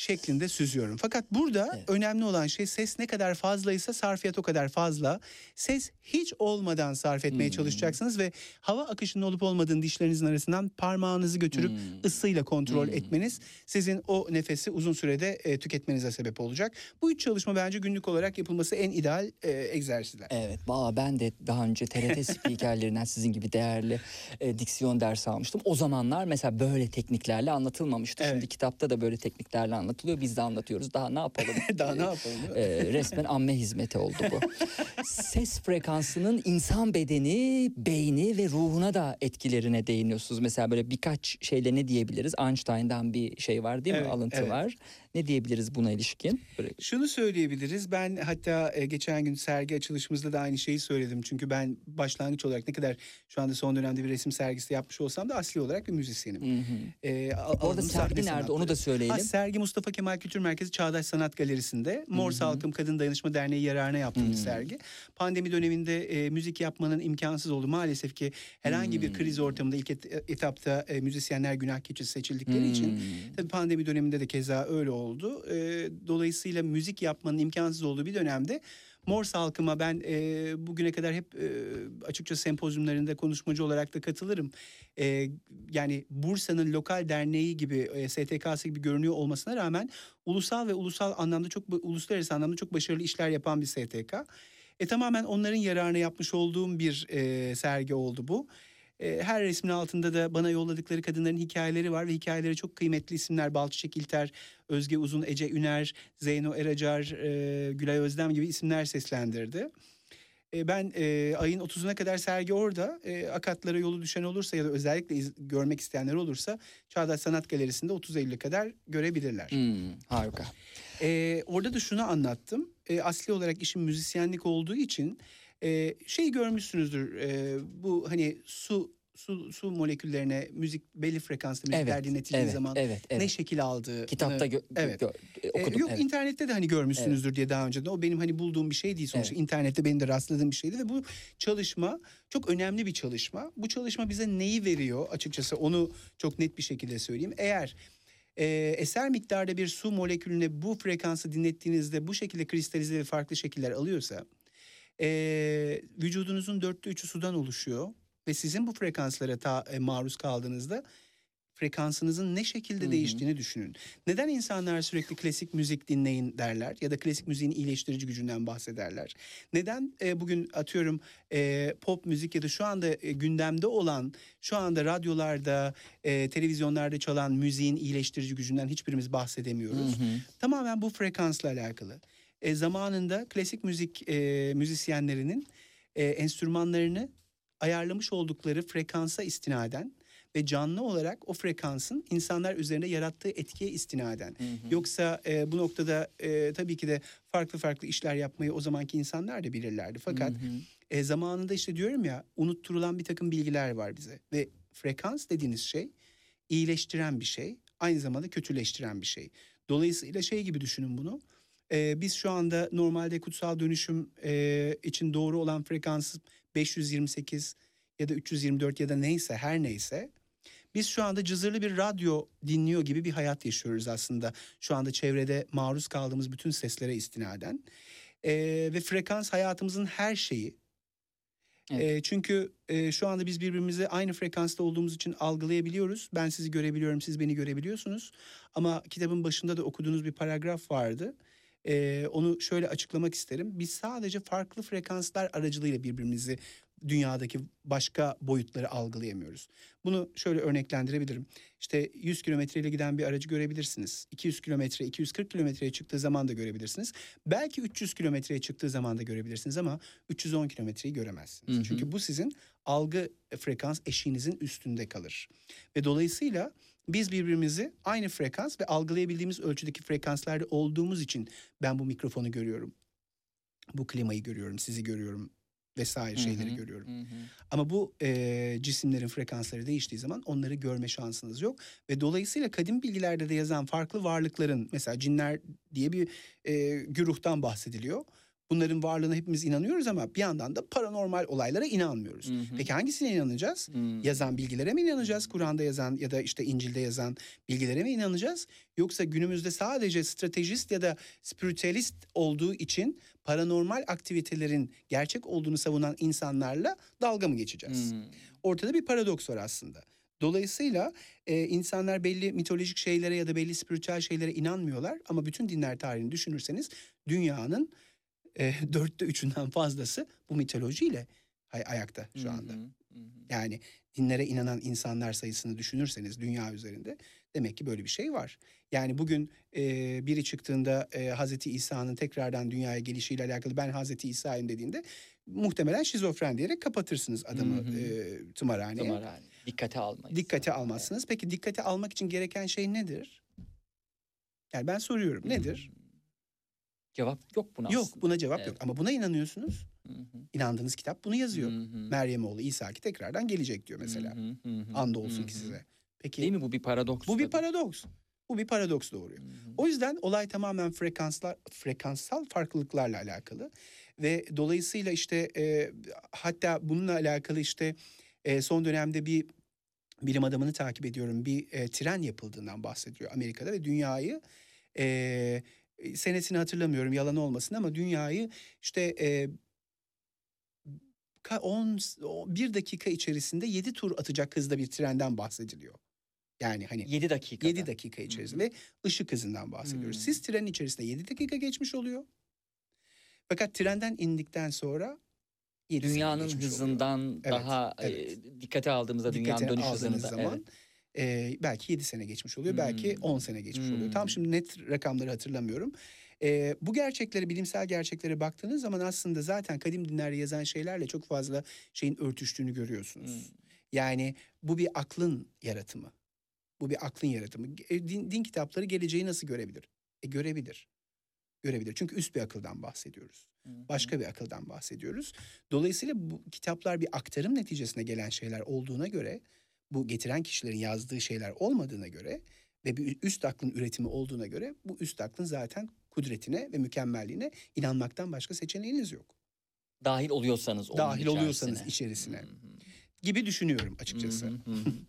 şeklinde süzüyorum. Fakat burada Evet. önemli olan şey ses ne kadar fazlaysa sarfiyat o kadar fazla. Ses hiç olmadan sarf etmeye Hmm. çalışacaksınız ve hava akışının olup olmadığını dişlerinizin arasından parmağınızı götürüp Hmm. ısıyla kontrol Hmm. etmeniz sizin o nefesi uzun sürede e, tüketmenize sebep olacak. Bu üç çalışma bence günlük olarak yapılması en ideal e, egzersizler. Evet, valla ben de daha önce TRT spikerlerinden sizin gibi değerli e, diksiyon dersi almıştım. O zamanlar mesela böyle tekniklerle anlatılmamıştı. Evet. Şimdi kitapta da böyle tekniklerle anlatılıyor. Biz de anlatıyoruz. Daha ne yapalım? Daha ne yapalım? E, resmen amme hizmeti oldu bu. Ses frekansının insan bedeni, beyni ve ruhuna da etkilerine değiniyorsunuz. Mesela böyle birkaç şeyle ne diyebiliriz? Einstein'dan bir şey var değil mi? Evet, Alıntı evet. var. Ne diyebiliriz buna ilişkin? Böyle Şunu söyleyebiliriz. Ben hatta e, geçen gün sergi açılışımızda da aynı şeyi söyledim. Çünkü ben başlangıç olarak ne kadar şu anda son dönemde bir resim sergisi yapmış olsam da asli olarak bir müzisyenim. Hı hı. E, Orada sergi nerede sanatları. onu da söyleyelim. Ha, sergi Mustafa Kemal Kültür Merkezi Çağdaş Sanat Galeri'sinde Morse Halkım Kadın Dayanışma Derneği yararına yaptığım bir sergi. Pandemi döneminde e, müzik yapmanın imkansız oldu. Maalesef ki herhangi bir kriz ortamında ilk et- etapta e, müzisyenler günah keçisi seçildikleri için Hmm. Tabii pandemi döneminde de keza öyle oldu. Ee, dolayısıyla müzik yapmanın imkansız olduğu bir dönemde Morse halkıma ben e, bugüne kadar hep e, açıkça sempozyumlarında konuşmacı olarak da katılırım. E, yani Bursa'nın lokal derneği gibi, e, STK'sı gibi görünüyor olmasına rağmen ulusal ve ulusal anlamda çok uluslararası anlamda çok başarılı işler yapan bir STK. E, tamamen onların yararına yapmış olduğum bir e, sergi oldu bu. E, her resmin altında da bana yolladıkları kadınların hikayeleri var ve hikayeleri çok kıymetli isimler. Balçıçek İlter, Özge Uzun, Ece Üner, Zeyno Eracar, e, Gülay Özlem gibi isimler seslendirdi. E, ben e, ayın 30'una kadar sergi orada. E, akatlara yolu düşen olursa ya da özellikle iz- görmek isteyenler olursa Çağdaş Sanat Galerisi'nde 30 Eylül'e kadar görebilirler. Hmm, harika. Ee, orada da şunu anlattım. Ee, asli olarak işim müzisyenlik olduğu için e, şey görmüşsünüzdür. e, bu hani su su su moleküllerine müzik belli frekanslı müzikler Evet, dinletildiği evet, zaman evet, evet. ne şekil aldığı. Kitapta gö- evet. gö- e, Ee, okudum. yok evet. internette de hani görmüşsünüzdür diye daha önce de. O benim hani bulduğum bir şey değil sonuçta. Evet. İnternette benim de rastladığım bir şeydi ve bu çalışma çok önemli bir çalışma. Bu çalışma bize neyi veriyor açıkçası onu çok net bir şekilde söyleyeyim. Eğer e, eser miktarda bir su molekülüne bu frekansı dinlettiğinizde bu şekilde kristalize ve farklı şekiller alıyorsa e, vücudunuzun dörtte üçü sudan oluşuyor ve sizin bu frekanslara ta, e, maruz kaldığınızda frekansınızın ne şekilde Hı hı. değiştiğini düşünün. Neden insanlar sürekli klasik müzik dinleyin derler ya da klasik müziğin iyileştirici gücünden bahsederler? Neden e, bugün atıyorum e, pop müzik ya da şu anda e, gündemde olan, şu anda radyolarda, e, televizyonlarda çalan müziğin iyileştirici gücünden hiçbirimiz bahsedemiyoruz? Tamamen bu frekansla alakalı. E, zamanında klasik müzik e, müzisyenlerinin e, enstrümanlarını ayarlamış oldukları frekansa istinaden ve canlı olarak o frekansın insanlar üzerinde yarattığı etkiye istinaden. Yoksa e, bu noktada e, tabii ki de farklı farklı işler yapmayı o zamanki insanlar da bilirlerdi. Fakat e, zamanında işte diyorum ya unutturulan bir takım bilgiler var bize. Ve frekans dediğiniz şey iyileştiren bir şey. Aynı zamanda kötüleştiren bir şey. Dolayısıyla şey gibi düşünün bunu. E, biz şu anda normalde kutsal dönüşüm e, için doğru olan frekans 528 ya da 324 ya da neyse her neyse biz şu anda cızırlı bir radyo dinliyor gibi bir hayat yaşıyoruz aslında. Şu anda çevrede maruz kaldığımız bütün seslere istinaden. Ee, ve frekans hayatımızın her şeyi. Evet. Ee, çünkü e, şu anda biz birbirimizi aynı frekansta olduğumuz için algılayabiliyoruz. Ben sizi görebiliyorum, siz beni görebiliyorsunuz. Ama kitabın başında da okuduğunuz bir paragraf vardı. Ee, onu şöyle açıklamak isterim. Biz sadece farklı frekanslar aracılığıyla birbirimizi dünyadaki başka boyutları algılayamıyoruz. Bunu şöyle örneklendirebilirim. İşte 100 kilometreyle giden bir aracı görebilirsiniz. 200 kilometre, 240 kilometreye çıktığı zaman da görebilirsiniz. Belki 300 kilometreye çıktığı zaman da görebilirsiniz ama 310 kilometreyi göremezsiniz. Hı hı. Çünkü bu sizin algı frekans eşiğinizin üstünde kalır. Ve dolayısıyla biz birbirimizi aynı frekans ve algılayabildiğimiz ölçüdeki frekanslarda olduğumuz için ben bu mikrofonu görüyorum. Bu klimayı görüyorum, sizi görüyorum vesaire şeyleri görüyorum. Ama bu e, cisimlerin frekansları değiştiği zaman onları görme şansınız yok. Ve dolayısıyla kadim bilgilerde de yazan farklı varlıkların mesela cinler diye bir e, güruhtan bahsediliyor. Bunların varlığına hepimiz inanıyoruz ama bir yandan da paranormal olaylara inanmıyoruz. Peki hangisine inanacağız? Yazan bilgilere mi inanacağız? Kur'an'da yazan ya da işte İncil'de yazan bilgilere mi inanacağız? Yoksa günümüzde sadece stratejist ya da spiritüelist olduğu için paranormal aktivitelerin gerçek olduğunu savunan insanlarla dalga mı geçeceğiz? Ortada bir paradoks var aslında. Dolayısıyla e, insanlar belli mitolojik şeylere ya da belli spiritüel şeylere inanmıyorlar. Ama bütün dinler tarihini düşünürseniz dünyanın e, dörtte üçünden fazlası bu mitolojiyle hay- ayakta şu anda. Yani dinlere inanan insanlar sayısını düşünürseniz dünya üzerinde demek ki böyle bir şey var. Yani bugün e, biri çıktığında e, Hazreti İsa'nın tekrardan dünyaya gelişiyle alakalı ben Hazreti İsa'yım dediğinde muhtemelen şizofren diyerek kapatırsınız adamı Hı hı. e, tımarhaneye. Tımarhane. Dikkate almayız. Dikkate almazsınız. Peki dikkate almak için gereken şey nedir? Yani ben soruyorum nedir? Cevap yok buna Yok aslında. buna cevap Evet. yok ama buna inanıyorsunuz. Hı hı. İnandığınız kitap bunu yazıyor. Hı hı. Meryem oğlu İsa ki tekrardan gelecek diyor mesela. Hı hı, hı hı, Anda olsun hı ki size. Peki Değil mi bu bir paradoks? bu bir tabii. paradoks. Bu bir paradoks doğuruyor. Hı hı. O yüzden olay tamamen frekanslar frekanssal farklılıklarla alakalı ve dolayısıyla işte e, hatta bununla alakalı işte e, son dönemde bir bilim adamını takip ediyorum. Bir e, tren yapıldığından bahsediyor Amerika'da ve dünyayı e, senesini hatırlamıyorum yalan olmasın ama dünyayı işte e, ka- on, o- bir dakika içerisinde yedi tur atacak hızda bir trenden bahsediliyor. Yani hani 7 dakika. 7 dakika içerisinde ve ışık hızından bahsediyoruz. Hı. Siz trenin içerisinde 7 dakika geçmiş oluyor. Fakat trenden indikten sonra 7 Dünyanın oluyor. hızından Evet, daha evet. e, dikkate aldığımızda dünyanın dönüş hızını zaman e, belki 7 sene geçmiş oluyor. Belki Hmm. 10 sene geçmiş oluyor. Tam Hmm. şimdi net rakamları hatırlamıyorum. E, bu gerçekleri, bilimsel gerçeklere baktığınız zaman aslında zaten kadim dinlerde yazan şeylerle çok fazla şeyin örtüştüğünü görüyorsunuz. Hmm. Yani bu bir aklın yaratımı. Bu bir aklın yaratımı. E, din, din kitapları geleceği nasıl görebilir? E, görebilir. Görebilir. Çünkü üst bir akıldan bahsediyoruz. Başka bir akıldan bahsediyoruz. Dolayısıyla bu kitaplar bir aktarım neticesinde gelen şeyler olduğuna göre, bu getiren kişilerin yazdığı şeyler olmadığına göre ve bir üst aklın üretimi olduğuna göre bu üst aklın zaten kudretine ve mükemmelliğine inanmaktan başka seçeneğiniz yok. Dahil oluyorsanız onun Dahil oluyorsanız içerisine. içerisine Hı hı. gibi düşünüyorum açıkçası. Hı hı, hı hı.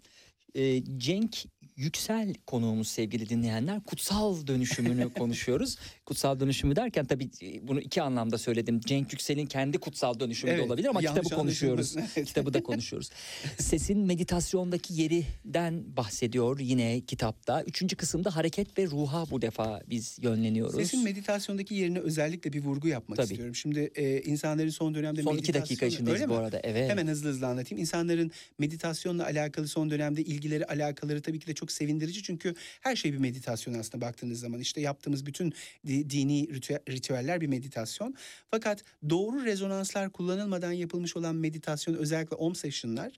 Ee, Cenk Yüksel konuğumuz sevgili dinleyenler. Kutsal dönüşümünü konuşuyoruz. Kutsal dönüşümü derken tabii e, bunu iki anlamda söyledim. Cenk Yüksel'in kendi kutsal dönüşümü de Evet, olabilir ama kitabı konuşuyoruz. Evet. kitabı da konuşuyoruz. Sesin meditasyondaki yerinden bahsediyor yine kitapta. Üçüncü kısımda hareket ve ruha bu defa biz yönleniyoruz. Sesin meditasyondaki yerine özellikle bir vurgu yapmak Tabii. istiyorum. Şimdi e, insanların son dönemde Son iki dakika içindeyiz bu arada. Evet. Hemen hızlı hızlı anlatayım. İnsanların meditasyonla alakalı son dönemde ilgileri, alakaları tabii ki de çok sevindirici. Çünkü her şey bir meditasyon aslında baktığınız zaman. İşte yaptığımız bütün di- dini ritüel- ritüeller bir meditasyon. Fakat doğru rezonanslar kullanılmadan yapılmış olan meditasyon özellikle om session'lar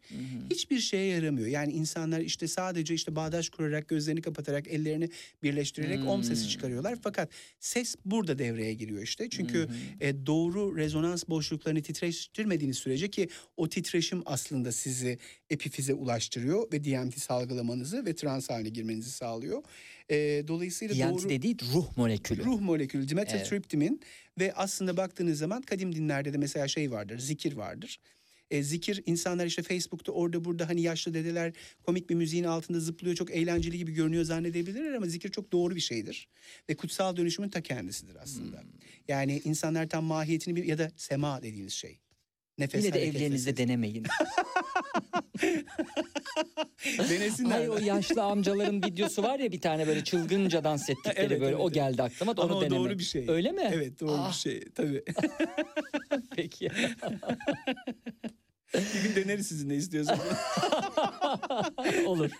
hiçbir şeye yaramıyor. Yani insanlar işte sadece işte bağdaş kurarak, gözlerini kapatarak, ellerini birleştirerek om sesi çıkarıyorlar. Fakat ses burada devreye giriyor işte. Çünkü e, doğru rezonans boşluklarını titreştirmediğiniz sürece ki o titreşim aslında sizi epifize ulaştırıyor ve DMT salgılamanızı ve trans haline girmenizi sağlıyor. E, dolayısıyla DMT doğru dediği ruh molekülü. ruh molekülü dimethyltryptamin ve aslında baktığınız zaman kadim dinlerde de mesela şey vardır, zikir vardır. E, zikir insanlar işte Facebook'ta orada burada hani yaşlı dedeler komik bir müziğin altında zıplıyor çok eğlenceli gibi görünüyor zannedebilirler ama zikir çok doğru bir şeydir. Ve kutsal dönüşümün ta kendisidir aslında. Hmm. Yani insanlar tam mahiyetini bir ya da sema dediğimiz şey. Nefes Yine de evlerinizde denemeyin. Denesinler. Hayır o yaşlı amcaların videosu var ya bir tane böyle çılgınca dans ettikleri Evet, böyle evet, o geldi aklıma da onu Ama doğru bir şey. Öyle mi? Evet doğru Ah. bir şey tabii. Peki. bir gün deneriz sizin ne istiyorsanız. Olur.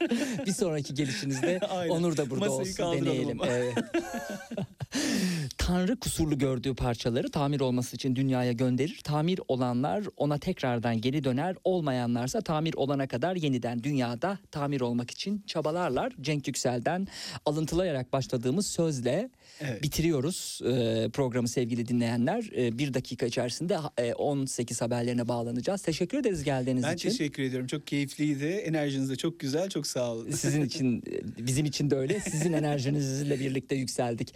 Bir sonraki gelişinizde Aynen. Onur da burada Masayı olsun deneyelim. Evet. Tanrı kusurlu gördüğü parçaları tamir olması için dünyaya gönderir. Tamir olanlar ona tekrardan geri döner. Olmayanlarsa tamir olana kadar yeniden dünyada tamir olmak için çabalarlar. Cenk Yüksel'den alıntılayarak başladığımız sözle Evet. bitiriyoruz e, programı sevgili dinleyenler. E, bir dakika içerisinde e, 18 haberlerine bağlanacağız. Teşekkür ederiz geldiğiniz Ben için. teşekkür ediyorum. Çok keyifliydi. Enerjiniz de çok güzel. Çok sağ olun. Sizin için, bizim için de öyle. Sizin enerjinizle birlikte yükseldik.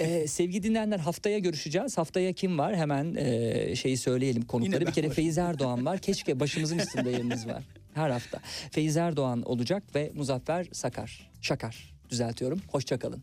Ee, sevgili dinleyenler haftaya görüşeceğiz. Haftaya kim var? Hemen e, şeyi söyleyelim konukları. Bir ben kere varım. Feyiz Erdoğan var. Keşke başımızın üstünde yeriniz var. Her hafta. Feyiz Erdoğan olacak ve Muzaffer Sakar. Şakar düzeltiyorum. Hoşçakalın.